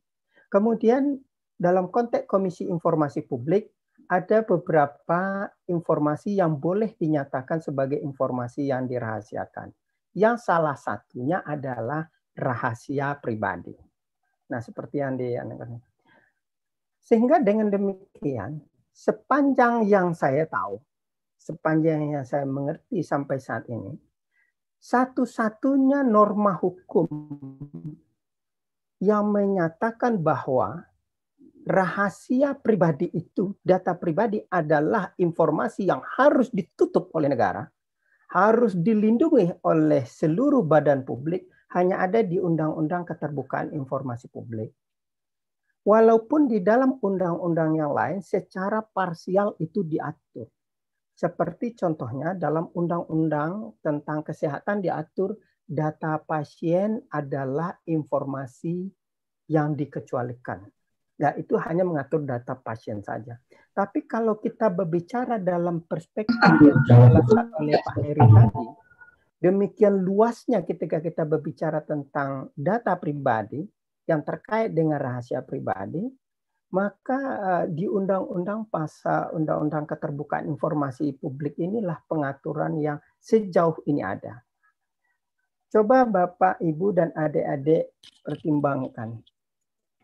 Speaker 6: Kemudian dalam konteks Komisi Informasi Publik ada beberapa informasi yang boleh dinyatakan sebagai informasi yang dirahasiakan. Yang salah satunya adalah rahasia pribadi. Nah, seperti yang di sehingga dengan demikian sepanjang yang saya tahu sepanjang yang saya mengerti sampai saat ini, satu-satunya norma hukum yang menyatakan bahwa rahasia pribadi itu, data pribadi adalah informasi yang harus ditutup oleh negara, harus dilindungi oleh seluruh badan publik, hanya ada di Undang-Undang Keterbukaan Informasi Publik. Walaupun di dalam undang-undang yang lain secara parsial itu diatur. Seperti contohnya dalam undang-undang tentang kesehatan diatur data pasien adalah informasi yang dikecualikan. Ya, itu hanya mengatur data pasien saja. Tapi kalau kita berbicara dalam perspektif yang dijelaskan oleh Pak Heri tadi, demikian luasnya ketika kita berbicara tentang data pribadi yang terkait dengan rahasia pribadi, maka eh, di undang-undang pasal undang-undang keterbukaan informasi publik inilah pengaturan yang sejauh ini ada. Coba Bapak, Ibu dan adik-adik pertimbangkan.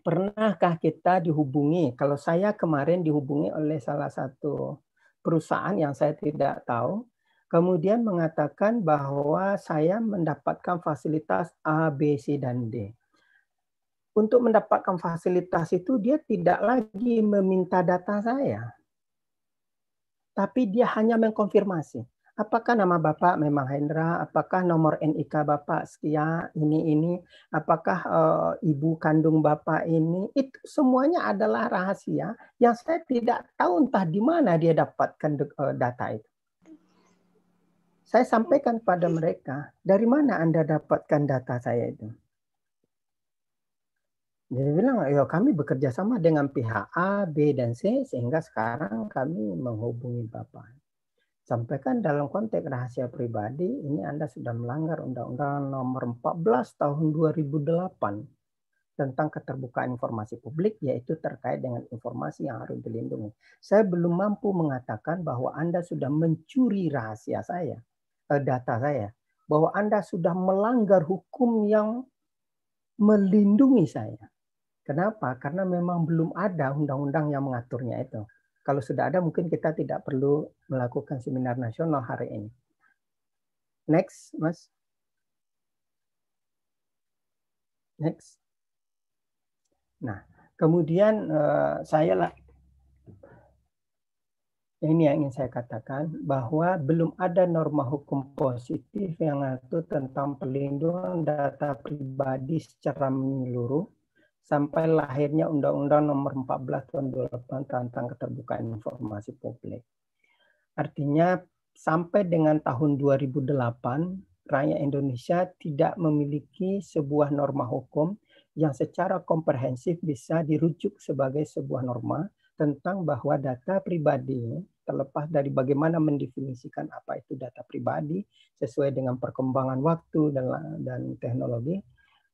Speaker 6: Pernahkah kita dihubungi? Kalau saya kemarin dihubungi oleh salah satu perusahaan yang saya tidak tahu, kemudian mengatakan bahwa saya mendapatkan fasilitas A, B, C, dan D untuk mendapatkan fasilitas itu dia tidak lagi meminta data saya. Tapi dia hanya mengkonfirmasi. Apakah nama Bapak memang Hendra? Apakah nomor NIK Bapak sekian ini ini? Apakah uh, ibu kandung Bapak ini? Itu semuanya adalah rahasia yang saya tidak tahu entah di mana dia dapatkan uh, data itu. Saya sampaikan pada mereka, dari mana Anda dapatkan data saya itu? Dia bilang, ya kami bekerja sama dengan pihak A, B, dan C, sehingga sekarang kami menghubungi Bapak. Sampaikan dalam konteks rahasia pribadi, ini Anda sudah melanggar Undang-Undang nomor 14 tahun 2008 tentang keterbukaan informasi publik, yaitu terkait dengan informasi yang harus dilindungi. Saya belum mampu mengatakan bahwa Anda sudah mencuri rahasia saya, eh, data saya, bahwa Anda sudah melanggar hukum yang melindungi saya. Kenapa? Karena memang belum ada undang-undang yang mengaturnya itu. Kalau sudah ada, mungkin kita tidak perlu melakukan seminar nasional hari ini. Next, Mas. Next. Nah, kemudian uh, saya lah ini yang ingin saya katakan bahwa belum ada norma hukum positif yang mengatur tentang perlindungan data pribadi secara menyeluruh sampai lahirnya Undang-Undang Nomor 14 Tahun 2008 tentang keterbukaan informasi publik. Artinya sampai dengan tahun 2008 rakyat Indonesia tidak memiliki sebuah norma hukum yang secara komprehensif bisa dirujuk sebagai sebuah norma tentang bahwa data pribadi terlepas dari bagaimana mendefinisikan apa itu data pribadi sesuai dengan perkembangan waktu dan dan teknologi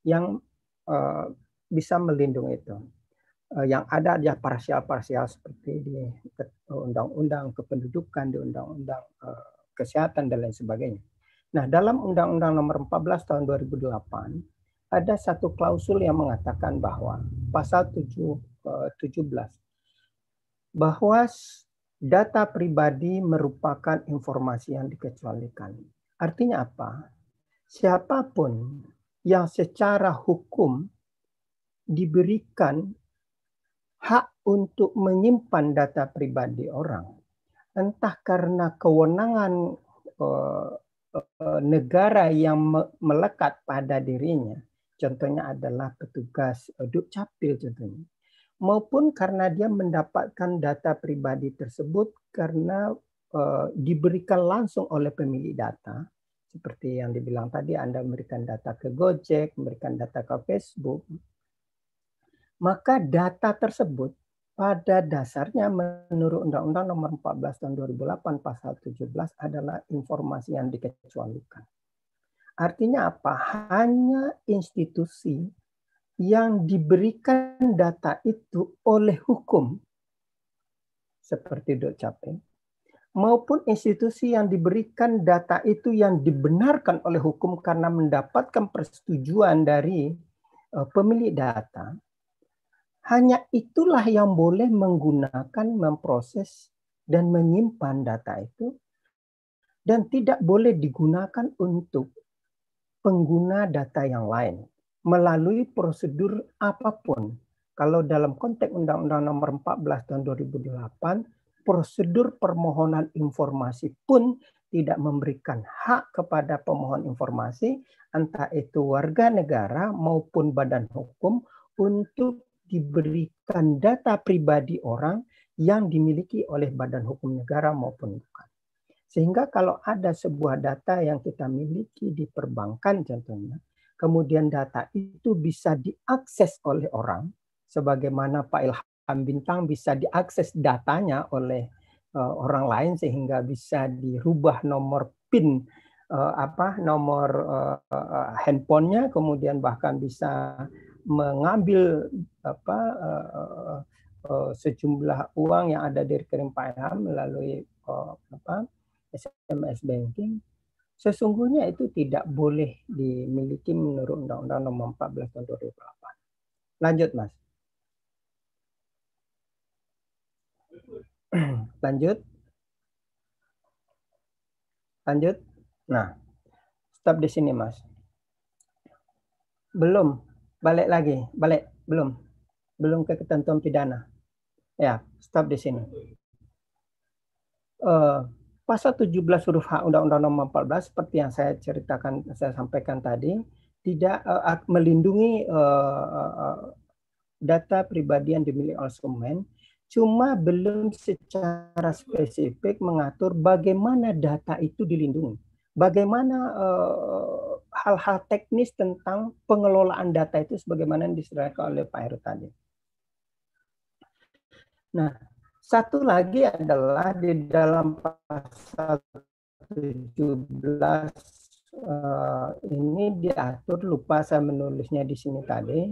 Speaker 6: yang uh, bisa melindungi itu. Uh, yang ada adalah parsial-parsial seperti di undang-undang kependudukan, di undang-undang uh, kesehatan dan lain sebagainya. Nah, dalam Undang-Undang Nomor 14 Tahun 2008 ada satu klausul yang mengatakan bahwa pasal 7, 17 bahwa data pribadi merupakan informasi yang dikecualikan. Artinya apa? Siapa pun yang secara hukum diberikan hak untuk menyimpan data pribadi orang, entah karena kewenangan uh, negara yang melekat pada dirinya, contohnya adalah petugas dukcapil contohnya, maupun karena dia mendapatkan data pribadi tersebut karena diberikan langsung oleh pemilik data, seperti yang dibilang tadi, Anda memberikan data ke Gojek, memberikan data ke Facebook, maka data tersebut pada dasarnya menurut Undang-Undang Nomor 14 Tahun 2008 Pasal 17 adalah informasi yang dikecualikan. Artinya apa? Hanya institusi yang diberikan data itu oleh hukum seperti Dukcapil maupun institusi yang diberikan data itu yang dibenarkan oleh hukum karena mendapatkan persetujuan dari eh, pemilik data hanya itulah yang boleh menggunakan, memproses, dan menyimpan data itu, dan tidak boleh digunakan untuk pengguna data yang lain melalui prosedur apa pun. Kalau dalam konteks Undang-Undang Nomor 14 tahun 2008, prosedur permohonan informasi pun tidak memberikan hak kepada pemohon informasi, entah itu warga negara maupun badan hukum, untuk diberikan data pribadi orang yang dimiliki oleh badan hukum negara maupun bukan. Sehingga kalau ada sebuah data yang kita miliki di perbankan contohnya, kemudian data itu bisa diakses oleh orang, sebagaimana Pak Ilham Bintang bisa diakses datanya oleh uh, orang lain sehingga bisa dirubah nomor PIN uh, apa nomor uh, handphonenya, kemudian bahkan bisa mengambil apa uh, uh, sejumlah uang yang ada di rekening Pak Ilham melalui uh, apa SMS banking sesungguhnya itu tidak boleh dimiliki menurut Undang-Undang Nomor 14 Tahun 2008. Lanjut, Mas. Lanjut. Lanjut. Nah, stop di sini, Mas. Belum balik lagi, balik, belum, belum ke ketentuan pidana. Ya, stop di sini. Uh, pasal 17 huruf H Undang-Undang Nomor 14 seperti yang saya ceritakan, saya sampaikan tadi, tidak uh, melindungi uh, uh, data pribadi yang dimiliki oleh konsumen, cuma belum secara spesifik mengatur bagaimana data itu dilindungi, bagaimana uh, hal-hal teknis tentang pengelolaan data itu sebagaimana yang disediakan oleh Pak Heru tadi. Nah, satu lagi adalah di dalam pasal 17 uh, eh, ini diatur lupa saya menulisnya di sini tadi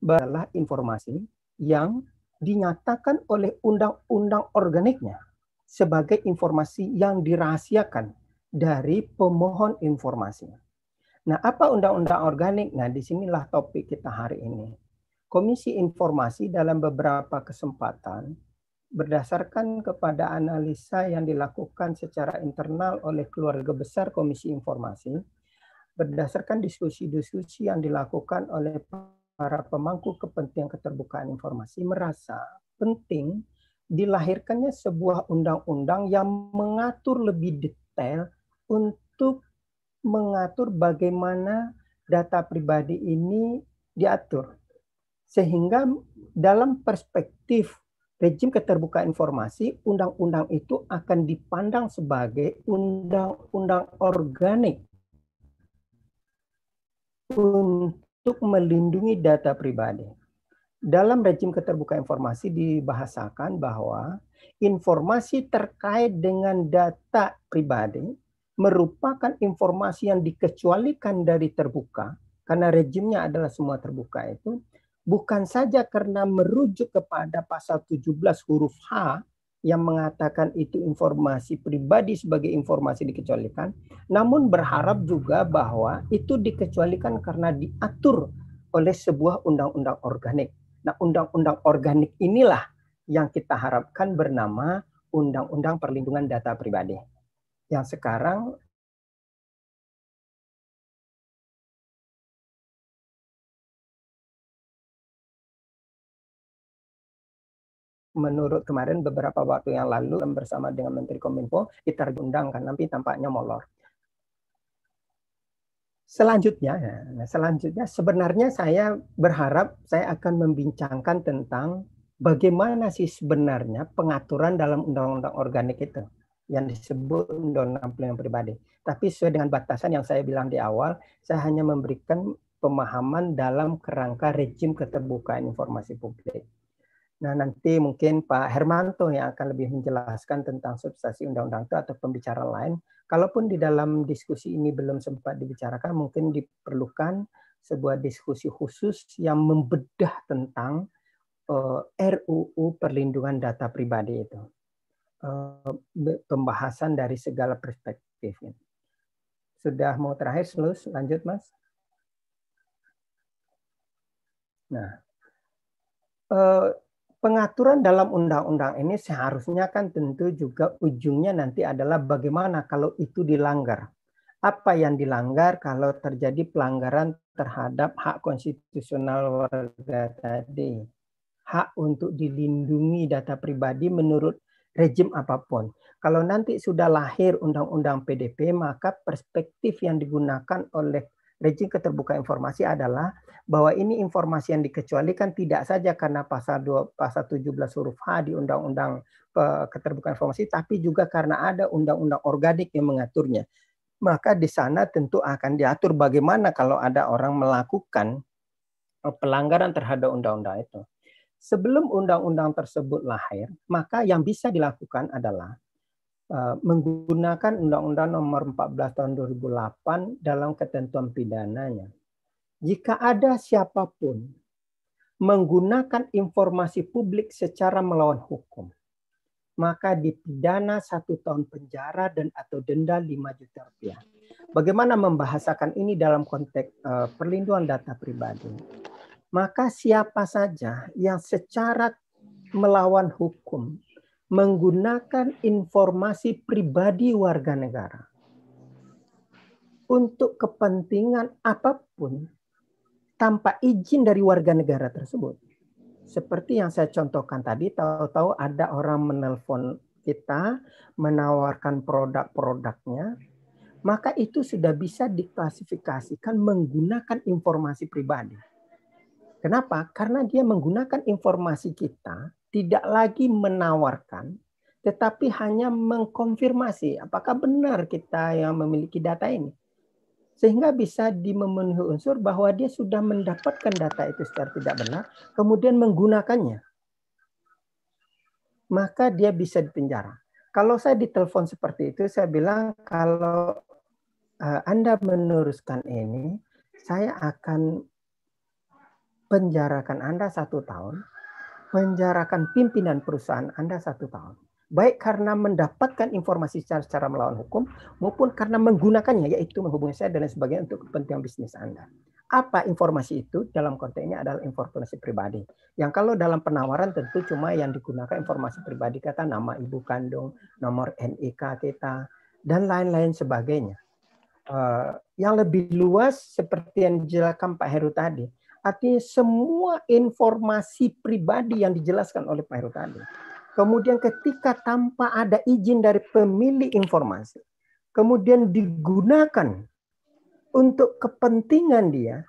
Speaker 6: adalah informasi yang dinyatakan oleh undang-undang organiknya sebagai informasi yang dirahasiakan dari pemohon informasi. Nah, apa undang-undang organik? Nah, di sinilah topik kita hari ini. Komisi Informasi dalam beberapa kesempatan berdasarkan kepada analisa yang dilakukan secara internal oleh keluarga besar Komisi Informasi, berdasarkan diskusi-diskusi yang dilakukan oleh para pemangku kepentingan keterbukaan informasi, merasa penting dilahirkannya sebuah undang-undang yang mengatur lebih detail untuk mengatur bagaimana data pribadi ini diatur. Sehingga dalam perspektif rejim keterbukaan informasi, undang-undang itu akan dipandang sebagai undang-undang organik untuk melindungi data pribadi. Dalam rejim keterbukaan informasi dibahasakan bahwa informasi terkait dengan data pribadi merupakan informasi yang dikecualikan dari terbuka karena rejimnya adalah semua terbuka itu bukan saja karena merujuk kepada pasal 17 huruf H yang mengatakan itu informasi pribadi sebagai informasi dikecualikan, namun berharap juga bahwa itu dikecualikan karena diatur oleh sebuah undang-undang organik. Nah, undang-undang organik inilah yang kita harapkan bernama Undang-Undang Perlindungan Data Pribadi. Yang sekarang menurut kemarin beberapa waktu yang lalu bersama dengan Menteri Kominfo kita undangkan nanti tampaknya molor. Selanjutnya, nah selanjutnya sebenarnya saya berharap saya akan membincangkan tentang bagaimana sih sebenarnya pengaturan dalam undang-undang organik itu yang disebut undang-undang pelindungan pribadi. Tapi sesuai dengan batasan yang saya bilang di awal, saya hanya memberikan pemahaman dalam kerangka rejim keterbukaan informasi publik. Nah, nanti mungkin Pak Hermanto yang akan lebih menjelaskan tentang substansi undang-undang itu atau pembicara lain. Kalaupun di dalam diskusi ini belum sempat dibicarakan, mungkin diperlukan sebuah diskusi khusus yang membedah tentang eh, RUU perlindungan data pribadi itu. Uh, pembahasan dari segala perspektif. Sudah mau terakhir, selus, lanjut Mas. Nah, uh, pengaturan dalam undang-undang ini seharusnya kan tentu juga ujungnya nanti adalah bagaimana kalau itu dilanggar. Apa yang dilanggar kalau terjadi pelanggaran terhadap hak konstitusional warga tadi. Hak untuk dilindungi data pribadi menurut rejim apa pun. Kalau nanti sudah lahir undang-undang PDP, maka perspektif yang digunakan oleh rejim keterbukaan informasi adalah bahwa ini informasi yang dikecualikan tidak saja karena pasal 2 pasal 17 huruf H di undang-undang keterbukaan informasi tapi juga karena ada undang-undang organik yang mengaturnya. Maka di sana tentu akan diatur bagaimana kalau ada orang melakukan pelanggaran terhadap undang-undang itu. Sebelum undang-undang tersebut lahir, maka yang bisa dilakukan adalah Eh, menggunakan Undang-Undang Nomor 14 Tahun 2008 dalam ketentuan pidananya. Jika ada siapa pun menggunakan informasi publik secara melawan hukum, maka dipidana satu tahun penjara dan atau denda 5 juta rupiah. Bagaimana membahasakan ini dalam konteks uh, perlindungan data pribadi? Maka siapa saja yang secara melawan hukum menggunakan informasi pribadi warga negara untuk kepentingan apa pun tanpa izin dari warga negara tersebut. Seperti yang saya contohkan tadi, tahu-tahu ada orang menelpon kita, menawarkan produk-produknya, maka itu sudah bisa diklasifikasikan menggunakan informasi pribadi. Kenapa? Karena dia menggunakan informasi kita tidak lagi menawarkan, tetapi hanya mengkonfirmasi apakah benar kita yang memiliki data ini. Sehingga bisa dimemenuhi unsur bahwa dia sudah mendapatkan data itu secara tidak benar, kemudian menggunakannya. Maka dia bisa dipenjara. Kalau saya ditelepon seperti itu, saya bilang kalau eh, Anda meneruskan ini, saya akan penjarakan Anda satu tahun penjarakan pimpinan perusahaan Anda satu tahun. Baik karena mendapatkan informasi secara, secara melawan hukum maupun karena menggunakannya, yaitu menghubungi saya dan lain sebagainya untuk kepentingan bisnis Anda. Apa informasi itu dalam konteks ini adalah informasi pribadi. Yang kalau dalam penawaran tentu cuma yang digunakan informasi pribadi kata nama ibu kandung, nomor NIK kita, dan lain-lain sebagainya. Uh, yang lebih luas seperti yang dijelaskan Pak Heru tadi, Artinya semua informasi pribadi yang dijelaskan oleh Pak Heru tadi. Kemudian ketika tanpa ada izin dari pemilik informasi, kemudian digunakan untuk kepentingan dia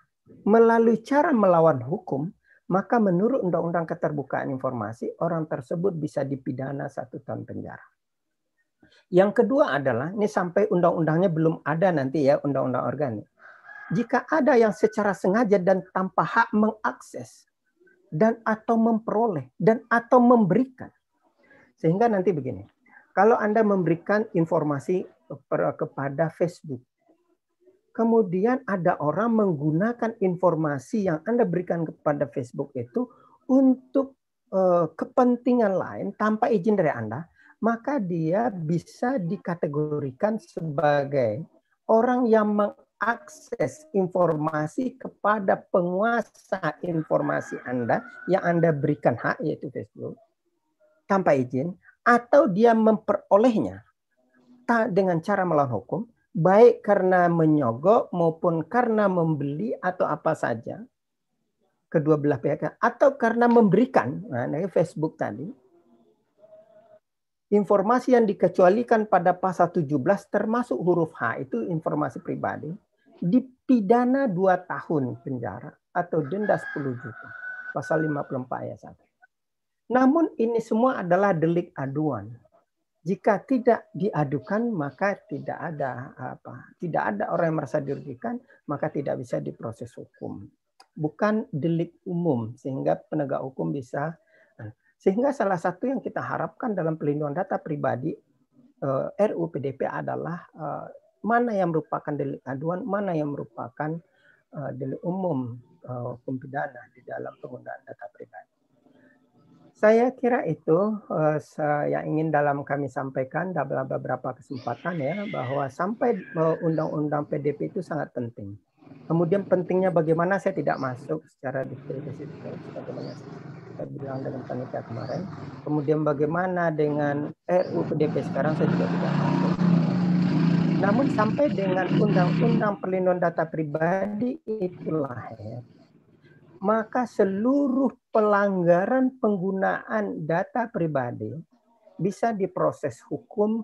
Speaker 6: melalui cara melawan hukum, maka menurut Undang-Undang Keterbukaan Informasi, orang tersebut bisa dipidana satu tahun penjara. Yang kedua adalah, ini sampai undang-undangnya belum ada nanti ya, undang-undang organik jika ada yang secara sengaja dan tanpa hak mengakses dan atau memperoleh dan atau memberikan. Sehingga nanti begini, kalau Anda memberikan informasi kepada Facebook, kemudian ada orang menggunakan informasi yang Anda berikan kepada Facebook itu untuk eh, kepentingan lain tanpa izin dari Anda, maka dia bisa dikategorikan sebagai orang yang mengakses informasi kepada penguasa informasi Anda yang Anda berikan hak yaitu Facebook tanpa izin atau dia memperolehnya dengan cara melawan hukum baik karena menyogok maupun karena membeli atau apa saja kedua belah pihak atau karena memberikan nah Facebook tadi informasi yang dikecualikan pada pasal 17 termasuk huruf H itu informasi pribadi dipidana 2 tahun penjara atau denda 10 juta. Pasal 54 ayat 1. Namun ini semua adalah delik aduan. Jika tidak diadukan maka tidak ada apa? Tidak ada orang yang merasa dirugikan, maka tidak bisa diproses hukum. Bukan delik umum sehingga penegak hukum bisa sehingga salah satu yang kita harapkan dalam pelindungan data pribadi eh, RUU PDP adalah uh, mana yang merupakan delik aduan, mana yang merupakan uh, delik umum uh, hukum pidana di dalam penggunaan data pribadi. Saya kira itu uh, yang ingin dalam kami sampaikan dalam beberapa kesempatan ya bahwa sampai undang-undang PDP itu sangat penting. Kemudian pentingnya bagaimana saya tidak masuk secara detail ke situ bagaimana kita bilang dengan panitia kemarin. Kemudian bagaimana dengan RUU PDP sekarang saya juga tidak masuk. Namun sampai dengan Undang-Undang Perlindungan Data Pribadi itu lahir, maka seluruh pelanggaran penggunaan data pribadi bisa diproses hukum,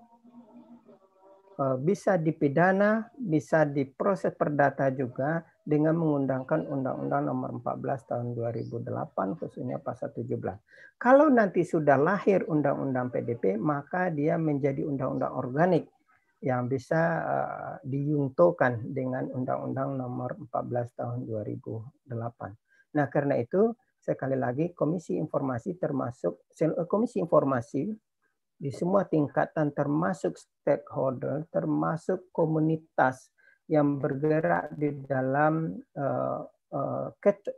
Speaker 6: eh, bisa dipidana, bisa diproses perdata juga dengan mengundangkan Undang-Undang Nomor 14 Tahun 2008 khususnya pasal 17. Kalau nanti sudah lahir Undang-Undang PDP, maka dia menjadi undang-undang organik yang bisa uh, dengan Undang-Undang Nomor 14 Tahun 2008. Nah, karena itu sekali lagi Komisi Informasi termasuk Komisi Informasi di semua tingkatan termasuk stakeholder, termasuk komunitas yang bergerak di dalam uh, uh,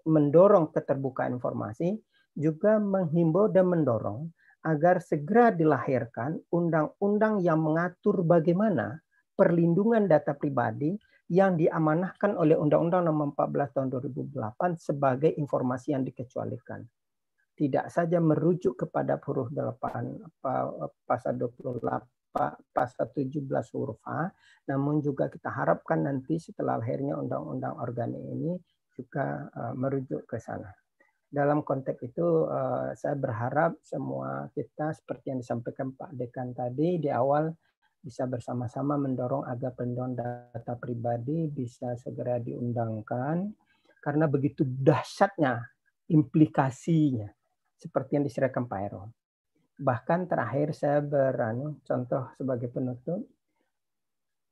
Speaker 6: mendorong keterbukaan informasi juga menghimbau dan mendorong agar segera dilahirkan undang-undang yang mengatur bagaimana perlindungan data pribadi yang diamanahkan oleh Undang-Undang Nomor 14 Tahun 2008 sebagai informasi yang dikecualikan. Tidak saja merujuk kepada huruf 8 pasal 28 pasal 17 huruf A, namun juga kita harapkan nanti setelah lahirnya undang-undang organik ini juga uh, merujuk ke sana. Dalam konteks itu uh, saya berharap semua kita seperti yang disampaikan Pak Dekan tadi di awal bisa bersama-sama mendorong agar perlindungan data pribadi bisa segera diundangkan. Karena begitu dahsyatnya implikasinya seperti yang diserahkan Pak Ero bahkan terakhir saya beranu contoh sebagai penutup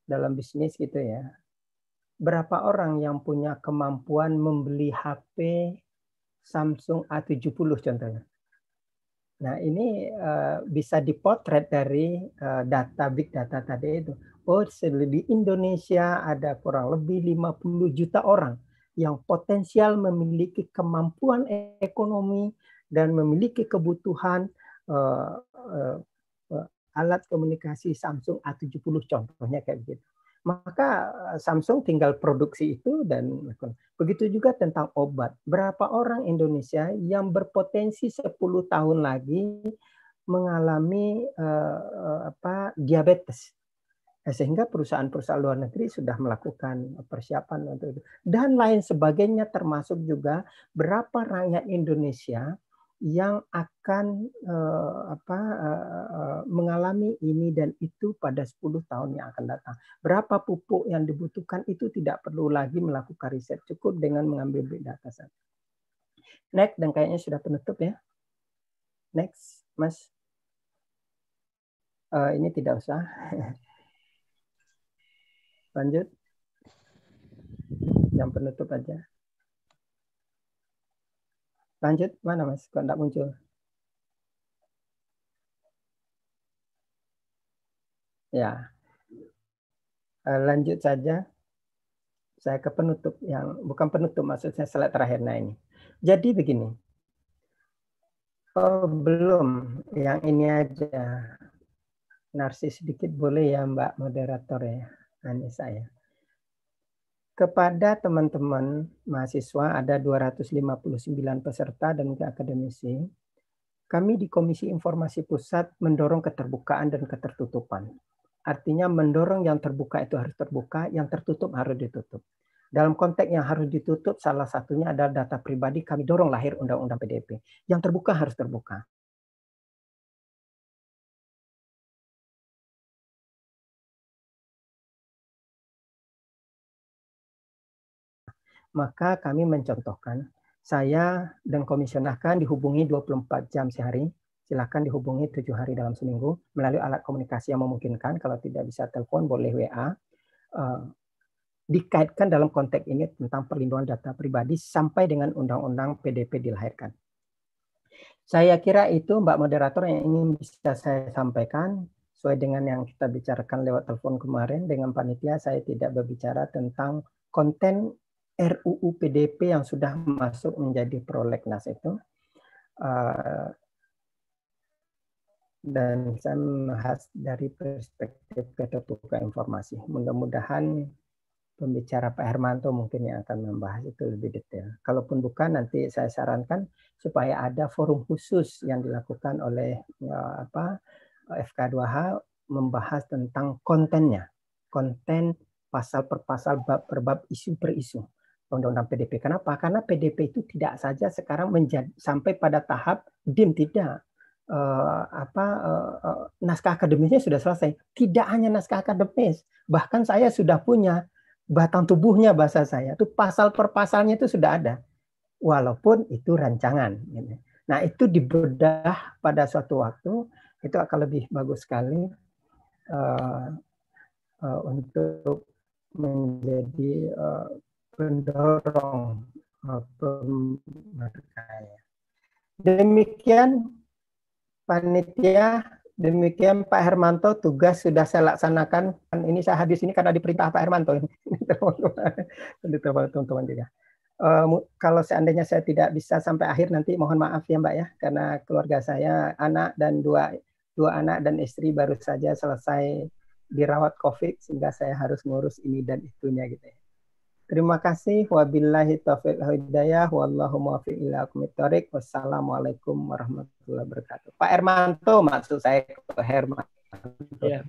Speaker 6: dalam bisnis gitu ya berapa orang yang punya kemampuan membeli HP Samsung A70 contohnya nah ini uh, bisa dipotret dari uh, data big data tadi itu oh di Indonesia ada kurang lebih 50 juta orang yang potensial memiliki kemampuan ekonomi dan memiliki kebutuhan uh, uh, alat komunikasi Samsung A70 contohnya kayak begitu. Maka Samsung tinggal produksi itu dan begitu juga tentang obat. Berapa orang Indonesia yang berpotensi 10 tahun lagi mengalami uh, apa diabetes. Nah, sehingga perusahaan-perusahaan luar negeri sudah melakukan persiapan untuk itu. Dan lain sebagainya termasuk juga berapa rakyat Indonesia yang akan uh, apa uh, mengalami ini dan itu pada 10 tahun yang akan datang. Berapa pupuk yang dibutuhkan itu tidak perlu lagi melakukan riset, cukup dengan mengambil big data saja. Next dan kayaknya sudah penutup ya. Next, Mas. Uh, ini tidak usah. Lanjut. yang penutup aja. Lanjut, mana Mas? Kok enggak muncul? Ya, Eh, lanjut saja. Saya ke penutup yang bukan penutup maksudnya slide terakhir nah ini. Jadi begini. Oh, belum, yang ini aja. Narsis sedikit boleh ya Mbak moderator ya, ini saya. Kepada teman-teman mahasiswa ada 259 peserta dan akademisi. Kami di Komisi Informasi Pusat mendorong keterbukaan dan ketertutupan. Artinya mendorong yang terbuka itu harus terbuka, yang tertutup harus ditutup. Dalam konteks yang harus ditutup, salah satunya adalah data pribadi. Kami dorong lahir Undang-Undang PDP. Yang terbuka harus terbuka. Maka kami mencontohkan, saya dan komisioner dihubungi 24 jam sehari, silakan dihubungi tujuh hari dalam seminggu melalui alat komunikasi yang memungkinkan. Kalau tidak bisa telepon, boleh WA. Uh, dikaitkan dalam konteks ini tentang perlindungan data pribadi sampai dengan undang-undang PDP dilahirkan. Saya kira itu Mbak Moderator yang ingin bisa saya sampaikan sesuai dengan yang kita bicarakan lewat telepon kemarin dengan panitia saya tidak berbicara tentang konten RUU PDP yang sudah masuk menjadi prolegnas itu. Uh, dan saya membahas dari perspektif keterbukaan informasi. Mudah-mudahan pembicara Pak Hermanto mungkin yang akan membahas itu lebih detail. Kalaupun bukan, nanti saya sarankan supaya ada forum khusus yang dilakukan oleh ya, apa FK2H membahas tentang kontennya, konten pasal per pasal, bab per bab, isu per isu undang-undang PDP. Kenapa? Karena PDP itu tidak saja sekarang menjadi sampai pada tahap dim tidak uh, apa uh, naskah akademisnya sudah selesai. Tidak hanya naskah akademis, bahkan saya sudah punya batang tubuhnya bahasa saya. Itu pasal per pasalnya itu sudah ada. Walaupun itu rancangan. Gitu. Nah, itu dibedah pada suatu waktu itu akan lebih bagus sekali uh, uh, untuk menjadi uh, pendorong uh, Demikian panitia. Demikian Pak Hermanto tugas sudah saya laksanakan. Ini saya hadir sini karena diperintah Pak Hermanto. Teman-teman juga. Uh, kalau seandainya saya tidak bisa sampai akhir nanti mohon maaf ya Mbak ya. Karena keluarga saya anak dan dua dua anak dan istri baru saja selesai dirawat COVID sehingga saya harus ngurus ini dan itunya gitu ya. Terima kasih. Wabillahi taufiq hidayah. Wallahu muwaffiq ila Wassalamualaikum warahmatullahi wabarakatuh. Pak Hermanto maksud saya Pak Hermanto. Ya,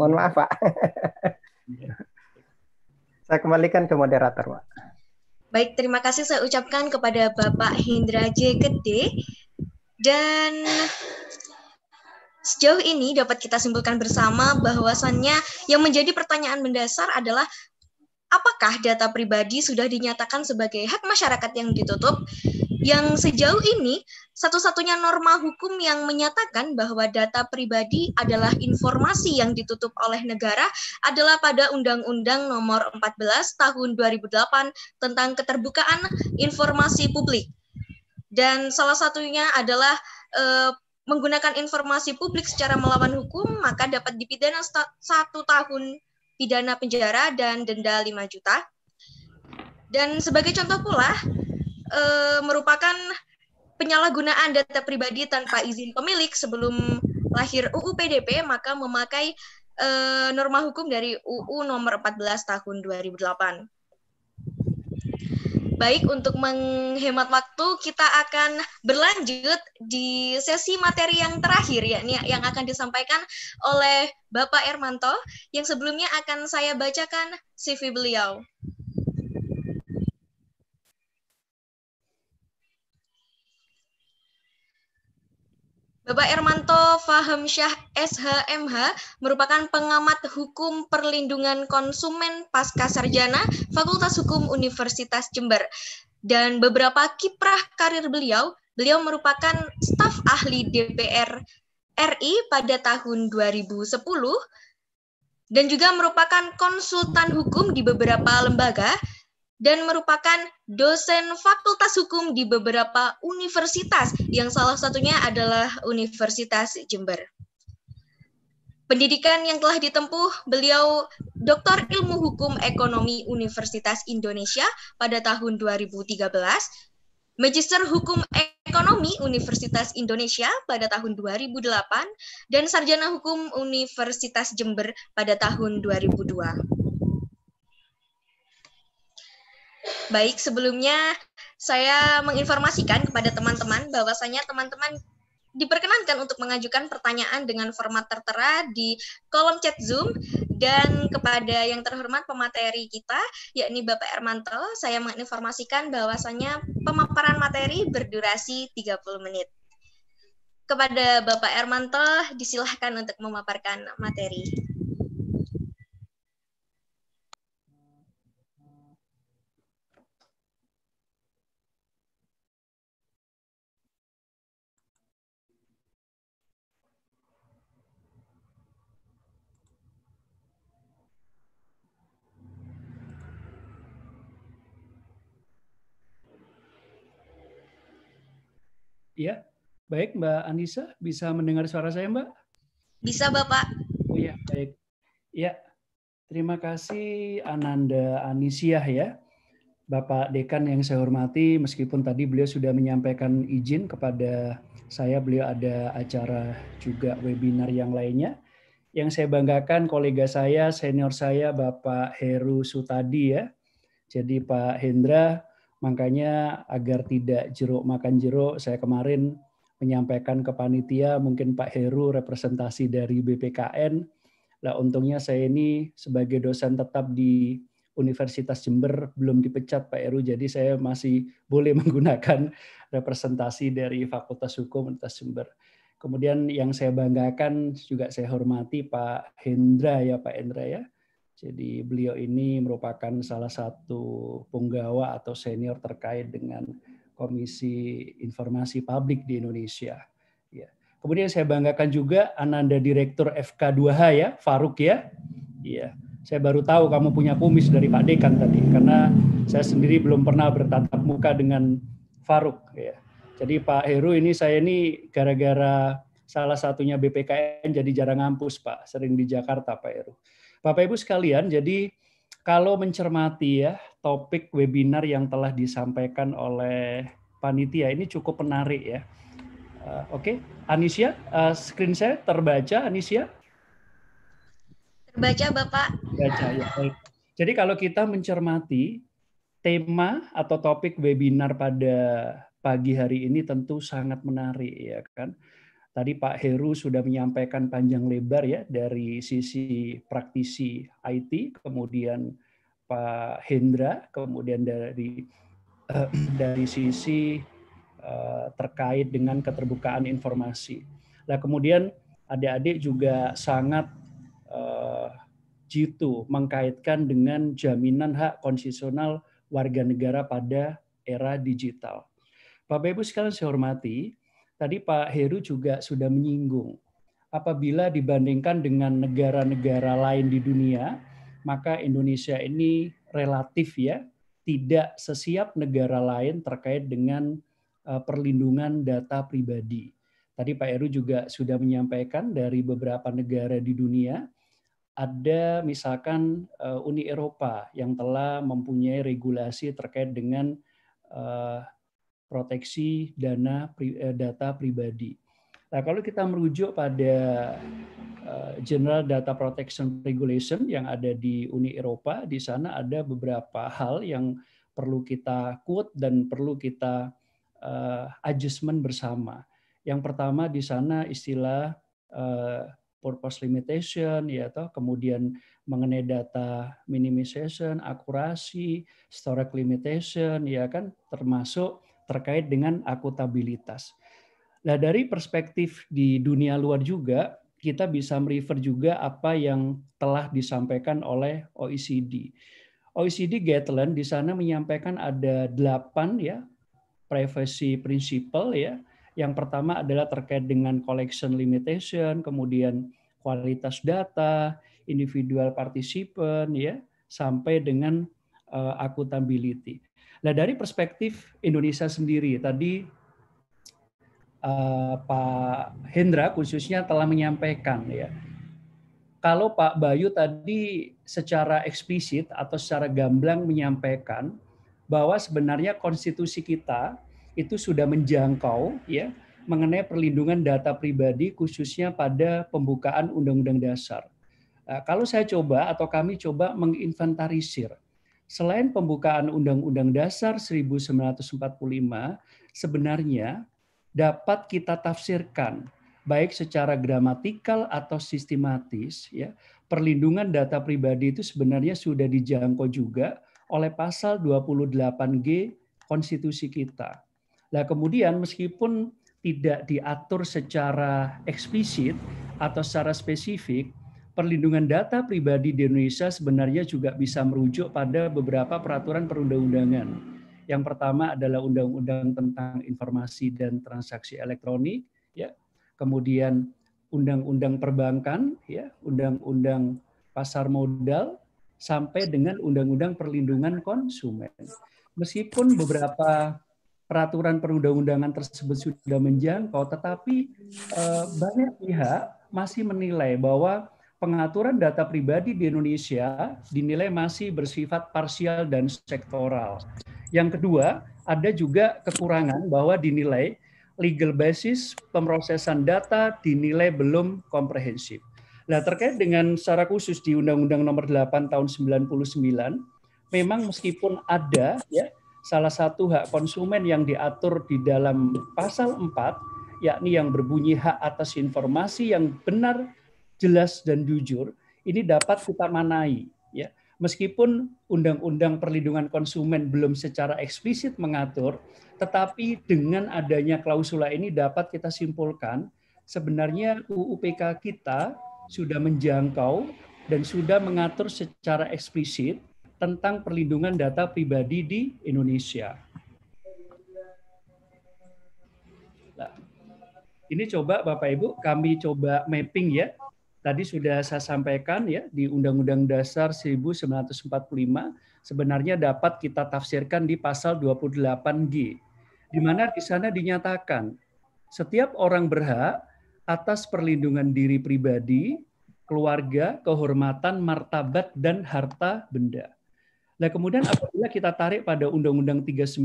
Speaker 6: Mohon maaf, Pak. Ya. saya kembalikan ke moderator, Pak.
Speaker 10: Baik, terima kasih saya ucapkan kepada Bapak Hendra J. Gede. Dan sejauh ini dapat kita simpulkan bersama bahwasannya yang menjadi pertanyaan mendasar adalah apakah data pribadi sudah dinyatakan sebagai hak masyarakat yang ditutup? Yang sejauh ini, satu-satunya norma hukum yang menyatakan bahwa data pribadi adalah informasi yang ditutup oleh negara adalah pada Undang-Undang Nomor 14 Tahun 2008 tentang Keterbukaan Informasi Publik. Dan salah satunya adalah eh, menggunakan informasi publik secara melawan hukum, maka dapat dipidana satu tahun pidana penjara dan denda 5 juta. Dan sebagai contoh pula, e, merupakan penyalahgunaan data pribadi tanpa izin pemilik sebelum lahir UU PDP, maka memakai e, norma hukum dari UU nomor 14 tahun 2008. Baik, untuk menghemat waktu, kita akan berlanjut di sesi materi yang terakhir, yakni yang akan disampaikan oleh Bapak Ermanto, yang sebelumnya akan saya bacakan CV beliau. Bapak Ermanto Faham Syah SHMH merupakan pengamat hukum perlindungan konsumen pasca sarjana Fakultas Hukum Universitas Jember. Dan beberapa kiprah karir beliau, beliau merupakan staf ahli DPR RI pada tahun 2010 dan juga merupakan konsultan hukum di beberapa lembaga dan merupakan dosen Fakultas Hukum di beberapa universitas yang salah satunya adalah Universitas Jember. Pendidikan yang telah ditempuh beliau Doktor Ilmu Hukum Ekonomi Universitas Indonesia pada tahun 2013, Magister Hukum Ekonomi Universitas Indonesia pada tahun 2008, dan Sarjana Hukum Universitas Jember pada tahun 2002. Baik, sebelumnya saya menginformasikan kepada teman-teman bahwasanya teman-teman diperkenankan untuk mengajukan pertanyaan dengan format tertera di kolom chat Zoom dan kepada yang terhormat pemateri kita yakni Bapak Ermanto saya menginformasikan bahwasanya pemaparan materi berdurasi 30 menit. Kepada Bapak Ermanto disilahkan untuk memaparkan materi.
Speaker 2: Ya, baik Mbak Anissa, bisa mendengar suara saya Mbak?
Speaker 10: Bisa Bapak.
Speaker 2: Oh ya, baik. Ya, terima kasih Ananda Anisiah ya. Bapak Dekan yang saya hormati, meskipun tadi beliau sudah menyampaikan izin kepada saya, beliau ada acara juga webinar yang lainnya. Yang saya banggakan kolega saya, senior saya Bapak Heru Sutadi ya. Jadi Pak Hendra Makanya agar tidak jeruk makan jeruk, saya kemarin menyampaikan ke panitia, mungkin Pak Heru representasi dari BPKN. Lah untungnya saya ini sebagai dosen tetap di Universitas Jember belum dipecat Pak Heru, jadi saya masih boleh menggunakan representasi dari Fakultas Hukum Universitas Jember. Kemudian yang saya banggakan juga saya hormati Pak Hendra ya Pak Hendra ya jadi beliau ini merupakan salah satu penggawa atau senior terkait dengan Komisi Informasi Publik di Indonesia. Ya. Kemudian saya banggakan juga Ananda Direktur FK2H ya, Faruk ya. Iya. Saya baru tahu kamu punya kumis dari Pak Dekan tadi karena saya sendiri belum pernah bertatap muka dengan Faruk ya. Jadi Pak Heru ini saya ini gara-gara salah satunya BPKN jadi jarang ngampus Pak, sering di Jakarta Pak Heru. Bapak Ibu sekalian, jadi kalau mencermati ya topik webinar yang telah disampaikan oleh panitia ini cukup menarik ya. Uh, Oke, okay. Anisia, uh, screen saya terbaca Anisia?
Speaker 10: Terbaca Bapak.
Speaker 2: Baca ya, baik. Jadi kalau kita mencermati tema atau topik webinar pada pagi hari ini tentu sangat menarik ya kan. Tadi Pak Heru sudah menyampaikan panjang lebar ya dari sisi praktisi IT, kemudian Pak Hendra, kemudian dari dari sisi uh, terkait dengan keterbukaan informasi. Nah kemudian adik-adik juga sangat uh, jitu mengkaitkan dengan jaminan hak konstitusional warga negara pada era digital. Bapak Ibu sekalian saya hormati, Tadi Pak Heru juga sudah menyinggung, apabila dibandingkan dengan negara-negara lain di dunia, maka Indonesia ini relatif ya tidak sesiap negara lain terkait dengan eh, perlindungan data pribadi. Tadi Pak Heru juga sudah menyampaikan dari beberapa negara di dunia ada misalkan eh, Uni Eropa yang telah mempunyai regulasi terkait dengan eh, proteksi dana eh, data pribadi. Nah, kalau kita merujuk pada eh, General Data Protection Regulation yang ada di Uni Eropa, di sana ada beberapa hal yang perlu kita quote dan perlu kita uh, adjustment bersama. Yang pertama di sana istilah purpose limitation, ya toh, kemudian mengenai data minimization, akurasi, storage limitation, ya kan, termasuk terkait dengan akutabilitas. Nah, dari perspektif di dunia luar juga, kita bisa merefer juga apa yang telah disampaikan oleh OECD. OECD Guideline di sana menyampaikan ada delapan ya privacy principle ya. Yang pertama adalah terkait dengan collection limitation, kemudian kualitas data, individual participant ya, sampai dengan uh, accountability. Nah dari perspektif Indonesia sendiri tadi uh, Pak Hendra khususnya telah menyampaikan ya kalau Pak Bayu tadi secara eksplisit atau secara gamblang menyampaikan bahwa sebenarnya konstitusi kita itu sudah menjangkau ya mengenai perlindungan data pribadi khususnya pada pembukaan Undang-Undang Dasar. Nah, kalau saya coba atau kami coba menginventarisir, selain pembukaan Undang-Undang Dasar 1945, sebenarnya dapat kita tafsirkan baik secara gramatikal atau sistematis ya perlindungan data pribadi itu sebenarnya sudah dijangkau juga oleh pasal 28G konstitusi kita. Nah, kemudian meskipun tidak diatur secara eksplisit atau secara spesifik, perlindungan data pribadi di Indonesia sebenarnya juga bisa merujuk pada beberapa peraturan perundang-undangan. Yang pertama adalah Undang-Undang tentang Informasi dan Transaksi Elektronik, ya. Kemudian Undang-Undang Perbankan, ya, Undang-Undang Pasar Modal, sampai dengan Undang-Undang Perlindungan Konsumen. Meskipun beberapa peraturan perundang-undangan tersebut sudah menjangkau, tetapi eh, banyak pihak masih menilai bahwa pengaturan data pribadi di Indonesia dinilai masih bersifat parsial dan sektoral. Yang kedua, ada juga kekurangan bahwa dinilai legal basis pemrosesan data dinilai belum komprehensif. Nah, terkait dengan secara khusus di Undang-Undang Nomor 8 Tahun 99, memang meskipun ada ya salah satu hak konsumen yang diatur di dalam pasal 4 yakni yang berbunyi hak atas informasi yang benar, jelas dan jujur ini dapat kita manai ya. Meskipun Undang-Undang Perlindungan Konsumen belum secara eksplisit mengatur, tetapi dengan adanya klausula ini dapat kita simpulkan sebenarnya UU PK kita sudah menjangkau dan sudah mengatur secara eksplisit tentang perlindungan data pribadi di Indonesia. Nah, ini coba Bapak Ibu kami coba mapping ya. Tadi sudah saya sampaikan ya di Undang-Undang Dasar 1945 sebenarnya dapat kita tafsirkan di pasal 28G di mana di sana dinyatakan setiap orang berhak atas perlindungan diri pribadi, keluarga, kehormatan, martabat dan harta benda. Nah, kemudian apabila kita tarik pada Undang-Undang 39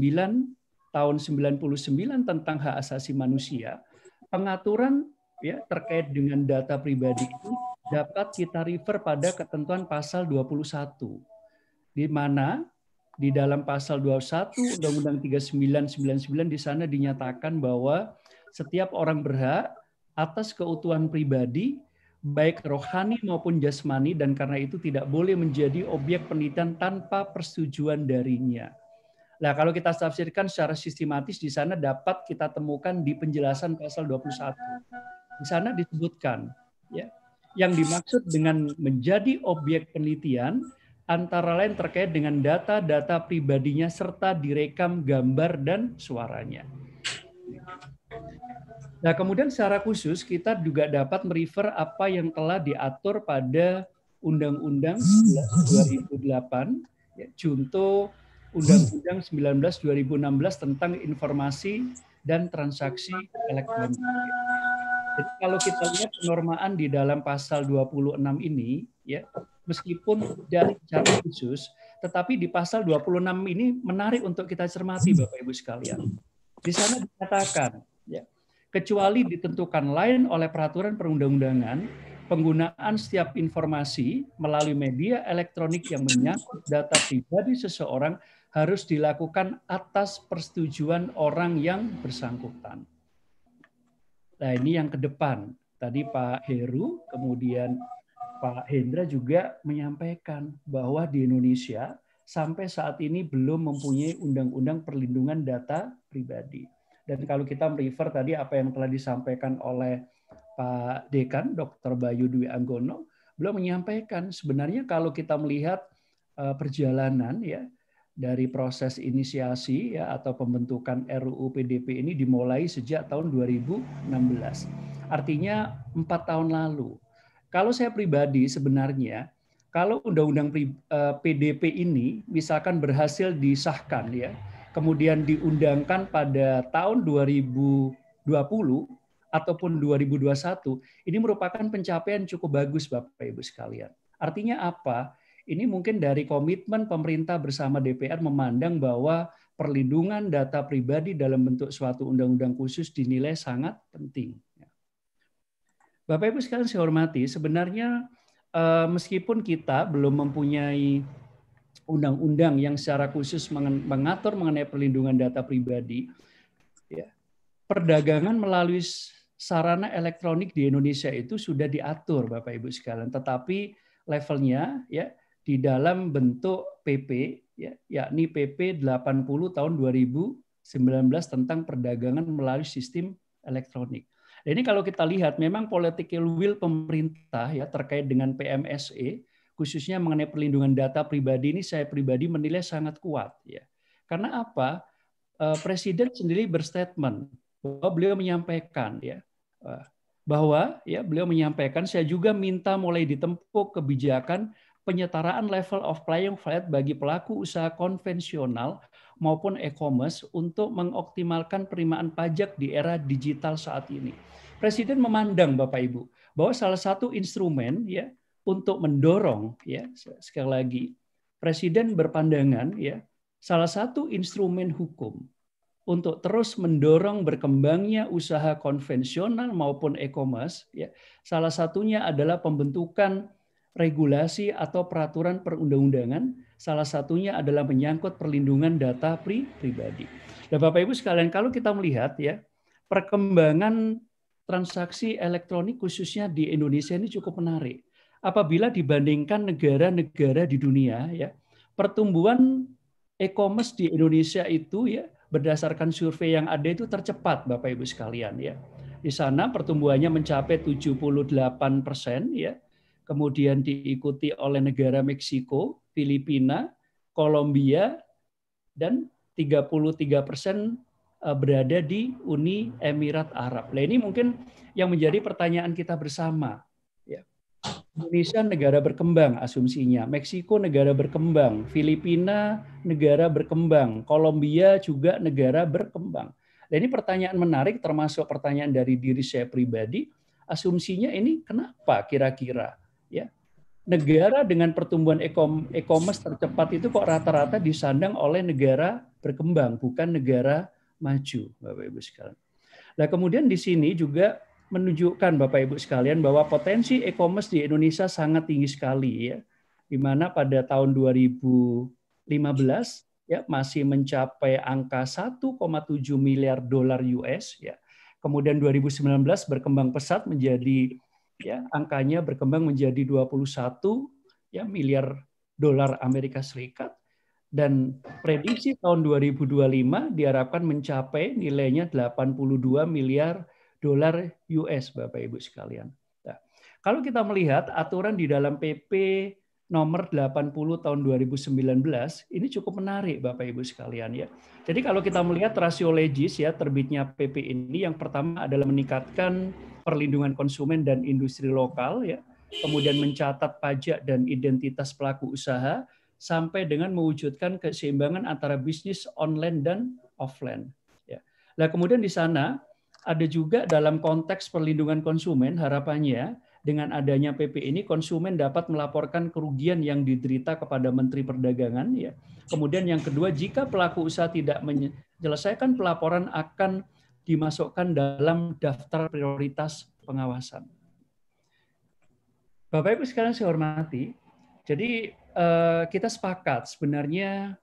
Speaker 2: tahun 99 tentang hak asasi manusia, pengaturan ya terkait dengan data pribadi itu dapat kita refer pada ketentuan pasal 21 di mana di dalam pasal 21 Undang-Undang 3999 di sana dinyatakan bahwa setiap orang berhak atas keutuhan pribadi baik rohani maupun jasmani dan karena itu tidak boleh menjadi objek penelitian tanpa persetujuan darinya. Nah, kalau kita tafsirkan secara sistematis di sana dapat kita temukan di penjelasan pasal 21. Di sana disebutkan ya, yang dimaksud dengan menjadi objek penelitian antara lain terkait dengan data-data pribadinya serta direkam gambar dan suaranya. Nah, kemudian secara khusus kita juga dapat merefer apa yang telah diatur pada Undang-Undang 2008, ya, contoh Undang-Undang 19 2016 tentang informasi dan transaksi elektronik. Jadi kalau kita lihat penormaan di dalam pasal 26 ini, ya meskipun dari secara khusus, tetapi di pasal 26 ini menarik untuk kita cermati Bapak Ibu sekalian. Di sana dikatakan, ya, kecuali ditentukan lain oleh peraturan perundang-undangan, penggunaan setiap informasi melalui media elektronik yang menyangkut data pribadi seseorang harus dilakukan atas persetujuan orang yang bersangkutan. Nah ini yang ke depan. Tadi Pak Heru, kemudian Pak Hendra juga menyampaikan bahwa di Indonesia sampai saat ini belum mempunyai undang-undang perlindungan data pribadi. Dan kalau kita merefer tadi apa yang telah disampaikan oleh Pak Dekan, Dr. Bayu Dwi Anggono, beliau menyampaikan sebenarnya kalau kita melihat eh, perjalanan ya dari proses inisiasi ya atau pembentukan RUU PDP ini dimulai sejak tahun 2016. Artinya empat tahun lalu. Kalau saya pribadi sebenarnya kalau undang-undang eh, PDP ini misalkan berhasil disahkan ya, kemudian diundangkan pada tahun 2020 ataupun 2021, ini merupakan pencapaian cukup bagus Bapak Ibu sekalian. Artinya apa? Ini mungkin dari komitmen pemerintah bersama DPR memandang bahwa perlindungan data pribadi dalam bentuk suatu undang-undang khusus dinilai sangat penting. Bapak Ibu sekalian saya hormati, sebenarnya Eh, meskipun kita belum mempunyai undang-undang yang secara khusus mengatur mengenai perlindungan data pribadi, ya, perdagangan melalui sarana elektronik di Indonesia itu sudah diatur, Bapak Ibu sekalian. Tetapi levelnya ya di dalam bentuk PP, ya, yakni PP 80 tahun 2019 tentang perdagangan melalui sistem elektronik. Dan ini kalau kita lihat memang political will pemerintah ya terkait dengan PMSE khususnya mengenai perlindungan data pribadi ini saya pribadi menilai sangat kuat ya. Karena apa? Eh, Presiden sendiri berstatement bahwa beliau menyampaikan ya eh, bahwa ya beliau menyampaikan saya juga minta mulai ditempuh kebijakan penyetaraan level of playing field bagi pelaku usaha konvensional maupun e-commerce untuk mengoptimalkan penerimaan pajak di era digital saat ini. Presiden memandang Bapak Ibu bahwa salah satu instrumen ya untuk mendorong ya sekali lagi Presiden berpandangan ya salah satu instrumen hukum untuk terus mendorong berkembangnya usaha konvensional maupun e-commerce ya salah satunya adalah pembentukan regulasi atau peraturan perundang-undangan salah satunya adalah menyangkut perlindungan data pribadi. Dan Bapak Ibu sekalian kalau kita melihat ya perkembangan transaksi elektronik khususnya di Indonesia ini cukup menarik. Apabila dibandingkan negara-negara di dunia, ya pertumbuhan e-commerce di Indonesia itu ya berdasarkan survei yang ada itu tercepat, Bapak Ibu sekalian ya. Di sana pertumbuhannya mencapai 78 persen ya. Kemudian diikuti oleh negara Meksiko, Filipina, Kolombia, dan 33 persen Eh, berada di Uni Emirat Arab. Nah ini mungkin yang menjadi pertanyaan kita bersama. Ya. Indonesia negara berkembang asumsinya, Meksiko negara berkembang, Filipina negara berkembang, Kolombia juga negara berkembang. Nah ini pertanyaan menarik termasuk pertanyaan dari diri saya pribadi. Asumsinya ini kenapa kira-kira ya negara dengan pertumbuhan e-commerce tercepat itu kok rata-rata disandang oleh negara berkembang bukan negara maju, Bapak Ibu sekalian. Nah, kemudian di sini juga menunjukkan Bapak Ibu sekalian bahwa potensi e-commerce di Indonesia sangat tinggi sekali ya. Di mana pada tahun 2015 ya masih mencapai angka 1,7 miliar dolar US ya. Kemudian 2019 berkembang pesat menjadi ya angkanya berkembang menjadi 21 ya miliar dolar Amerika Serikat dan prediksi tahun 2025 diharapkan mencapai nilainya 82 miliar dolar US Bapak Ibu sekalian. Nah, kalau kita melihat aturan di dalam PP nomor 80 tahun 2019 ini cukup menarik Bapak Ibu sekalian ya. Jadi kalau kita melihat rasio legis ya terbitnya PP ini yang pertama adalah meningkatkan perlindungan konsumen dan industri lokal ya, kemudian mencatat pajak dan identitas pelaku usaha, sampai dengan mewujudkan keseimbangan antara bisnis online dan offline. Ya. Nah, kemudian di sana ada juga dalam konteks perlindungan konsumen harapannya dengan adanya PP ini konsumen dapat melaporkan kerugian yang diderita kepada Menteri Perdagangan ya. Kemudian yang kedua jika pelaku usaha tidak menyelesaikan pelaporan akan dimasukkan dalam daftar prioritas pengawasan. Bapak Ibu sekalian saya hormati, jadi Eh, kita sepakat sebenarnya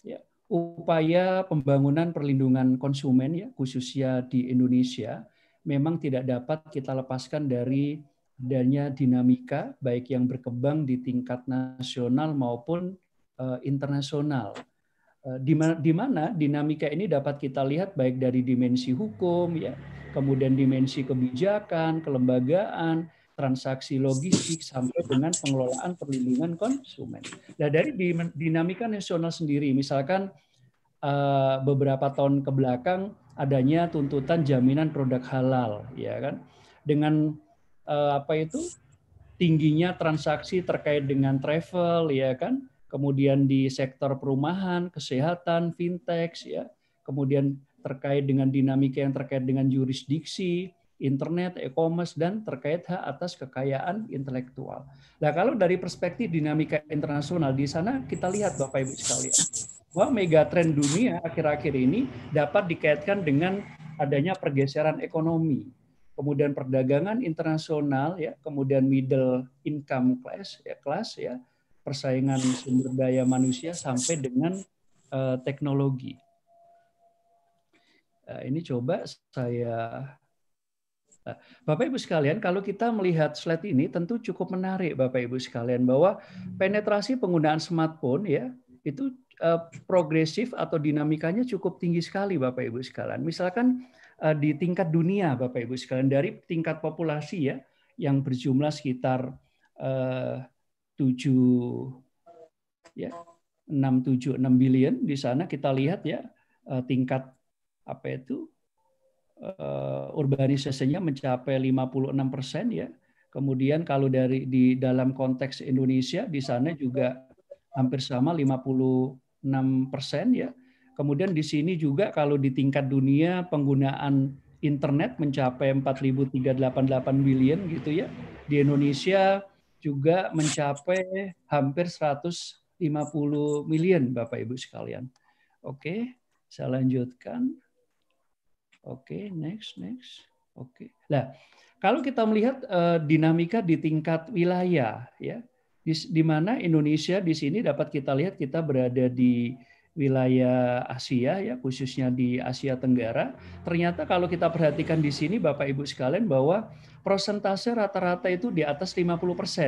Speaker 2: ya, upaya pembangunan perlindungan konsumen ya khususnya di Indonesia memang tidak dapat kita lepaskan dari adanya dinamika baik yang berkembang di tingkat nasional maupun uh, internasional. Di, mana, di mana dinamika ini dapat kita lihat baik dari dimensi hukum ya, kemudian dimensi kebijakan, kelembagaan, transaksi logistik sampai dengan pengelolaan perlindungan konsumen. Nah dari dinamika nasional sendiri, misalkan eh, beberapa tahun ke belakang adanya tuntutan jaminan produk halal, ya kan, dengan eh, apa itu? Tingginya transaksi terkait dengan travel ya kan, kemudian di sektor perumahan, kesehatan, fintech ya, kemudian terkait dengan dinamika yang terkait dengan jurisdiksi, internet, e-commerce dan terkait hak atas kekayaan intelektual. Nah, kalau dari perspektif dinamika internasional di sana kita lihat Bapak Ibu sekalian bahwa megatrend dunia akhir-akhir ini dapat dikaitkan dengan adanya pergeseran ekonomi kemudian perdagangan internasional ya, kemudian middle income class ya, kelas ya, persaingan sumber daya manusia sampai dengan uh, teknologi. Nah, ini coba saya nah, Bapak Ibu sekalian, kalau kita melihat slide ini tentu cukup menarik Bapak Ibu sekalian bahwa penetrasi penggunaan smartphone ya itu uh, progresif atau dinamikanya cukup tinggi sekali Bapak Ibu sekalian. Misalkan Eh, di tingkat dunia Bapak Ibu sekalian dari tingkat populasi ya yang berjumlah sekitar uh, 7 ya 676 billion di sana kita lihat ya uh, tingkat apa itu uh, urbanisasinya mencapai 56 persen ya. Kemudian kalau dari di dalam konteks Indonesia di sana juga hampir sama 56 persen ya. Kemudian di sini juga kalau di tingkat dunia penggunaan internet mencapai 4.388 billion gitu ya. Di Indonesia juga mencapai hampir 150 million Bapak Ibu sekalian. Oke, saya lanjutkan. Oke, next, next. Oke. Nah, kalau kita melihat uh, dinamika di tingkat wilayah ya, di, di mana Indonesia di sini dapat kita lihat kita berada di wilayah Asia ya khususnya di Asia Tenggara. Ternyata kalau kita perhatikan di sini Bapak Ibu sekalian bahwa persentase rata-rata itu di atas 50%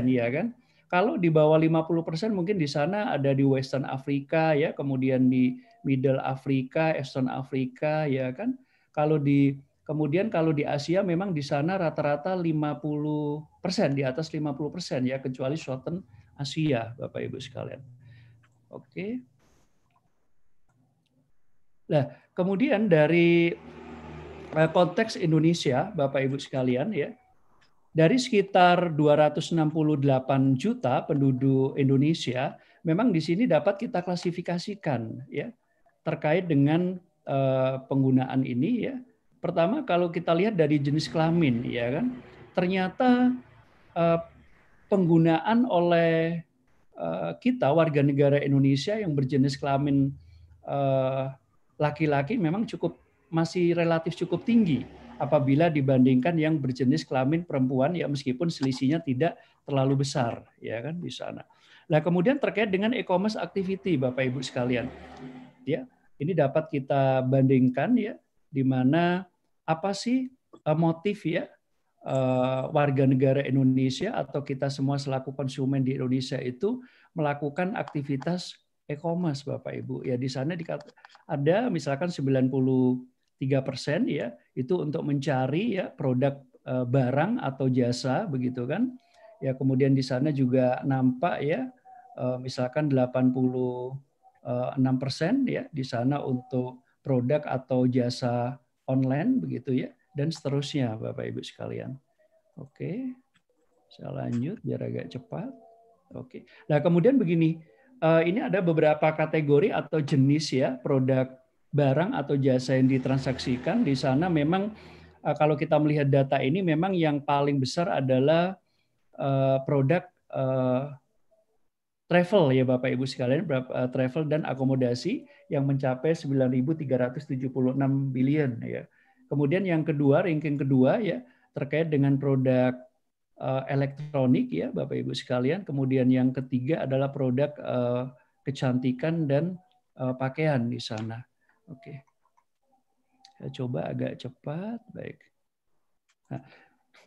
Speaker 2: ya kan? Kalau di bawah 50% mungkin di sana ada di Western Afrika ya kemudian di Middle Afrika Eastern Afrika ya kan? Kalau di kemudian kalau di Asia memang di sana rata-rata 50% di atas 50% ya kecuali Southern Asia Bapak Ibu sekalian. Oke Nah, kemudian dari eh, konteks Indonesia, Bapak Ibu sekalian ya, dari sekitar 268 juta penduduk Indonesia, memang di sini dapat kita klasifikasikan ya terkait dengan uh, penggunaan ini ya. Pertama kalau kita lihat dari jenis kelamin ya kan, ternyata uh, penggunaan oleh kita warga negara Indonesia yang berjenis kelamin laki-laki memang cukup masih relatif cukup tinggi apabila dibandingkan yang berjenis kelamin perempuan ya meskipun selisihnya tidak terlalu besar ya kan di sana. Nah, kemudian terkait dengan e-commerce activity Bapak Ibu sekalian. Ya, ini dapat kita bandingkan ya di mana apa sih eh, motif ya eh, warga negara Indonesia atau kita semua selaku konsumen di Indonesia itu melakukan aktivitas e-commerce Bapak Ibu. Ya di sana ada misalkan 93 persen ya itu untuk mencari ya produk eh, barang atau jasa begitu kan. Ya kemudian di sana juga nampak ya eh, misalkan 86 persen ya di sana untuk produk atau jasa online begitu ya dan seterusnya Bapak Ibu sekalian. Oke. Saya lanjut biar agak cepat. Oke. Nah, kemudian begini, uh, ini ada beberapa kategori atau jenis ya produk barang atau jasa yang ditransaksikan di sana memang uh, kalau kita melihat data ini memang yang paling besar adalah uh, produk travel ya Bapak Ibu sekalian travel dan akomodasi yang mencapai 9.376 billion ya. Kemudian yang kedua ranking kedua ya terkait dengan produk elektronik ya Bapak Ibu sekalian. Kemudian yang ketiga adalah produk uh, kecantikan dan uh, pakaian di sana. Oke. Saya coba agak cepat. Baik. Nah,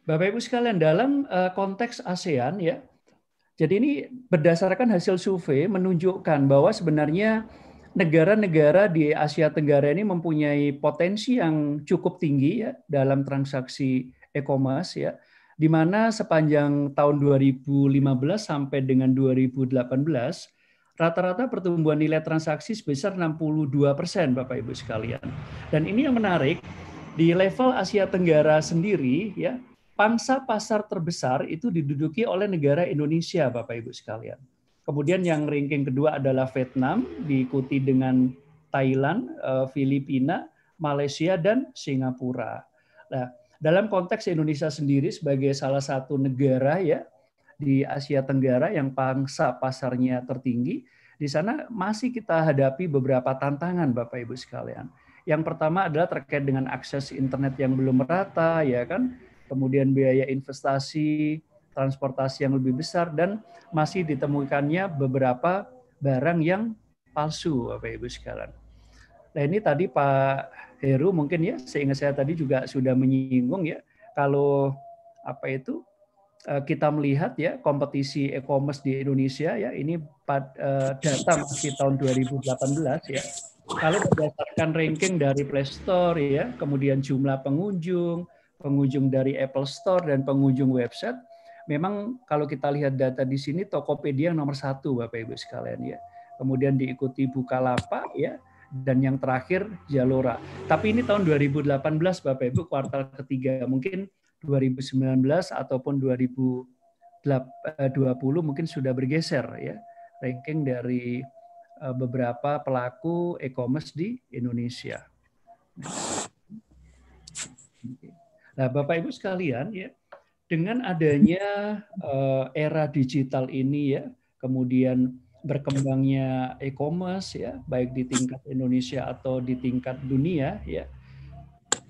Speaker 2: Bapak Ibu sekalian dalam konteks ASEAN ya. Jadi ini berdasarkan hasil survei menunjukkan bahwa sebenarnya negara-negara di Asia Tenggara ini mempunyai potensi yang cukup tinggi ya dalam transaksi e-commerce ya di mana sepanjang tahun 2015 sampai dengan 2018 rata-rata pertumbuhan nilai transaksi sebesar 62 persen Bapak Ibu sekalian. Dan ini yang menarik di level Asia Tenggara sendiri ya pangsa pasar terbesar itu diduduki oleh negara Indonesia, Bapak Ibu sekalian. Kemudian yang ranking kedua adalah Vietnam, diikuti dengan Thailand, eh, Filipina, Malaysia, dan Singapura. Nah, dalam konteks Indonesia sendiri sebagai salah satu negara ya di Asia Tenggara yang pangsa pasarnya tertinggi, di sana masih kita hadapi beberapa tantangan Bapak Ibu sekalian. Yang pertama adalah terkait dengan akses internet yang belum merata, ya kan? Kemudian biaya investasi, transportasi yang lebih besar dan masih ditemukannya beberapa barang yang palsu Bapak Ibu sekalian. Nah, ini tadi Pak Heru mungkin ya, seingat saya tadi juga sudah menyinggung ya, kalau apa itu eh, kita melihat ya kompetisi e-commerce di Indonesia ya ini eh, data masih tahun 2018 ya. Kalau berdasarkan ranking dari Play Store ya, kemudian jumlah pengunjung, pengunjung dari Apple Store dan pengunjung website, memang kalau kita lihat data di sini Tokopedia yang nomor satu Bapak Ibu sekalian ya. Kemudian diikuti Bukalapak ya, dan yang terakhir Jalora. Tapi ini tahun 2018 Bapak Ibu kuartal ketiga mungkin 2019 ataupun 2020 mungkin sudah bergeser ya ranking dari eh, beberapa pelaku e-commerce di Indonesia. Nah, Bapak Ibu sekalian ya, dengan adanya eh, era digital ini ya, kemudian berkembangnya e-commerce ya, baik di tingkat Indonesia atau di tingkat dunia ya.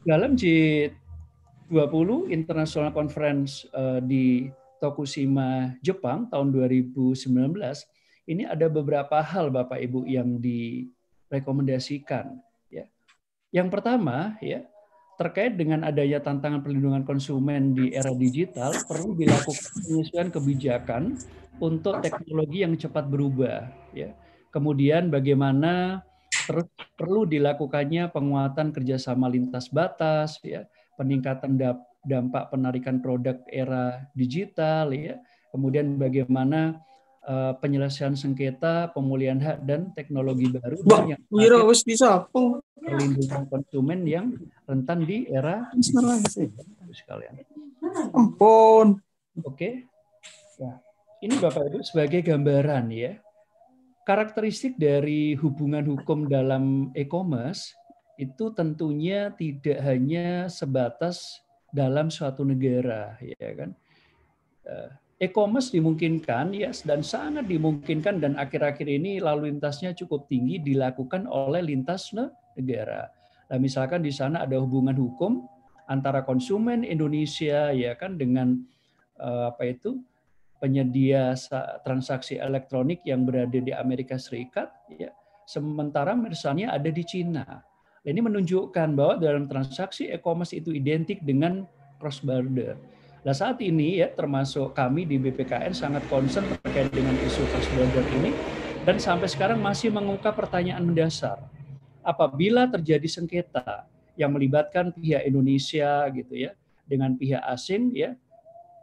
Speaker 2: Dalam G20 International Conference eh, di Tokushima, Jepang tahun 2019, ini ada beberapa hal Bapak Ibu yang direkomendasikan ya. Yang pertama ya, terkait dengan adanya tantangan perlindungan konsumen di era digital perlu dilakukan penyesuaian kebijakan untuk teknologi yang cepat berubah ya. Kemudian bagaimana terus perlu dilakukannya penguatan kerjasama lintas batas ya, peningkatan dampak penarikan produk era digital ya. Kemudian bagaimana uh, penyelesaian sengketa, pemulihan hak dan teknologi baru
Speaker 11: Bah,
Speaker 2: yang
Speaker 11: Wira wis disapu.
Speaker 2: perlindungan konsumen yang rentan di era sekalian.
Speaker 11: Ampun.
Speaker 2: Oke. Nah, ini Bapak Ibu sebagai gambaran ya. Karakteristik dari hubungan hukum dalam e-commerce itu tentunya tidak hanya sebatas dalam suatu negara ya kan. Eh, E-commerce dimungkinkan ya dan sangat dimungkinkan dan akhir-akhir ini lalu lintasnya cukup tinggi dilakukan oleh lintas negara. Nah, misalkan di sana ada hubungan hukum antara konsumen Indonesia ya kan dengan eh, apa itu penyedia transaksi elektronik yang berada di Amerika Serikat ya. Sementara misalnya ada di Cina. Ini menunjukkan bahwa dalam transaksi e-commerce itu identik dengan cross border. Nah saat ini ya termasuk kami di BPKN sangat concern terkait dengan isu cross border ini dan sampai sekarang masih mengungkap pertanyaan mendasar. Apabila terjadi sengketa yang melibatkan pihak Indonesia gitu ya dengan pihak asing ya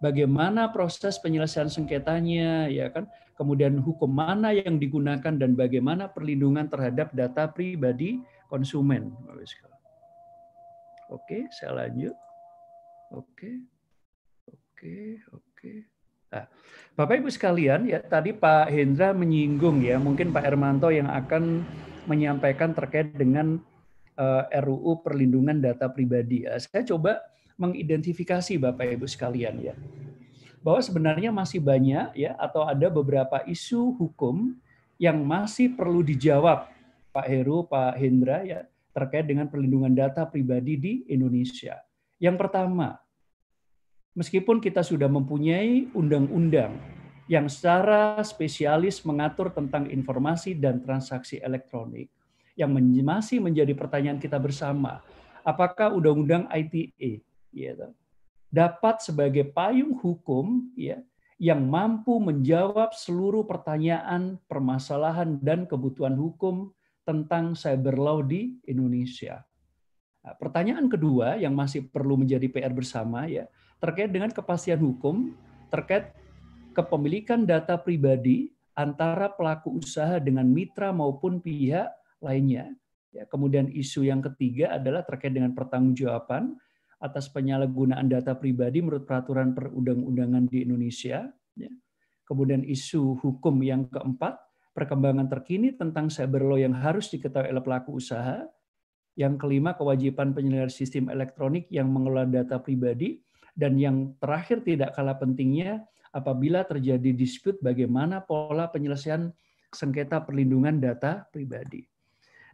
Speaker 2: bagaimana proses penyelesaian sengketanya ya kan kemudian hukum mana yang digunakan dan bagaimana perlindungan terhadap data pribadi konsumen. Oke, saya lanjut. Oke. Oke, oke. Nah, Bapak Ibu sekalian, ya tadi Pak Hendra menyinggung ya, mungkin Pak Ermanto yang akan menyampaikan terkait dengan uh, eh, RUU perlindungan data pribadi. Uh, saya coba mengidentifikasi Bapak Ibu sekalian ya, bahwa sebenarnya masih banyak ya atau ada beberapa isu hukum yang masih perlu dijawab Pak Heru, Pak Hendra ya terkait dengan perlindungan data pribadi di Indonesia. Yang pertama, meskipun kita sudah mempunyai undang-undang yang secara spesialis mengatur tentang informasi dan transaksi elektronik, yang masih menjadi pertanyaan kita bersama, apakah undang-undang ITE ya, dapat sebagai payung hukum ya, yang mampu menjawab seluruh pertanyaan, permasalahan, dan kebutuhan hukum tentang cyber law di Indonesia. Nah, pertanyaan kedua yang masih perlu menjadi PR bersama ya, terkait dengan kepastian hukum terkait kepemilikan data pribadi antara pelaku usaha dengan mitra maupun pihak lainnya. Ya, kemudian isu yang ketiga adalah terkait dengan pertanggungjawaban atas penyalahgunaan data pribadi menurut peraturan perundang-undangan di Indonesia. Ya. Kemudian isu hukum yang keempat, perkembangan terkini tentang cyber law yang harus diketahui oleh pelaku usaha. Yang kelima, kewajiban penyelenggara sistem elektronik yang mengelola data pribadi. Dan yang terakhir tidak kalah pentingnya, apabila terjadi dispute bagaimana pola penyelesaian sengketa perlindungan data pribadi.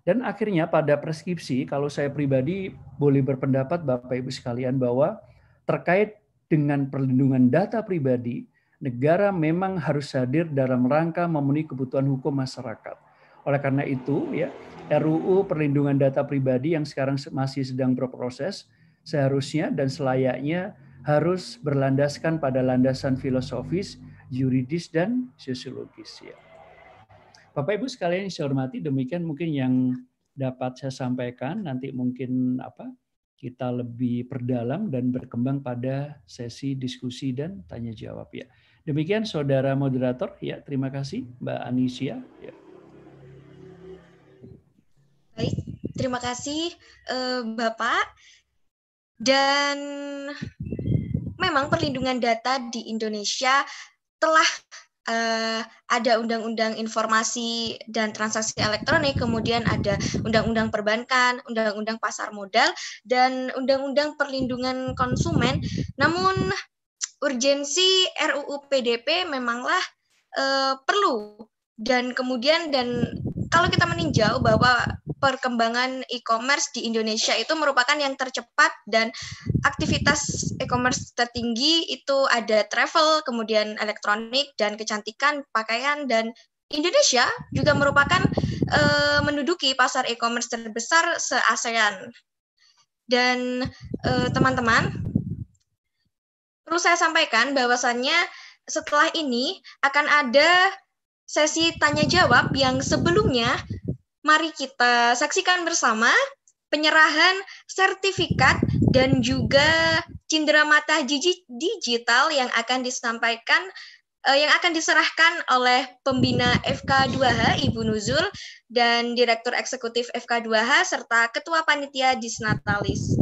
Speaker 2: Dan akhirnya pada preskripsi, kalau saya pribadi boleh berpendapat Bapak Ibu sekalian bahwa terkait dengan perlindungan data pribadi, negara memang harus hadir dalam rangka memenuhi kebutuhan hukum masyarakat. Oleh karena itu, ya RUU Perlindungan Data Pribadi yang sekarang masih sedang berproses, seharusnya dan selayaknya harus berlandaskan pada landasan filosofis, yuridis, dan sosiologis. Ya. Bapak Ibu sekalian yang saya hormati, demikian mungkin yang dapat saya sampaikan. Nanti mungkin apa kita lebih perdalam dan berkembang pada sesi diskusi dan tanya jawab ya. Demikian saudara moderator ya. Terima kasih Mbak Anisia. Ya.
Speaker 10: Baik, terima kasih eh, Bapak. Dan memang perlindungan data di Indonesia telah uh, ada undang-undang informasi dan transaksi elektronik, kemudian ada undang-undang perbankan, undang-undang pasar modal, dan undang-undang perlindungan konsumen. Namun urgensi RUU PDP memanglah uh, perlu dan kemudian dan kalau kita meninjau bahwa perkembangan e-commerce di Indonesia itu merupakan yang tercepat dan aktivitas e-commerce tertinggi itu ada travel, kemudian elektronik dan kecantikan, pakaian dan Indonesia juga merupakan uh, menduduki pasar e-commerce terbesar se-ASEAN. Dan teman-teman, uh, perlu saya sampaikan bahwasannya setelah ini akan ada sesi tanya jawab yang sebelumnya Mari kita saksikan bersama penyerahan sertifikat dan juga cindera mata digital yang akan disampaikan eh, yang akan diserahkan oleh pembina FK2H Ibu Nuzul dan Direktur Eksekutif FK2H serta Ketua Panitia Disnatalis.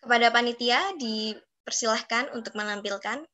Speaker 10: Kepada panitia dipersilahkan untuk menampilkan.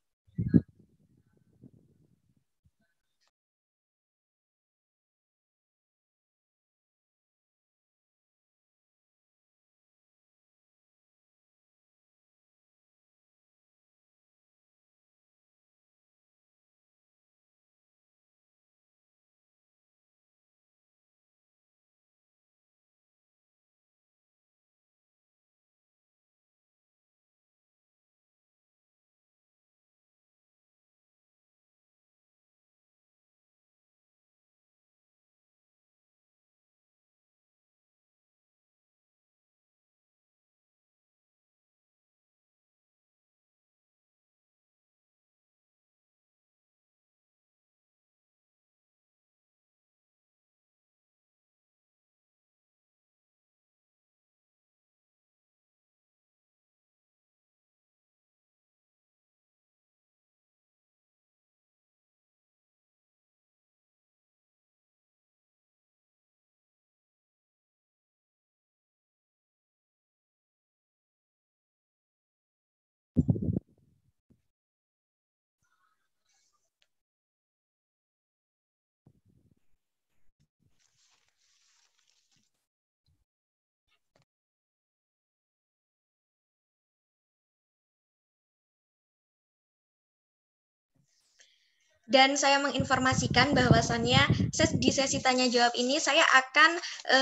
Speaker 10: Dan saya menginformasikan bahwasannya di sesi tanya jawab ini saya akan e,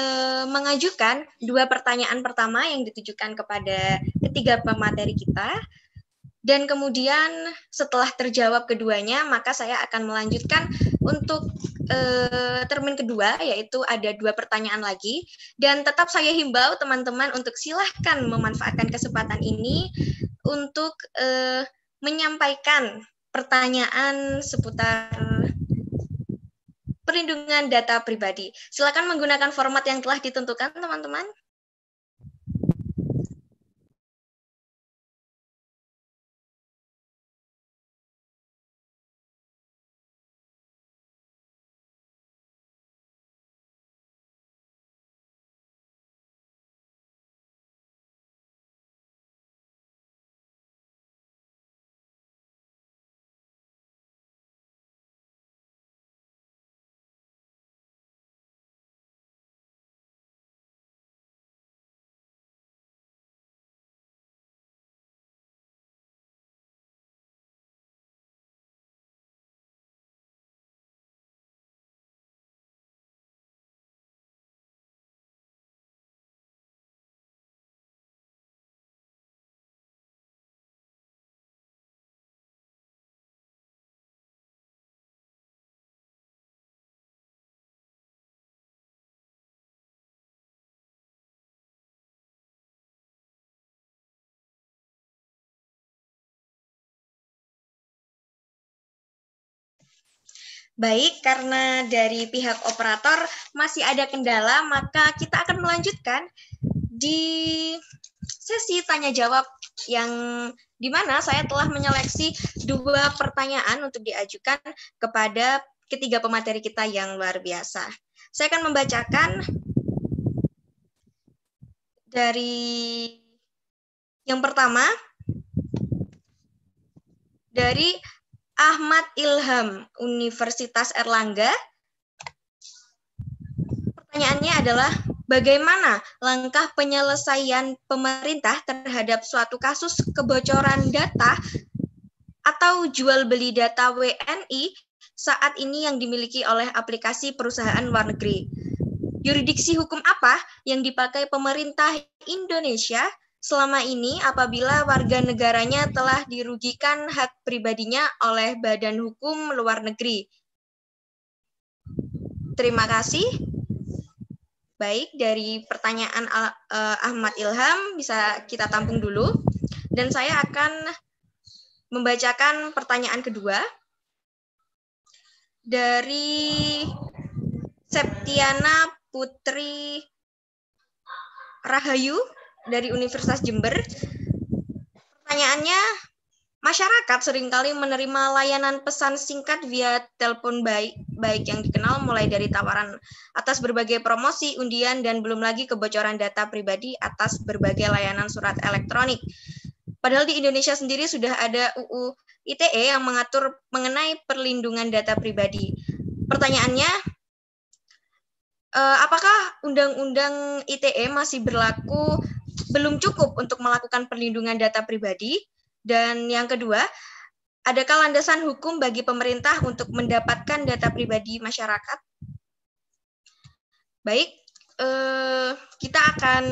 Speaker 10: mengajukan dua pertanyaan pertama yang ditujukan kepada ketiga pemateri kita. Dan kemudian setelah terjawab keduanya maka saya akan melanjutkan untuk e, termin kedua yaitu ada dua pertanyaan lagi. Dan tetap saya himbau teman-teman untuk silahkan memanfaatkan kesempatan ini untuk e, menyampaikan pertanyaan seputar perlindungan data pribadi. Silakan menggunakan format yang telah ditentukan, teman-teman. Baik, karena dari pihak operator masih ada kendala, maka kita akan melanjutkan di sesi tanya jawab yang di mana saya telah menyeleksi dua pertanyaan untuk diajukan kepada ketiga pemateri kita yang luar biasa. Saya akan membacakan dari yang pertama dari Ahmad Ilham, Universitas Erlangga. Pertanyaannya adalah, bagaimana langkah penyelesaian pemerintah terhadap suatu kasus kebocoran data atau jual beli data WNI saat ini yang dimiliki oleh aplikasi perusahaan luar negeri? Yuridiksi hukum apa yang dipakai pemerintah Indonesia selama ini apabila warga negaranya telah dirugikan hak pribadinya oleh badan hukum luar negeri. Terima kasih. Baik, dari pertanyaan uh, Ahmad Ilham bisa kita tampung dulu. Dan saya akan membacakan pertanyaan kedua dari Septiana Putri Rahayu dari Universitas Jember. Pertanyaannya, masyarakat sering kali menerima layanan pesan singkat via telepon baik, baik yang dikenal mulai dari tawaran atas berbagai promosi, undian, dan belum lagi kebocoran data pribadi atas berbagai layanan surat elektronik. Padahal di Indonesia sendiri sudah ada UU ITE yang mengatur mengenai perlindungan data pribadi. Pertanyaannya, eh, apakah Undang-Undang ITE masih berlaku belum cukup untuk melakukan perlindungan data pribadi? Dan yang kedua, adakah landasan hukum bagi pemerintah untuk mendapatkan data pribadi masyarakat? Baik, eh, kita akan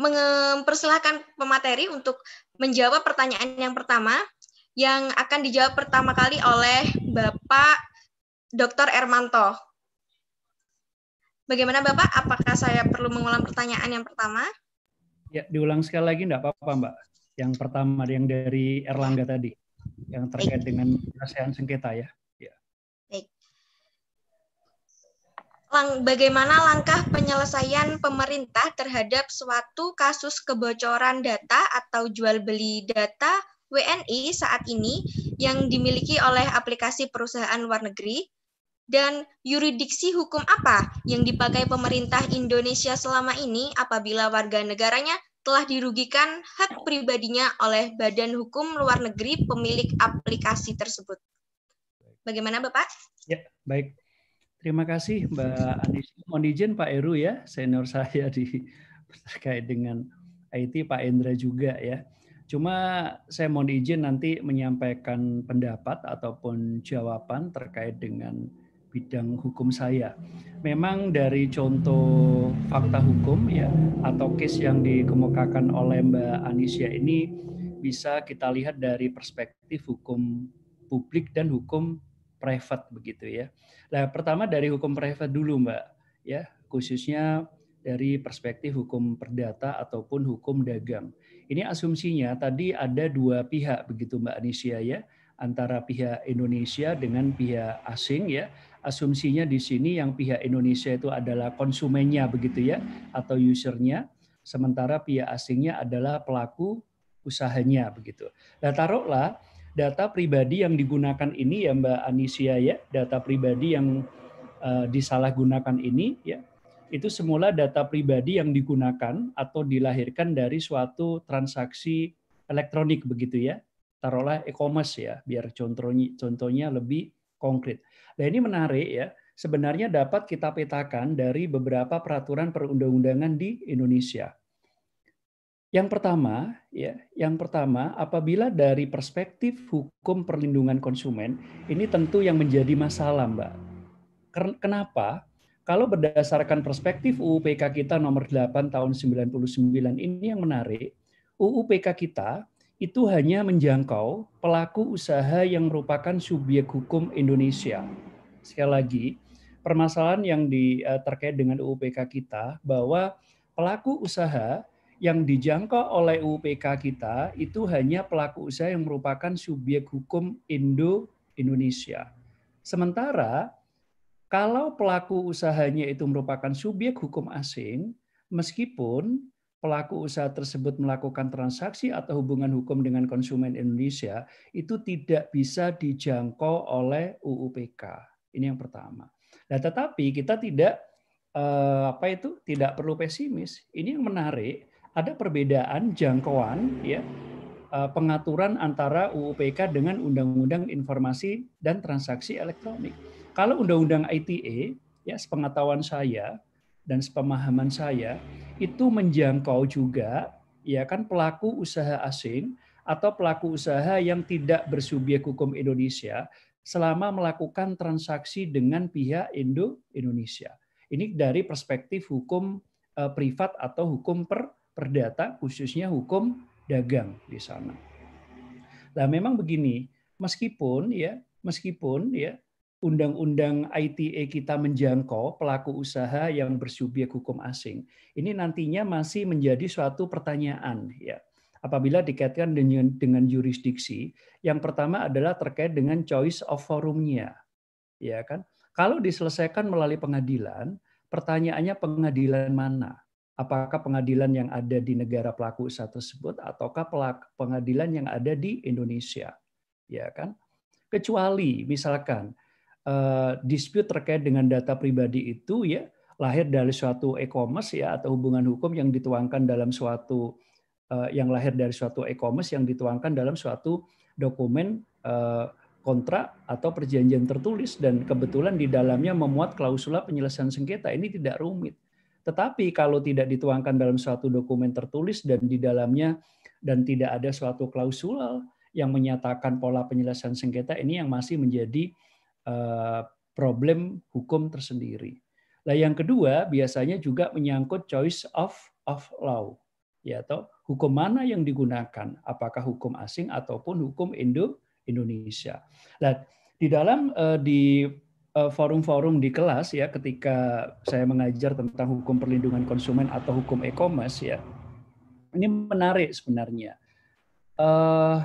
Speaker 10: mempersilahkan pemateri untuk menjawab pertanyaan yang pertama, yang akan dijawab pertama kali oleh Bapak Dr. Ermanto. Bagaimana Bapak? Apakah saya perlu mengulang pertanyaan yang pertama?
Speaker 2: Ya, diulang sekali lagi enggak apa-apa Mbak. Yang pertama yang dari Erlangga tadi, yang terkait Baik. dengan penyelesaian sengketa ya. ya.
Speaker 10: Baik. Lang, bagaimana langkah penyelesaian pemerintah terhadap suatu kasus kebocoran data atau jual beli data WNI saat ini yang dimiliki oleh aplikasi perusahaan luar negeri dan yuridiksi hukum apa yang dipakai pemerintah Indonesia selama ini apabila warga negaranya telah dirugikan hak pribadinya oleh badan hukum luar negeri pemilik aplikasi tersebut. Bagaimana Bapak?
Speaker 2: Ya, baik. Terima kasih Mbak Anis. Mohon izin Pak Eru ya, senior saya di terkait dengan IT Pak Endra juga ya. Cuma saya mohon izin nanti menyampaikan pendapat ataupun jawaban terkait dengan bidang hukum saya. Memang dari contoh fakta hukum ya atau case yang dikemukakan oleh Mbak Anisia ini bisa kita lihat dari perspektif hukum publik dan hukum private begitu ya. Nah, pertama dari hukum private dulu Mbak ya, khususnya dari perspektif hukum perdata ataupun hukum dagang. Ini asumsinya tadi ada dua pihak begitu Mbak Anisia ya, antara pihak Indonesia dengan pihak asing ya asumsinya di sini yang pihak Indonesia itu adalah konsumennya begitu ya atau usernya, sementara pihak asingnya adalah pelaku usahanya begitu. Nah taruhlah data pribadi yang digunakan ini ya Mbak Anisia ya, data pribadi yang uh, disalahgunakan ini ya, itu semula data pribadi yang digunakan atau dilahirkan dari suatu transaksi elektronik begitu ya. Taruhlah e-commerce ya, biar contohnya contohnya lebih konkret. Nah ini menarik ya, sebenarnya dapat kita petakan dari beberapa peraturan perundang-undangan di Indonesia. Yang pertama, ya, yang pertama, apabila dari perspektif hukum perlindungan konsumen, ini tentu yang menjadi masalah, Mbak. Kenapa? Kalau berdasarkan perspektif UU PK kita nomor 8 tahun 99 ini yang menarik, UU PK kita itu hanya menjangkau pelaku usaha yang merupakan subjek hukum Indonesia sekali lagi permasalahan yang di, uh, terkait dengan UPK kita bahwa pelaku usaha yang dijangkau oleh UPK kita itu hanya pelaku usaha yang merupakan subjek hukum Indo Indonesia. Sementara kalau pelaku usahanya itu merupakan subjek hukum asing, meskipun pelaku usaha tersebut melakukan transaksi atau hubungan hukum dengan konsumen Indonesia, itu tidak bisa dijangkau oleh UUPK. Ini yang pertama. Nah, tetapi kita tidak eh, apa itu tidak perlu pesimis. Ini yang menarik, ada perbedaan jangkauan ya eh, pengaturan antara UUPK dengan Undang-Undang Informasi dan Transaksi Elektronik. Kalau Undang-Undang ITE, ya sepengetahuan saya dan sepemahaman saya, itu menjangkau juga ya kan pelaku usaha asing atau pelaku usaha yang tidak bersubjek hukum Indonesia selama melakukan transaksi dengan pihak Indo Indonesia. Ini dari perspektif hukum eh, privat atau hukum per perdata khususnya hukum dagang di sana. Nah, memang begini, meskipun ya, meskipun ya undang-undang ITE kita menjangkau pelaku usaha yang bersubjek hukum asing. Ini nantinya masih menjadi suatu pertanyaan ya. Apabila dikaitkan dengan dengan jurisdiksi, yang pertama adalah terkait dengan choice of forumnya. Ya kan? Kalau diselesaikan melalui pengadilan, pertanyaannya pengadilan mana? Apakah pengadilan yang ada di negara pelaku usaha tersebut ataukah pengadilan yang ada di Indonesia? Ya kan? Kecuali misalkan dispute terkait dengan data pribadi itu ya lahir dari suatu e-commerce ya atau hubungan hukum yang dituangkan dalam suatu uh, yang lahir dari suatu e-commerce yang dituangkan dalam suatu dokumen uh, kontrak atau perjanjian tertulis dan kebetulan di dalamnya memuat klausula penyelesaian sengketa ini tidak rumit. Tetapi kalau tidak dituangkan dalam suatu dokumen tertulis dan di dalamnya dan tidak ada suatu klausula yang menyatakan pola penyelesaian sengketa ini yang masih menjadi Eh, problem hukum tersendiri. Nah, yang kedua biasanya juga menyangkut choice of of law, ya atau hukum mana yang digunakan, apakah hukum asing ataupun hukum Indo Indonesia. Nah, di dalam uh, di eh, forum-forum di kelas ya ketika saya mengajar tentang hukum perlindungan konsumen atau hukum e-commerce ya ini menarik sebenarnya uh,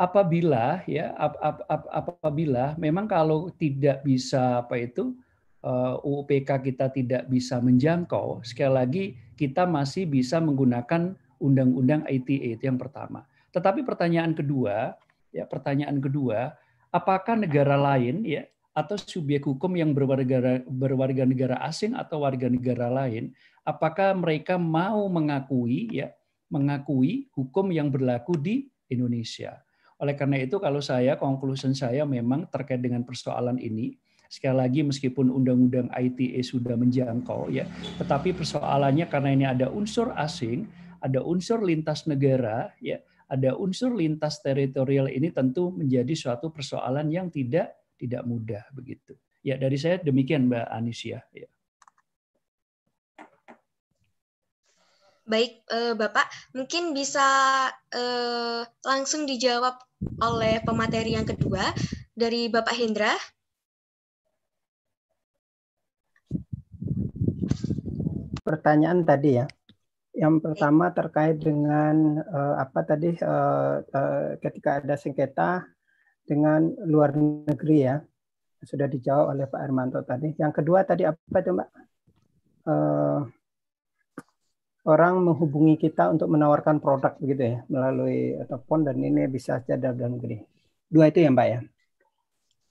Speaker 2: apabila ya ap, ap, ap, apabila memang kalau tidak bisa apa itu uh, UUPK kita tidak bisa menjangkau sekali lagi kita masih bisa menggunakan undang-undang ITE itu yang pertama. Tetapi pertanyaan kedua ya pertanyaan kedua apakah negara lain ya atau subjek hukum yang berwarga berwarga negara asing atau warga negara lain apakah mereka mau mengakui ya mengakui hukum yang berlaku di Indonesia oleh karena itu kalau saya conclusion saya memang terkait dengan persoalan ini sekali lagi meskipun undang-undang ITE sudah menjangkau ya, tetapi persoalannya karena ini ada unsur asing, ada unsur lintas negara ya, ada unsur lintas teritorial ini tentu menjadi suatu persoalan yang tidak tidak mudah begitu. Ya dari saya demikian Mbak Anisia. Ya.
Speaker 10: Baik, eh, Bapak, mungkin bisa eh, langsung dijawab oleh pemateri yang kedua dari Bapak Hendra.
Speaker 6: Pertanyaan tadi ya. Yang pertama terkait dengan uh, apa tadi uh, uh, ketika ada sengketa dengan luar negeri ya. Sudah dijawab oleh Pak Hermanto tadi. Yang kedua tadi apa itu Mbak? Orang menghubungi kita untuk menawarkan produk begitu ya melalui telepon dan ini bisa saja dalam negeri. Dua itu ya Mbak ya.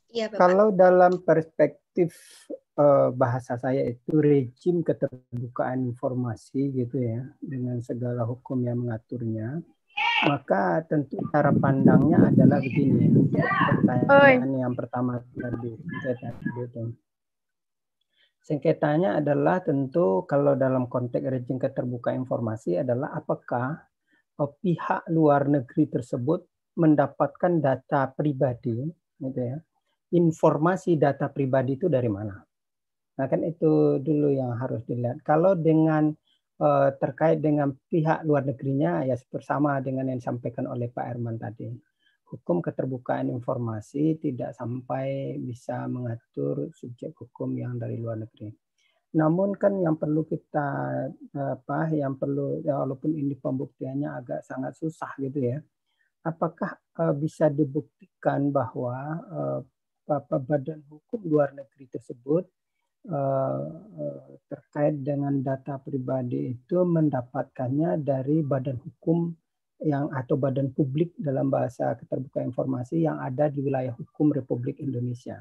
Speaker 10: Iya, Bapak.
Speaker 6: Kalau dalam perspektif uh, bahasa saya itu rejim keterbukaan informasi gitu ya dengan segala hukum yang mengaturnya, maka tentu cara pandangnya adalah begini ya. Pertanyaan Oi. yang pertama tadi, tadi Sengketanya adalah tentu kalau dalam konteks rejim keterbukaan informasi adalah apakah eh, pihak luar negeri tersebut mendapatkan data pribadi, gitu ya. Informasi data pribadi itu dari mana? Nah kan itu dulu yang harus dilihat. Kalau dengan uh, terkait dengan pihak luar negerinya ya bersama dengan yang disampaikan oleh Pak Herman tadi hukum keterbukaan informasi tidak sampai bisa mengatur subjek hukum yang dari luar negeri. Namun kan yang perlu kita apa yang perlu ya walaupun ini pembuktiannya agak sangat susah gitu ya. Apakah uh, bisa dibuktikan bahwa uh, apa-apa badan hukum luar negeri tersebut eh, eh, terkait dengan data pribadi itu mendapatkannya dari badan hukum yang atau badan publik dalam bahasa keterbukaan informasi yang ada di wilayah hukum Republik Indonesia.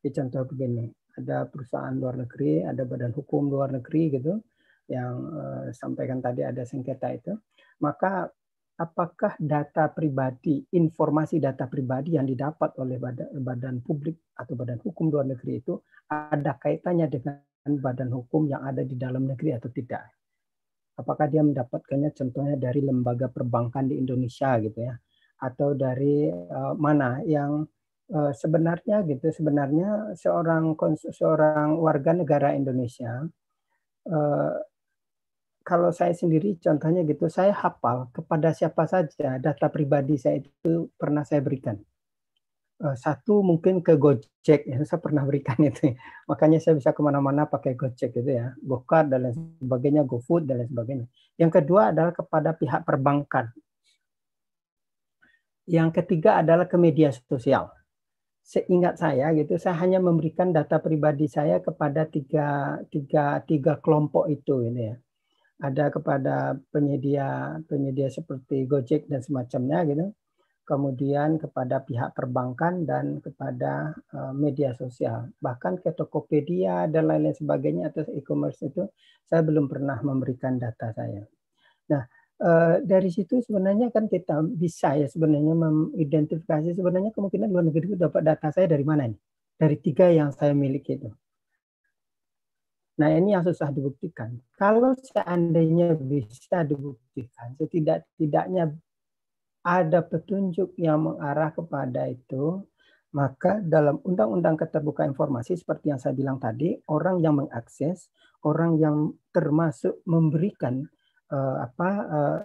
Speaker 6: Jadi contoh begini, ada perusahaan luar negeri, ada badan hukum luar negeri gitu yang eh, sampaikan tadi ada sengketa itu, maka apakah data pribadi, informasi data pribadi yang didapat oleh badan, badan publik atau badan hukum luar negeri itu ada kaitannya dengan badan hukum yang ada di dalam negeri atau tidak? Apakah dia mendapatkannya contohnya dari lembaga perbankan di Indonesia gitu ya, atau dari uh, mana yang uh, sebenarnya gitu sebenarnya seorang seorang warga negara Indonesia uh, kalau saya sendiri contohnya gitu saya hafal kepada siapa saja data pribadi saya itu pernah saya berikan satu mungkin ke Gojek ya. Saya pernah berikan itu. Makanya saya bisa ke mana-mana pakai Gojek gitu ya. GoCard dan lain sebagainya GoFood dan lain sebagainya. Yang kedua adalah kepada pihak perbankan. Yang ketiga adalah ke media sosial. Seingat saya gitu saya hanya memberikan data pribadi saya kepada tiga tiga tiga kelompok itu ini ya. Ada kepada penyedia penyedia seperti Gojek dan semacamnya gitu kemudian kepada pihak perbankan dan kepada uh, media sosial. Bahkan ke Tokopedia dan lain-lain sebagainya atau e-commerce itu saya belum pernah memberikan data saya. Nah, uh, dari situ sebenarnya kan kita bisa ya sebenarnya mengidentifikasi sebenarnya kemungkinan luar negeri itu dapat data saya dari mana nih? Dari tiga yang saya miliki itu. Nah, ini yang susah dibuktikan. Kalau seandainya bisa dibuktikan, setidak-tidaknya ada petunjuk yang mengarah kepada itu, maka dalam Undang-Undang Keterbukaan Informasi seperti yang saya bilang tadi, orang yang mengakses, orang yang termasuk memberikan uh, apa uh,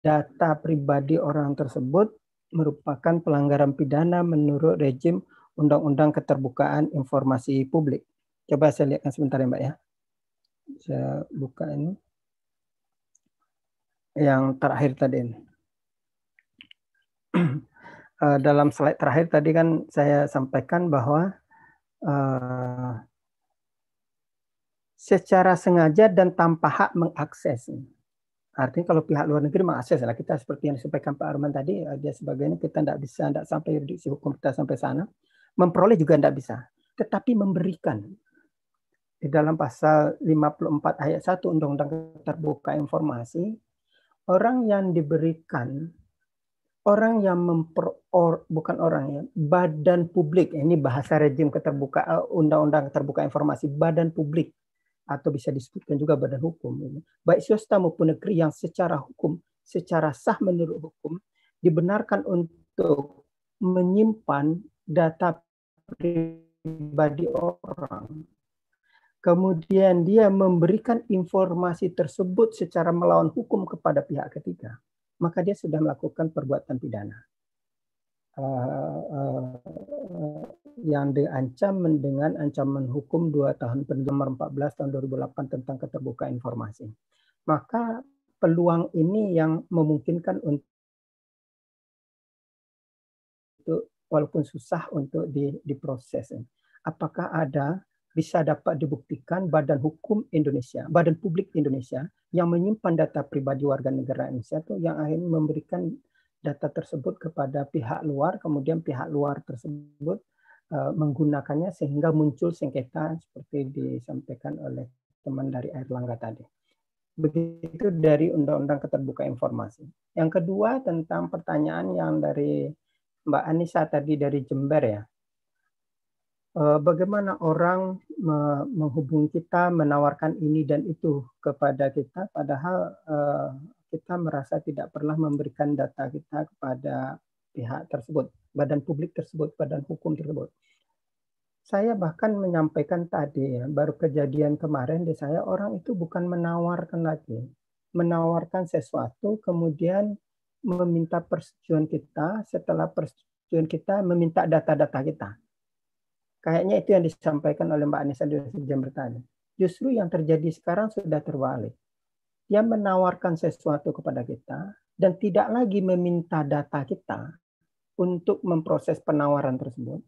Speaker 6: data pribadi orang tersebut merupakan pelanggaran pidana menurut rejim Undang-Undang Keterbukaan Informasi Publik. Coba saya lihatkan sebentar ya Mbak ya. Saya buka ini. Yang terakhir tadi ini. Uh, dalam slide terakhir tadi kan saya sampaikan bahwa uh, secara sengaja dan tanpa hak mengakses. Artinya kalau pihak luar negeri mengakses, lah kita seperti yang disampaikan Pak Arman tadi, uh, dia sebagainya kita tidak bisa, tidak sampai yuridiksi hukum kita sampai sana. Memperoleh juga tidak bisa, tetapi memberikan di dalam pasal 54 ayat 1 Undang-Undang Terbuka Informasi, orang yang diberikan orang yang memper or, bukan orang ya badan publik. Ini bahasa rejim keterbuka eh, undang-undang keterbuka informasi badan publik. Atau bisa disebutkan juga badan hukum baik swasta maupun negeri yang secara hukum secara sah menurut hukum dibenarkan untuk menyimpan data pribadi orang. Kemudian dia memberikan informasi tersebut secara melawan hukum kepada pihak ketiga maka dia sudah melakukan perbuatan pidana uh, uh, yang diancam dengan ancaman hukum 2 tahun nomor 14 tahun 2008 tentang keterbukaan informasi. Maka peluang ini yang memungkinkan untuk walaupun susah untuk diproses. Apakah ada bisa dapat dibuktikan Badan Hukum Indonesia, Badan Publik Indonesia yang menyimpan data pribadi warga negara Indonesia itu yang akhirnya memberikan data tersebut kepada pihak luar, kemudian pihak luar tersebut uh, menggunakannya sehingga muncul sengketa seperti disampaikan oleh teman dari Air Langga tadi. Begitu dari Undang-Undang Keterbukaan Informasi. Yang kedua tentang pertanyaan yang dari Mbak Anissa tadi dari Jember ya Eh, bagaimana orang menghubungi kita, menawarkan ini dan itu kepada kita, padahal eh, kita merasa tidak pernah memberikan data kita kepada pihak tersebut, badan publik tersebut, badan hukum tersebut. Saya bahkan menyampaikan tadi ya, baru kejadian kemarin di saya orang itu bukan menawarkan lagi, menawarkan sesuatu kemudian meminta persetujuan kita, setelah persetujuan kita meminta data-data kita Kayaknya itu yang disampaikan oleh Mbak Anissa di jam bertanya. Justru yang terjadi sekarang sudah terbalik. Dia menawarkan sesuatu kepada kita dan tidak lagi meminta data kita untuk memproses penawaran tersebut,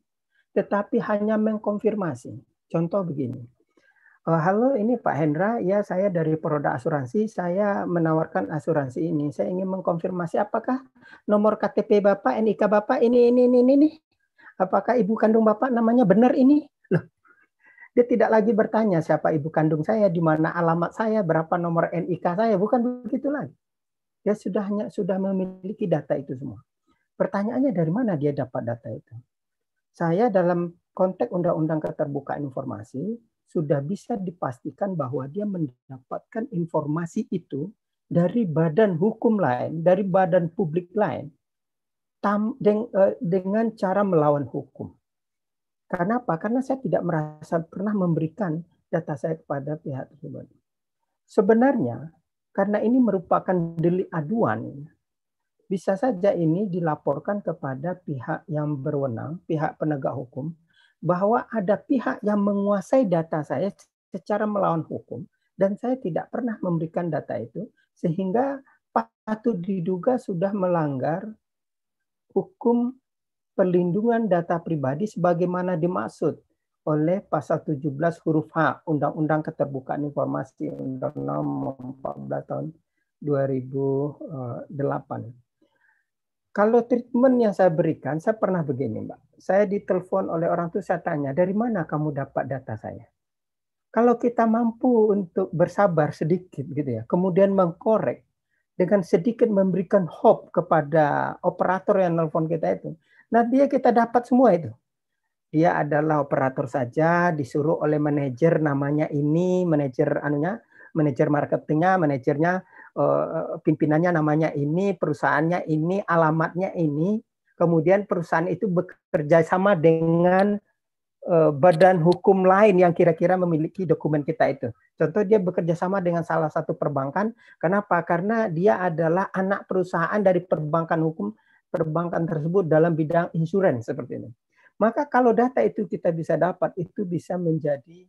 Speaker 6: tetapi hanya mengkonfirmasi. Contoh begini. "Eh, halo, ini Pak Hendra. Ya, saya dari Peroda Asuransi. Saya menawarkan asuransi ini. Saya ingin mengkonfirmasi apakah nomor KTP Bapak, NIK Bapak ini, ini, ini, ini. Apakah ibu kandung Bapak namanya benar ini? Loh, dia tidak lagi bertanya siapa ibu kandung saya, di mana alamat saya, berapa nomor NIK saya, bukan begitu lagi. Dia sudah hanya sudah memiliki data itu semua. Pertanyaannya dari mana dia dapat data itu? Saya dalam konteks Undang-Undang Keterbukaan Informasi sudah bisa dipastikan bahwa dia mendapatkan informasi itu dari badan hukum lain, dari badan publik lain, tam- deng- eh, dengan cara melawan hukum. Kenapa? Karena saya tidak merasa pernah memberikan data saya kepada pihak tersebut. Sebenarnya, karena ini merupakan delik aduan, bisa saja ini dilaporkan kepada pihak yang berwenang, pihak penegak hukum, bahwa ada pihak yang menguasai data saya secara melawan hukum, dan saya tidak pernah memberikan data itu, sehingga patut diduga sudah melanggar hukum perlindungan data pribadi sebagaimana dimaksud oleh pasal 17 huruf H Undang-Undang Keterbukaan Informasi Undang-Undang Nomor 14 tahun 2008. Kalau treatment yang saya berikan, saya pernah begini, Mbak. Saya ditelepon oleh orang itu saya tanya, dari mana kamu dapat data saya? Kalau kita mampu untuk bersabar sedikit gitu ya, kemudian mengkorek dengan sedikit memberikan hope kepada operator yang nelpon kita itu, nanti ya kita dapat semua itu. Dia adalah operator saja, disuruh oleh manajer namanya ini, manajer anunya, manajer marketingnya, manajernya, eh, pimpinannya namanya ini, perusahaannya ini, alamatnya ini. Kemudian perusahaan itu bekerja sama dengan badan hukum lain yang kira-kira memiliki dokumen kita itu. Contoh dia bekerja sama dengan salah satu perbankan. Kenapa? Karena dia adalah anak perusahaan dari perbankan hukum perbankan tersebut dalam bidang insurans seperti ini. Maka kalau data itu kita bisa dapat, itu bisa menjadi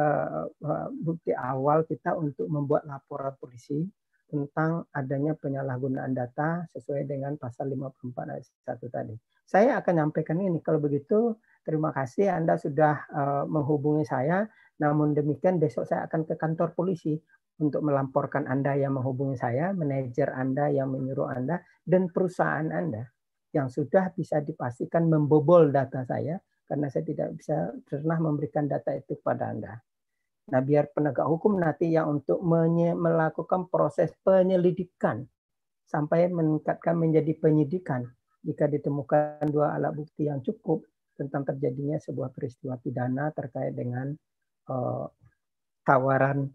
Speaker 6: uh, bukti awal kita untuk membuat laporan polisi tentang adanya penyalahgunaan data sesuai dengan pasal 54 ayat 1 tadi. Saya akan nyampaikan ini. Kalau begitu, terima kasih Anda sudah uh, menghubungi saya. Namun demikian besok saya akan ke kantor polisi untuk melamporkan Anda yang menghubungi saya, manajer Anda yang menyuruh Anda, dan perusahaan Anda yang sudah bisa dipastikan membobol data saya karena saya tidak bisa pernah memberikan data itu kepada Anda. Nah, biar penegak hukum nanti yang untuk melakukan proses penyelidikan sampai meningkatkan menjadi penyidikan jika ditemukan dua alat bukti yang cukup tentang terjadinya sebuah peristiwa pidana terkait dengan uh, tawaran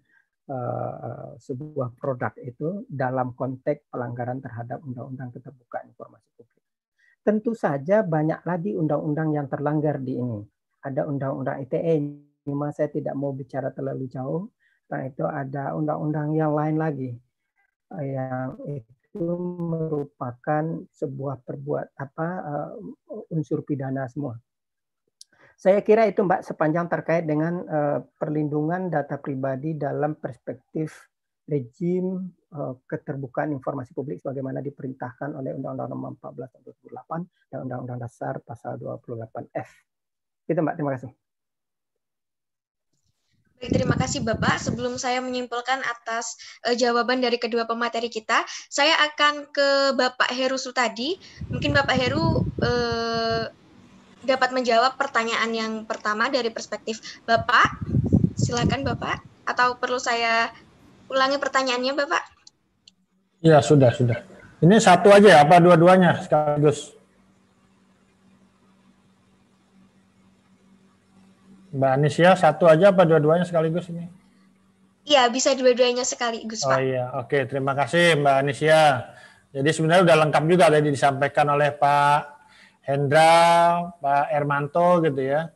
Speaker 6: uh, sebuah produk itu dalam konteks pelanggaran terhadap Undang-Undang Keterbukaan Informasi Publik. Tentu saja banyak lagi undang-undang yang terlanggar di ini. Ada undang-undang ITE, memang saya tidak mau bicara terlalu jauh, karena itu ada undang-undang yang lain lagi yang itu merupakan sebuah perbuat apa uh, unsur pidana semua. Saya kira itu Mbak sepanjang terkait dengan uh, perlindungan data pribadi dalam perspektif rejim uh, keterbukaan informasi publik sebagaimana diperintahkan oleh Undang-Undang Nomor 14 tahun 2008 dan Undang-Undang Dasar Pasal 28F. Itu Mbak, terima kasih.
Speaker 10: Baik, terima kasih Bapak. Sebelum saya menyimpulkan atas uh, jawaban dari kedua pemateri kita, saya akan ke Bapak Heru Sutadi. Mungkin Bapak Heru uh, dapat menjawab pertanyaan yang pertama dari perspektif Bapak. Silakan Bapak. Atau perlu saya ulangi pertanyaannya Bapak?
Speaker 7: Ya, sudah, sudah. Ini satu aja ya, apa dua-duanya sekaligus? Mbak Anisya, satu aja apa dua-duanya sekaligus ini?
Speaker 10: Iya, bisa dua-duanya sekaligus,
Speaker 7: Oh
Speaker 10: Pak.
Speaker 7: iya, oke. Terima kasih Mbak Anisya. Jadi sebenarnya udah lengkap juga tadi disampaikan oleh Pak Hendra, Pak Ermanto gitu ya.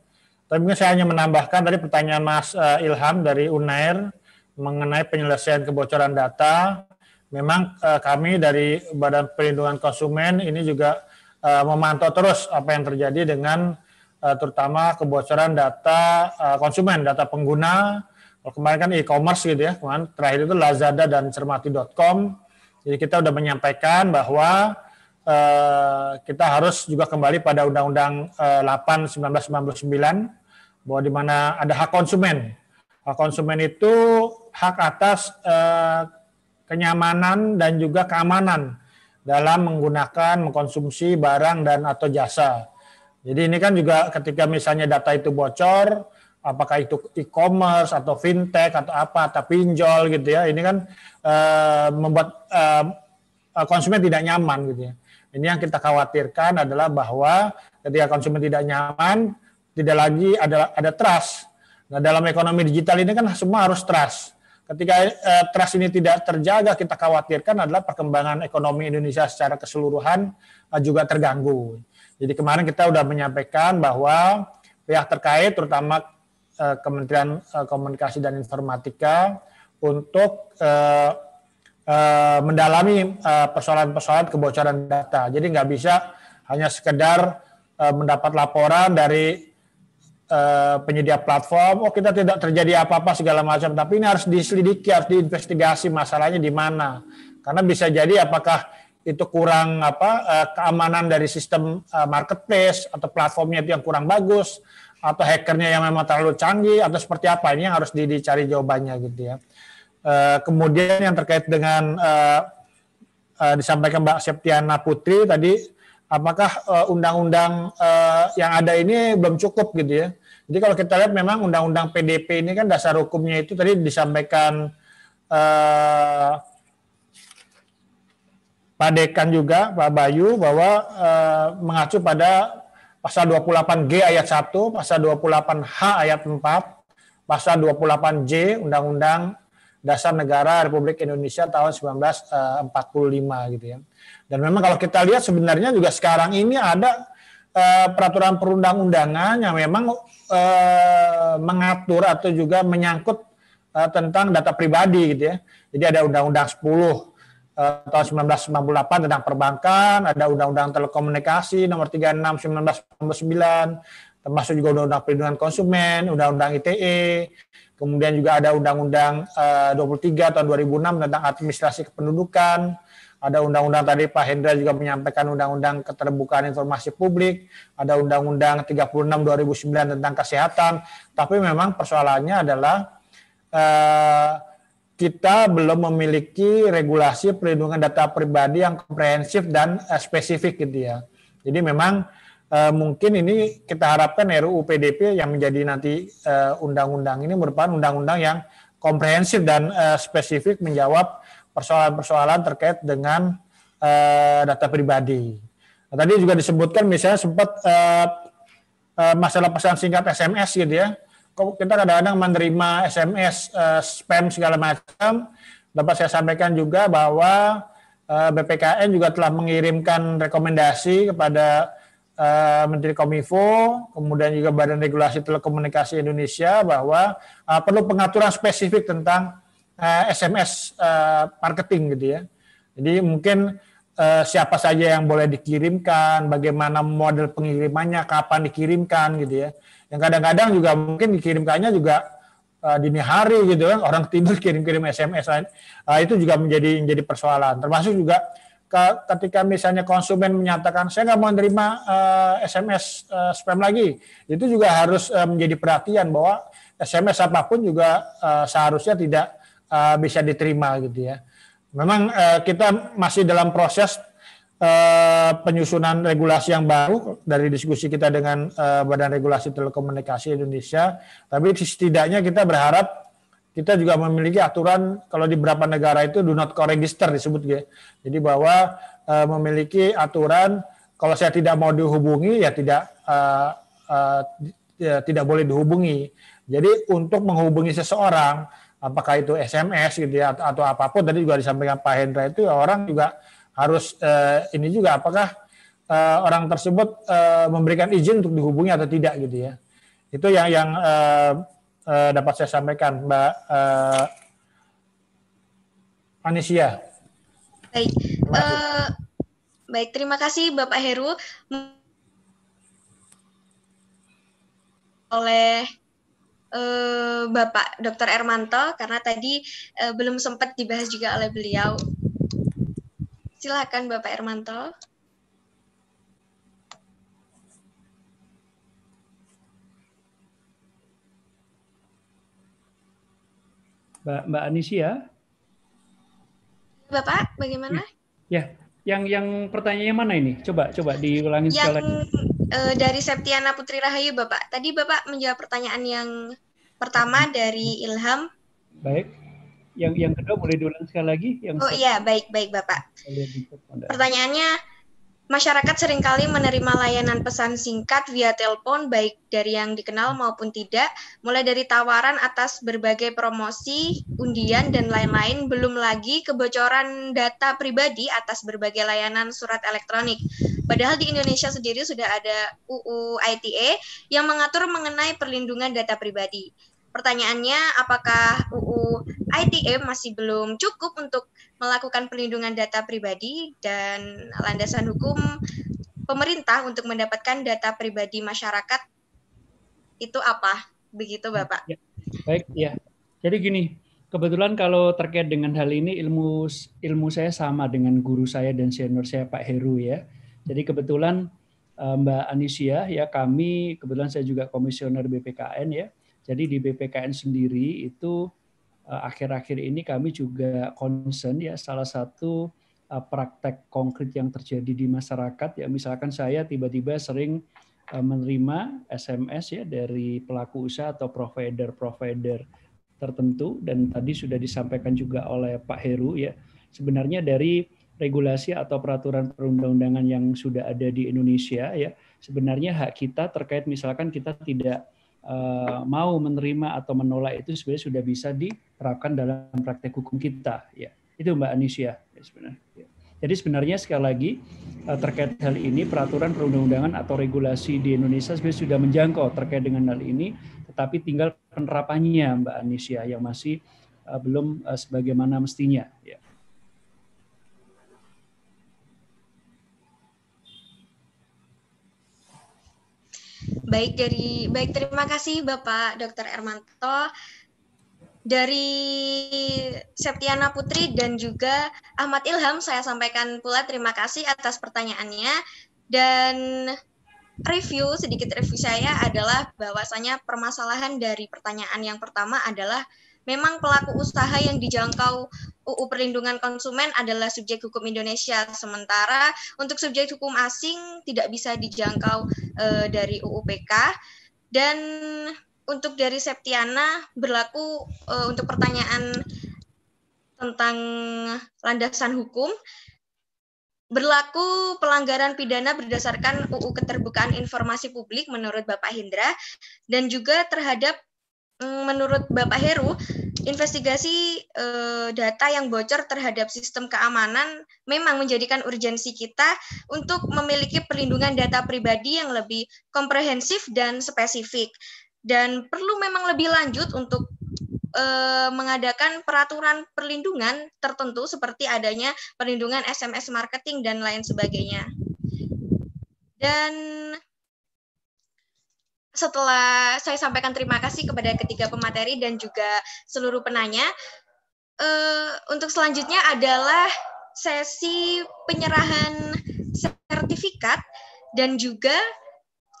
Speaker 7: Tapi mungkin saya hanya menambahkan tadi pertanyaan Mas eh, Ilham dari Unair mengenai penyelesaian kebocoran data. Memang eh, kami dari Badan Perlindungan Konsumen ini juga eh, memantau terus apa yang terjadi dengan eh, terutama kebocoran data eh, konsumen, data pengguna. Kalau kemarin kan e-commerce gitu ya, kemarin terakhir itu Lazada dan Cermati.com. Jadi kita sudah menyampaikan bahwa eh, kita harus juga kembali pada Undang-Undang eh, 8 1999 bahwa di mana ada hak konsumen. Hak konsumen itu hak atas kenyamanan dan juga keamanan dalam menggunakan mengkonsumsi barang dan atau jasa. Jadi ini kan juga ketika misalnya data itu bocor, apakah itu e-commerce atau fintech atau apa atau pinjol gitu ya, ini kan eh, membuat eh, konsumen tidak nyaman gitu ya. Ini yang kita khawatirkan adalah bahwa ketika konsumen tidak nyaman, tidak lagi ada ada trust. Nah dalam ekonomi digital ini kan semua harus trust. Ketika eh, trust ini tidak terjaga, kita khawatirkan adalah perkembangan ekonomi Indonesia secara keseluruhan eh, juga terganggu. Jadi kemarin kita sudah menyampaikan bahwa pihak terkait, terutama eh, Kementerian eh, Komunikasi dan Informatika, untuk eh, eh, mendalami eh, persoalan-persoalan kebocoran data. Jadi nggak bisa hanya sekedar eh, mendapat laporan dari eh, penyedia platform, oh kita tidak terjadi apa-apa segala macam, tapi ini harus diselidiki, harus diinvestigasi masalahnya di mana. Karena bisa jadi apakah itu kurang apa eh, keamanan dari sistem eh, marketplace atau platformnya itu yang kurang bagus atau hackernya yang memang terlalu canggih atau seperti apa ini yang harus di- dicari jawabannya gitu ya. Eh, kemudian yang terkait dengan disampaikan Mbak Septiana Putri tadi apakah undang-undang yang ada ini belum cukup gitu ya. Jadi kalau kita lihat memang undang-undang PDP ini kan dasar hukumnya itu tadi disampaikan Pak Dekan juga, Pak Bayu, bahwa eh, mengacu pada pasal 28G ayat 1, pasal 28H ayat 4, pasal 28J Undang-Undang Dasar Negara Republik Indonesia tahun 1945 gitu ya. Dan memang kalau kita lihat sebenarnya juga sekarang ini ada eh, peraturan perundang-undangan yang memang eh, mengatur atau juga menyangkut eh, tentang data pribadi gitu ya. Jadi ada Undang-Undang 10 eh, tahun 1998 tentang perbankan, ada Undang-Undang Telekomunikasi nomor 36 1999, termasuk juga Undang-Undang Perlindungan Konsumen, Undang-Undang ITE, kemudian juga ada Undang-Undang eh, 23 tahun 2006 tentang administrasi kependudukan, ada undang-undang tadi Pak Hendra juga menyampaikan undang-undang keterbukaan informasi publik, ada undang-undang 36 2009 tentang kesehatan, tapi memang persoalannya adalah eh, kita belum memiliki regulasi perlindungan data pribadi yang komprehensif dan eh, spesifik gitu ya. Jadi memang eh, mungkin ini kita harapkan RUU PDP yang menjadi nanti eh, undang-undang ini merupakan undang-undang yang komprehensif dan spesifik menjawab persoalan-persoalan terkait dengan data pribadi. Tadi juga disebutkan misalnya sempat masalah pesan singkat SMS gitu ya. Kita kadang-kadang menerima SMS eh, spam segala macam. Dapat saya sampaikan juga bahwa eh, BPKN juga telah mengirimkan rekomendasi kepada eh, Menteri Kominfo, kemudian juga Badan Regulasi Telekomunikasi Indonesia bahwa eh, perlu pengaturan spesifik tentang eh, SMS eh, marketing gitu ya. Jadi mungkin eh, siapa saja yang boleh dikirimkan, bagaimana model pengirimannya, kapan dikirimkan gitu ya. Yang kadang-kadang juga mungkin dikirimkannya juga eh, dini hari gitu kan, orang tidur kirim-kirim SMS Eh, itu juga menjadi menjadi persoalan. Termasuk juga ke- ketika misalnya konsumen menyatakan saya nggak mau menerima eh, SMS eh, spam lagi, itu juga harus eh, menjadi perhatian bahwa SMS apa pun juga eh, seharusnya tidak eh, bisa diterima gitu ya. Memang eh, kita masih dalam proses eh, penyusunan regulasi yang baru dari diskusi kita dengan eh, Badan Regulasi Telekomunikasi Indonesia. Tapi setidaknya kita berharap kita juga memiliki aturan kalau di beberapa negara itu do not co-register disebut gitu. Jadi bahwa eh, memiliki aturan kalau saya tidak mau dihubungi ya tidak eh, eh, ya, tidak boleh dihubungi. Jadi untuk menghubungi seseorang apakah itu SMS gitu ya atau, atau apa pun tadi juga disampaikan Pak Hendra itu ya orang juga harus eh, ini juga apakah eh, orang tersebut eh, memberikan izin untuk dihubungi atau tidak gitu ya. Itu yang yang eh, eh, dapat saya sampaikan Mbak eh, Anisia.
Speaker 10: Baik, eh, baik. Terima kasih Bapak Heru oleh eh, Bapak Dr. Ermanto karena tadi eh, belum sempat dibahas juga oleh beliau. Silakan Bapak Ermanto.
Speaker 2: Mbak, Mbak Anisia. Ya?
Speaker 10: Bapak, bagaimana? Iya.
Speaker 2: Ya, yang yang pertanyaannya mana ini? Coba coba diulangi
Speaker 10: yang, sekali
Speaker 2: lagi.
Speaker 10: E, dari Septiana Putri Rahayu, Bapak. Tadi Bapak menjawab pertanyaan yang pertama dari Ilham.
Speaker 2: Baik. Yang yang kedua boleh diulang sekali lagi? Yang
Speaker 10: Oh iya, baik, baik Bapak. Pertanyaannya, masyarakat sering kali menerima layanan pesan singkat via telepon, baik dari yang dikenal maupun tidak, mulai dari tawaran atas berbagai promosi, undian, dan lain-lain, belum lagi kebocoran data pribadi atas berbagai layanan surat elektronik. Padahal di Indonesia sendiri sudah ada UU ITE yang mengatur mengenai perlindungan data pribadi. Pertanyaannya, apakah UU ITE masih belum cukup untuk melakukan perlindungan data pribadi dan landasan hukum pemerintah untuk mendapatkan data pribadi masyarakat itu apa? Begitu, Bapak.
Speaker 2: Baik, ya. Jadi gini, kebetulan kalau terkait dengan hal ini ilmu ilmu saya sama dengan guru saya dan senior saya Pak Heru ya. Jadi kebetulan eh, Mbak Anisia ya kami kebetulan saya juga komisioner BPKN ya. Jadi di BPKN sendiri itu eh, akhir-akhir ini kami juga concern ya salah satu eh, praktek konkret yang terjadi di masyarakat ya. Misalkan saya tiba-tiba sering eh, menerima SMS ya dari pelaku usaha atau provider-provider tertentu dan tadi sudah disampaikan juga oleh Pak Heru ya. Sebenarnya dari regulasi atau peraturan perundang-undangan yang sudah ada di Indonesia ya sebenarnya hak kita terkait misalkan kita tidak mau menerima atau menolak itu sebenarnya sudah bisa diterapkan dalam praktek hukum kita ya. Itu Mbak Anisia ya, sebenarnya. Ya. jadi sebenarnya sekali lagi eh, terkait hal ini peraturan perundang-undangan atau regulasi di Indonesia sebenarnya sudah menjangkau terkait dengan hal ini tetapi tinggal penerapannya Mbak Anisia yang masih eh, belum eh, sebagaimana mestinya ya
Speaker 10: Baik dari baik terima kasih Bapak Dr. Ermanto dari Septiana Putri dan juga Ahmad Ilham saya sampaikan pula terima kasih atas pertanyaannya dan review sedikit review saya adalah bahwasanya permasalahan dari pertanyaan yang pertama adalah memang pelaku usaha yang dijangkau UU Perlindungan Konsumen adalah subjek hukum Indonesia. Sementara untuk subjek hukum asing tidak bisa dijangkau eh, dari UU PK dan untuk dari Septiana berlaku eh, untuk pertanyaan tentang landasan hukum berlaku pelanggaran pidana berdasarkan UU Keterbukaan Informasi Publik menurut Bapak Hindra dan juga terhadap menurut Bapak Heru investigasi eh, data yang bocor terhadap sistem keamanan memang menjadikan urgensi kita untuk memiliki perlindungan data pribadi yang lebih komprehensif dan spesifik dan perlu memang lebih lanjut untuk eh, mengadakan peraturan perlindungan tertentu seperti adanya perlindungan SMS marketing dan lain sebagainya. Dan setelah saya sampaikan terima kasih kepada ketiga pemateri dan juga seluruh penanya, eh, untuk selanjutnya adalah sesi penyerahan sertifikat dan juga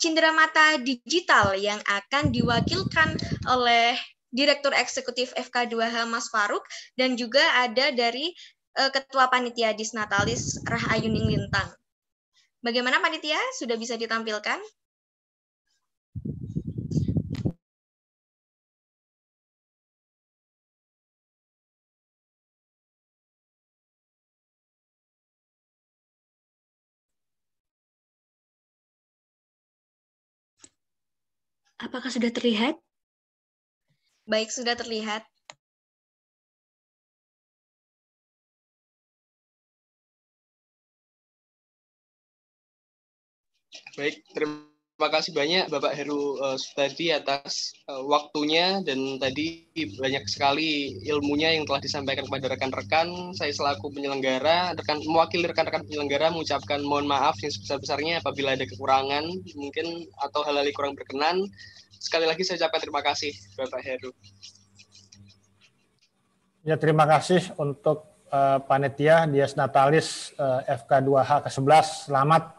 Speaker 10: cindera mata digital yang akan diwakilkan oleh Direktur Eksekutif FK2H Mas Faruk dan juga ada dari eh, Ketua Panitia Disnatalis Rahayuning Lintang. Bagaimana panitia? Sudah bisa ditampilkan?
Speaker 4: Apakah sudah terlihat?
Speaker 10: Baik, sudah terlihat.
Speaker 1: Baik, terima kasih banyak Bapak Heru uh, tadi atas uh, waktunya dan tadi banyak sekali ilmunya yang telah disampaikan kepada rekan-rekan. Saya selaku penyelenggara, rekan mewakili rekan-rekan penyelenggara mengucapkan mohon maaf yang sebesar-besarnya apabila ada kekurangan mungkin atau hal-hal yang kurang berkenan. Sekali lagi saya ucapkan terima kasih Bapak Heru.
Speaker 7: Ya, terima kasih untuk uh, panitia Dias Natalis uh, FK2H ke-11. Selamat.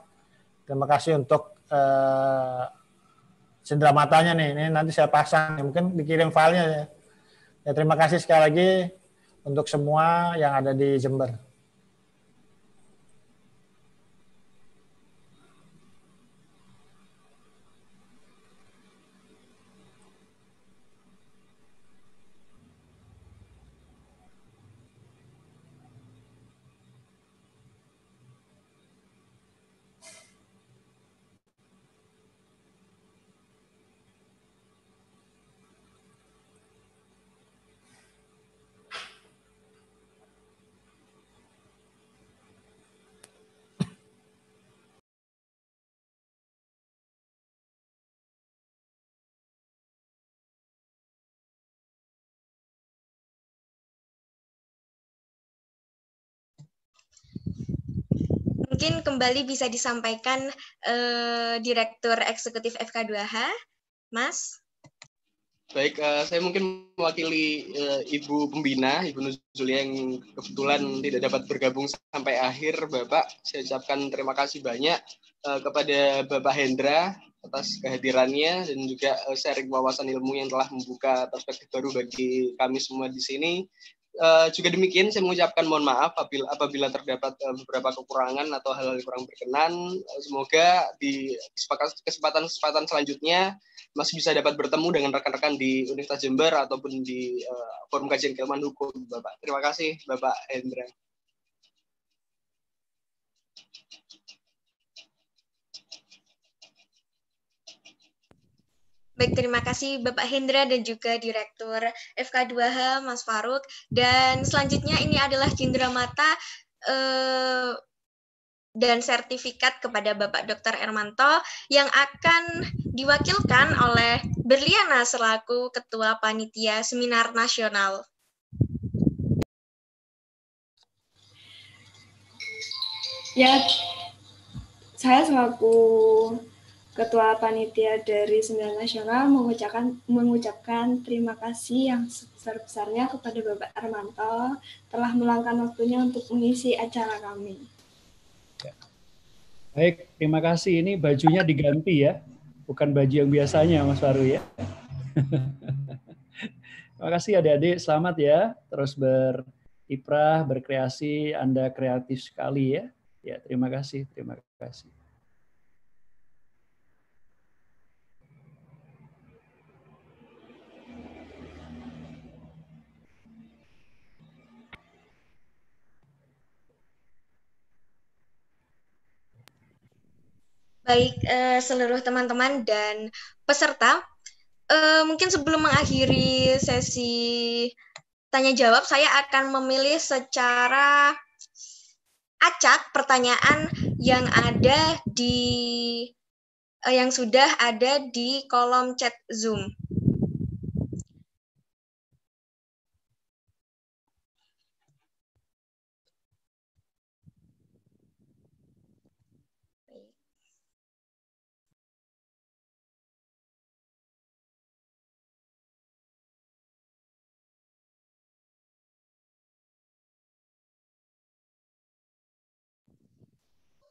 Speaker 7: Terima kasih untuk uh, cendera matanya nih. Ini nanti saya pasang. Mungkin dikirim filenya ya. Ya terima kasih sekali lagi untuk semua yang ada di Jember.
Speaker 10: Mungkin kembali bisa disampaikan eh, Direktur Eksekutif FK2H, Mas.
Speaker 1: Baik, eh, saya mungkin mewakili eh, Ibu Pembina, Ibu Nuzulia yang kebetulan tidak dapat bergabung sampai akhir, Bapak. Saya ucapkan terima kasih banyak eh, kepada Bapak Hendra atas kehadirannya dan juga sharing wawasan ilmu yang telah membuka perspektif baru bagi kami semua di sini. Eh, juga demikian saya mengucapkan mohon maaf apabila, apabila terdapat eh, beberapa kekurangan atau hal-hal kurang berkenan. Eh, Semoga di kesempatan-kesempatan selanjutnya masih bisa dapat bertemu dengan rekan-rekan di Universitas Jember ataupun di eh, forum kajian keilmuan hukum, Bapak. Terima kasih, Bapak Hendra.
Speaker 10: Baik, terima kasih Bapak Hendra dan juga Direktur FK2H Mas Faruk. Dan selanjutnya ini adalah cindera mata eh, dan sertifikat kepada Bapak Dr. Ermanto yang akan diwakilkan oleh Berliana selaku Ketua Panitia Seminar Nasional.
Speaker 12: Ya, saya selaku Ketua Panitia dari Seminar Nasional mengucapkan mengucapkan terima kasih yang sebesar-besarnya kepada Bapak Armanto telah meluangkan waktunya untuk mengisi acara kami.
Speaker 2: Baik, terima kasih. Ini bajunya diganti ya, bukan baju yang biasanya, Mas Faru ya. terima kasih adik-adik, selamat ya. Terus berkiprah, berkreasi, Anda kreatif sekali ya. Ya, terima kasih, terima kasih.
Speaker 10: Baik, eh, seluruh teman-teman dan peserta, eh, mungkin sebelum mengakhiri sesi tanya jawab, saya akan memilih secara acak pertanyaan yang ada di eh, yang sudah ada di kolom chat Zoom.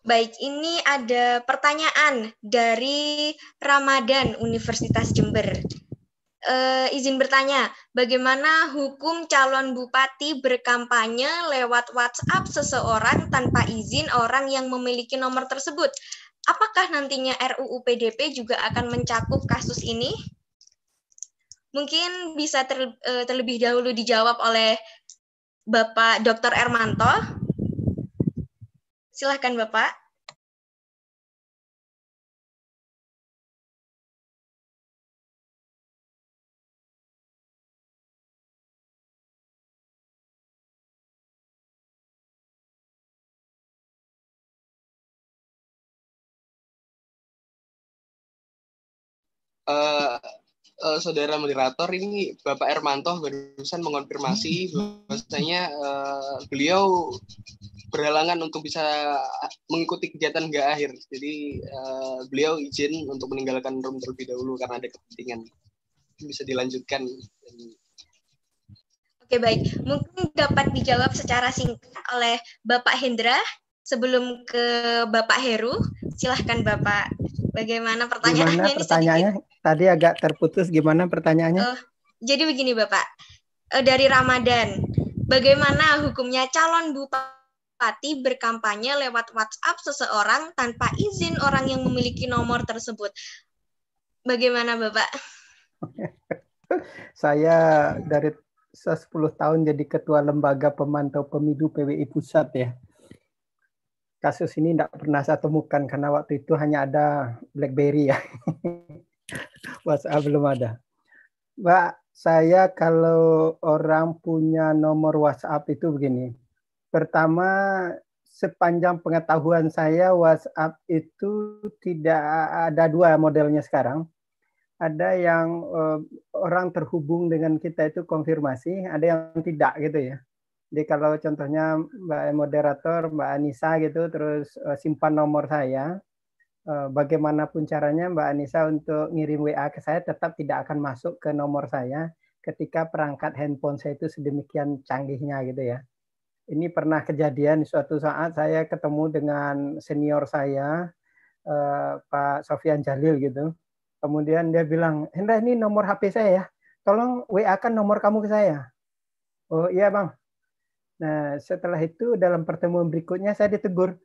Speaker 10: Baik, ini ada pertanyaan dari Ramadan Universitas Jember. Eh, izin bertanya, bagaimana hukum calon bupati berkampanye lewat WhatsApp seseorang tanpa izin orang yang memiliki nomor tersebut? Apakah nantinya RUU PDP juga akan mencakup kasus ini? Mungkin bisa ter, eh, terlebih dahulu dijawab oleh Bapak Dr. Ermanto. Silahkan Bapak.
Speaker 1: Eh, eh, saudara moderator ini Bapak Ermanto barusan mengonfirmasi bahwasanya eh, beliau berhalangan untuk bisa mengikuti kegiatan nggak akhir. Jadi eh, beliau izin untuk meninggalkan room terlebih dahulu karena ada kepentingan. Bisa dilanjutkan.
Speaker 10: Oke baik, mungkin dapat dijawab secara singkat oleh Bapak Hendra sebelum ke Bapak Heru. Silahkan Bapak, bagaimana pertanyaannya?
Speaker 6: Gimana
Speaker 10: ini
Speaker 6: pertanyaannya? Tadi agak terputus. Gimana pertanyaannya?
Speaker 10: Oh, jadi begini Bapak, eh, dari Ramadan. Bagaimana hukumnya calon bupati berkampanye lewat WhatsApp seseorang tanpa izin orang yang memiliki nomor tersebut? Bagaimana Bapak?
Speaker 6: Saya dari 10 tahun jadi ketua lembaga pemantau pemilu PWI Pusat ya. Kasus ini tidak pernah saya temukan karena waktu itu hanya ada BlackBerry ya. WhatsApp belum ada. Mbak, saya kalau orang punya nomor WhatsApp itu begini. Pertama, sepanjang pengetahuan saya WhatsApp itu tidak ada dua modelnya sekarang. Ada yang uh, orang terhubung dengan kita itu konfirmasi, ada yang tidak gitu ya. Jadi kalau contohnya Mbak moderator, Mbak Anissa gitu, terus uh, simpan nomor saya, uh, bagaimanapun caranya Mbak Anissa untuk ngirim WA ke saya tetap tidak akan masuk ke nomor saya ketika perangkat handphone saya itu sedemikian canggihnya gitu ya. Ini pernah kejadian suatu saat saya ketemu dengan senior saya, uh, Pak Sofian Jalil gitu Kemudian dia bilang, Hendra ini nomor HP saya ya, tolong WA kan nomor kamu ke saya. Oh iya bang. Nah setelah itu dalam pertemuan berikutnya saya ditegur,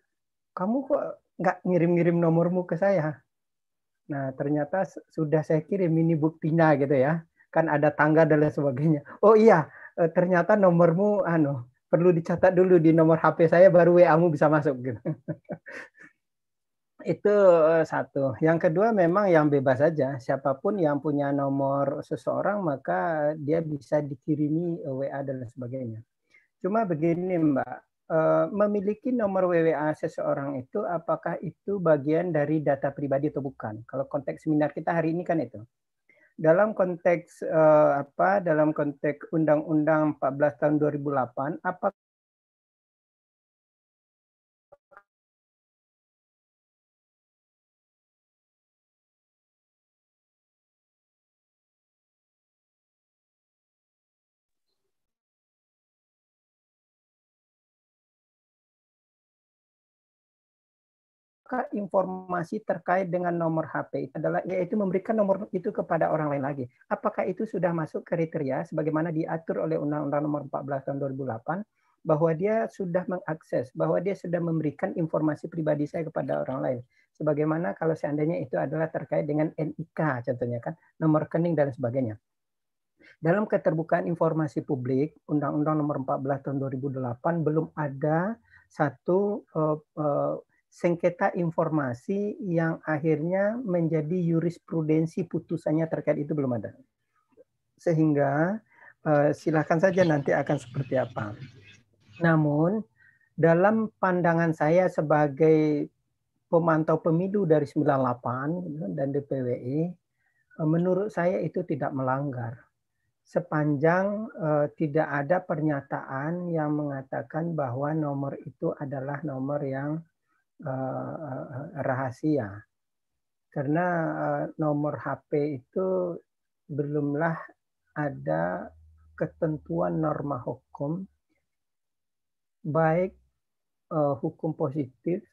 Speaker 6: kamu kok nggak ngirim-ngirim nomormu ke saya? Nah ternyata sudah saya kirim ini buktinya gitu ya, kan ada tangga dan lain sebagainya. Oh iya, eh, ternyata nomormu anu perlu dicatat dulu di nomor HP saya baru WA-mu bisa masuk gitu. itu eh, satu. Yang kedua memang yang bebas saja. Siapa pun yang punya nomor seseorang maka dia bisa dikirimi WA dan sebagainya. Cuma begini Mbak, eh, memiliki nomor WWA seseorang itu apakah itu bagian dari data pribadi atau bukan? Kalau konteks seminar kita hari ini kan itu. Dalam konteks apa? Dalam konteks Undang-Undang 14 tahun 2008, apa maka informasi terkait dengan nomor HP itu adalah yaitu memberikan nomor itu kepada orang lain lagi. Apakah itu sudah masuk kriteria sebagaimana diatur oleh Undang-Undang Nomor 14 Tahun 2008 bahwa dia sudah mengakses, bahwa dia sudah memberikan informasi pribadi saya kepada orang lain. Sebagaimana kalau seandainya itu adalah terkait dengan NIK contohnya kan, nomor rekening dan sebagainya. Dalam keterbukaan informasi publik, Undang-Undang Nomor 14 Tahun 2008 belum ada satu uh, uh, sengketa informasi yang akhirnya menjadi jurisprudensi putusannya terkait itu belum ada. Sehingga uh, silakan saja nanti akan seperti apa. Namun dalam pandangan saya sebagai pemantau pemilu dari 98 dan DPWI, uh, menurut saya itu tidak melanggar sepanjang uh, tidak ada pernyataan yang mengatakan bahwa nomor itu adalah nomor yang rahasia. Karena uh, nomor HP itu belumlah ada ketentuan norma hukum baik hukum positif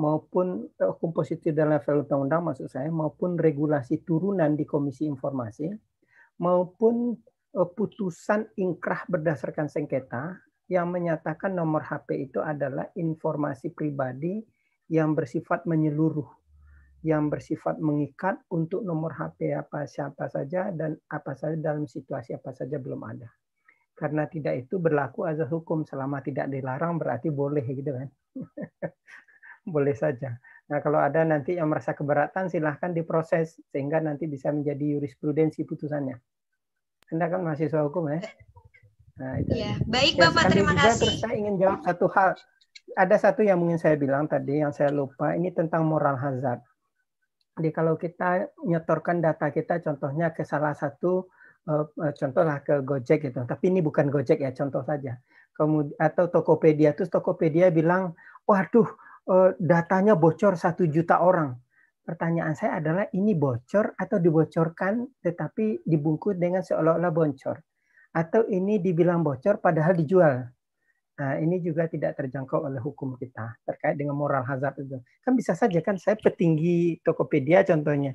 Speaker 6: maupun hukum positif dalam level undang-undang maksud saya maupun regulasi turunan di Komisi Informasi maupun putusan ingkrah berdasarkan sengketa yang menyatakan nomor HP itu adalah informasi pribadi yang bersifat menyeluruh, yang bersifat mengikat untuk nomor HP apa siapa saja dan apa saja dalam situasi apa saja belum ada. Karena tidak itu berlaku azas hukum selama tidak dilarang berarti boleh gitu kan. boleh saja. Nah, kalau ada nanti yang merasa keberatan silahkan diproses sehingga nanti bisa menjadi jurisprudensi putusannya. Anda kan mahasiswa hukum ya?
Speaker 10: Nah, itu. Ya, baik ya, Bapak, terima
Speaker 6: juga,
Speaker 10: kasih.
Speaker 6: Terus saya ingin jawab satu hal. Ada satu yang ingin saya bilang tadi yang saya lupa, ini tentang moral hazard. Jadi kalau kita nyetorkan data kita contohnya ke salah satu uh, contohlah ke Gojek gitu. Tapi ini bukan Gojek ya, contoh saja. Kemudian atau Tokopedia terus Tokopedia bilang, "Waduh, uh, datanya bocor satu juta orang." Pertanyaan saya adalah ini bocor atau dibocorkan tetapi dibungkus dengan seolah-olah bocor atau ini dibilang bocor padahal dijual. Nah, ini juga tidak terjangkau oleh hukum kita terkait dengan moral hazard itu. Kan bisa saja kan saya petinggi Tokopedia contohnya.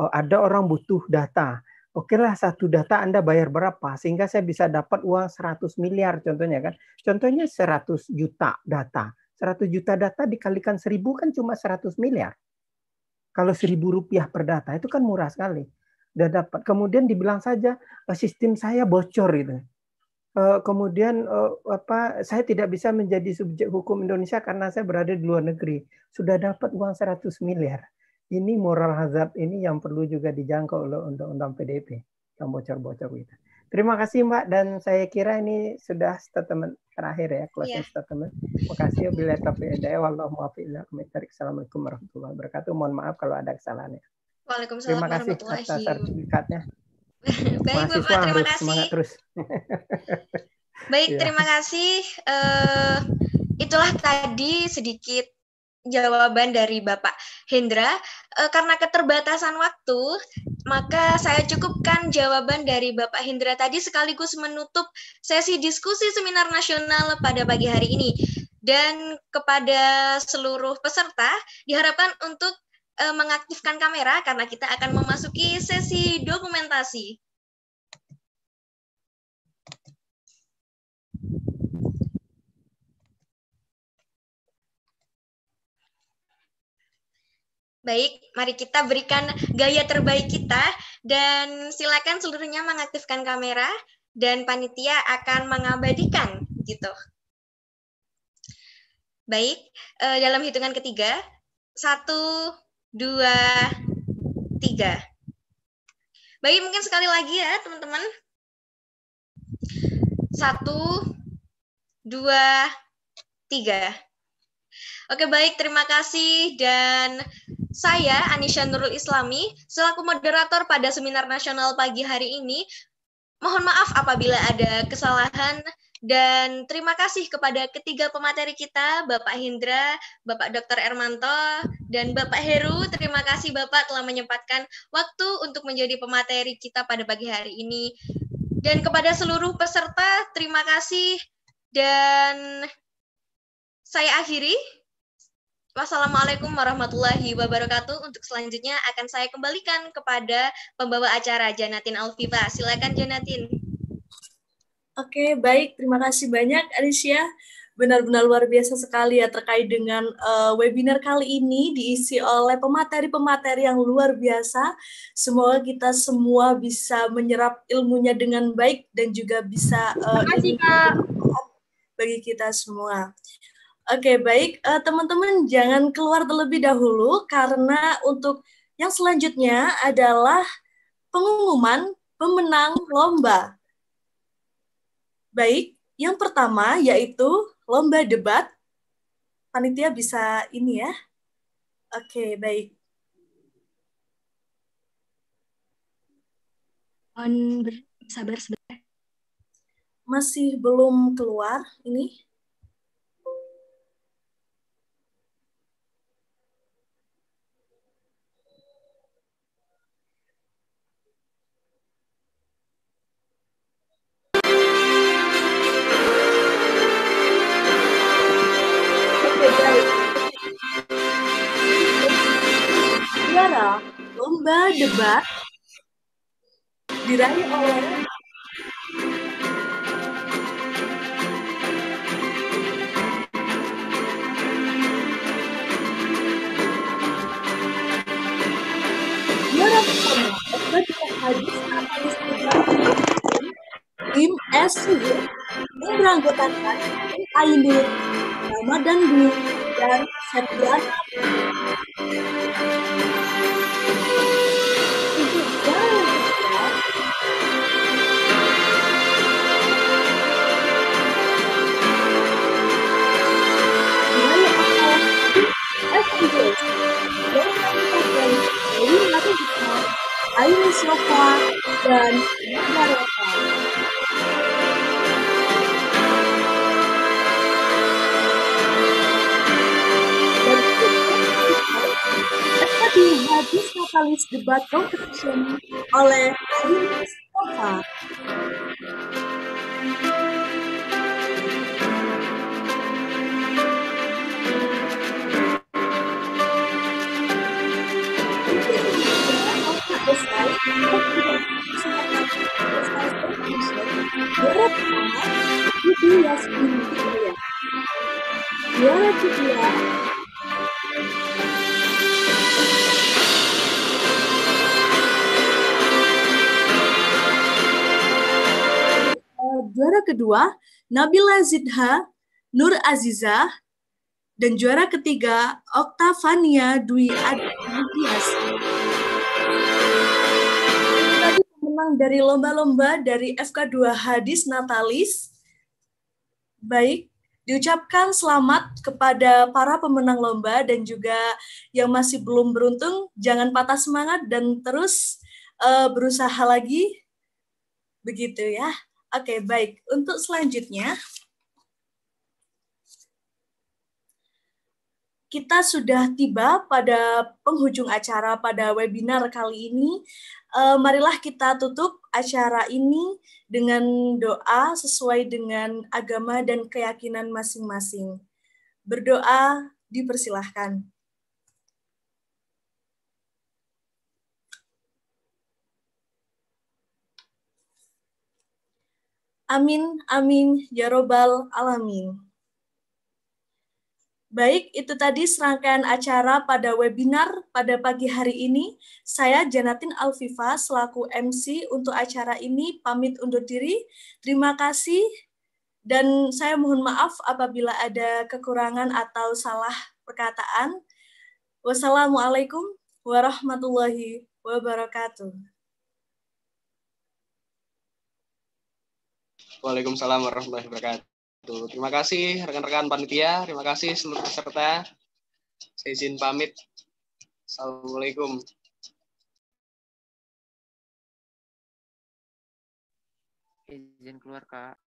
Speaker 6: Oh, ada orang butuh data. Oke lah satu data Anda bayar berapa sehingga saya bisa dapat uang 100 miliar contohnya kan. Contohnya 100 juta data. 100 juta data dikalikan 1000 kan cuma 100 miliar. Kalau 1000 rupiah per data itu kan murah sekali. Udah dapat. Kemudian dibilang saja "Eh, sistem saya bocor gitu. Eh, Kemudian eh, apa saya tidak bisa menjadi subjek hukum Indonesia karena saya berada di luar negeri. Sudah dapat uang 100 miliar. Ini moral hazard ini yang perlu juga dijangkau oleh undang-undang PDP yang bocor-bocor itu. Terima kasih Mbak dan saya kira ini sudah statement terakhir ya closing
Speaker 10: Iya.
Speaker 6: statement. Terima kasih bila taufiq hidayah wallahu muwaffiq. Assalamualaikum warahmatullahi wabarakatuh. Mohon maaf kalau ada kesalahannya.
Speaker 10: Waalaikumsalam
Speaker 6: Terima kasih atas sertifikatnya.
Speaker 10: Baik
Speaker 6: Mahasiswa
Speaker 10: Bapak, terima
Speaker 6: harus
Speaker 10: kasih.
Speaker 6: semangat terus.
Speaker 10: Baik,
Speaker 6: Iya.
Speaker 10: terima kasih. Eh, itulah tadi sedikit jawaban dari Bapak Hendra. Eh, karena keterbatasan waktu, maka saya cukupkan jawaban dari Bapak Hendra tadi sekaligus menutup sesi diskusi seminar nasional pada pagi hari ini. Dan kepada seluruh peserta, diharapkan untuk eh, mengaktifkan kamera karena kita akan memasuki sesi dokumentasi. Baik, mari kita berikan gaya terbaik kita dan silakan seluruhnya mengaktifkan kamera dan panitia akan mengabadikan gitu. Baik, eh, dalam hitungan ketiga, satu, dua, tiga. Baik, mungkin sekali lagi ya teman-teman. Satu, dua, tiga. Oke baik, terima kasih dan saya Anisha Nurul Islami selaku moderator pada seminar nasional pagi hari ini. Mohon maaf apabila ada kesalahan dan terima kasih kepada ketiga pemateri kita, Bapak Hindra, Bapak Dr. Ermanto, dan Bapak Heru. Terima kasih Bapak telah menyempatkan waktu untuk menjadi pemateri kita pada pagi hari ini. Dan kepada seluruh peserta, terima kasih dan saya akhiri. Wassalamualaikum warahmatullahi wabarakatuh. Untuk selanjutnya akan saya kembalikan kepada pembawa acara Janatin Alfifa. Silakan Janatin.
Speaker 4: Oke, baik. Terima kasih banyak, Alicia. Benar-benar luar biasa sekali ya terkait dengan eh, webinar kali ini diisi oleh pemateri-pemateri yang luar biasa. Semoga kita semua bisa menyerap ilmunya dengan baik dan juga bisa
Speaker 12: Makasih,
Speaker 4: ilmu bermanfaat bagi kita semua. Oke, baik. Eh, Teman-teman jangan keluar terlebih dahulu karena untuk yang selanjutnya adalah pengumuman pemenang lomba. Baik, yang pertama yaitu lomba debat. Panitia bisa ini ya. Oke, baik.
Speaker 12: Mohon bersabar sebentar.
Speaker 4: Masih belum keluar ini. Juara lomba debat diraih oleh tim SU yang beranggotakan Ainur, Ramadan Dwi, dan Septiana Untuk juara yang kedua, Wilayah akal FIDS yang di Hadis Katalis Debat Competition oleh Aini Sofa. selesai Juara pertama, Juara kedua, Nabila Zidha Nur Aziza dan juara ketiga Oktavania Dwi Adias. Tadi pemenang dari lomba-lomba dari FK2 Hadis Natalis. Baik, diucapkan selamat kepada para pemenang lomba dan juga yang masih belum beruntung, jangan patah semangat dan terus eh, berusaha lagi. Begitu ya. Oke, baik. Untuk selanjutnya, kita sudah tiba pada penghujung acara pada webinar kali ini. Eh, marilah kita tutup acara ini dengan doa sesuai dengan agama dan keyakinan masing-masing. Berdoa dipersilahkan. Amin, amin, ya robbal alamin. Baik, itu tadi serangkaian acara pada webinar pada pagi hari ini. Saya Janatin Alfifa selaku MC untuk acara ini pamit undur diri. Terima kasih dan saya mohon maaf apabila ada kekurangan atau salah perkataan. Wassalamualaikum warahmatullahi wabarakatuh.
Speaker 1: Waalaikumsalam warahmatullahi wabarakatuh. Terima kasih rekan-rekan panitia, terima kasih seluruh peserta. Saya izin pamit. Assalamualaikum.
Speaker 13: izin keluar kak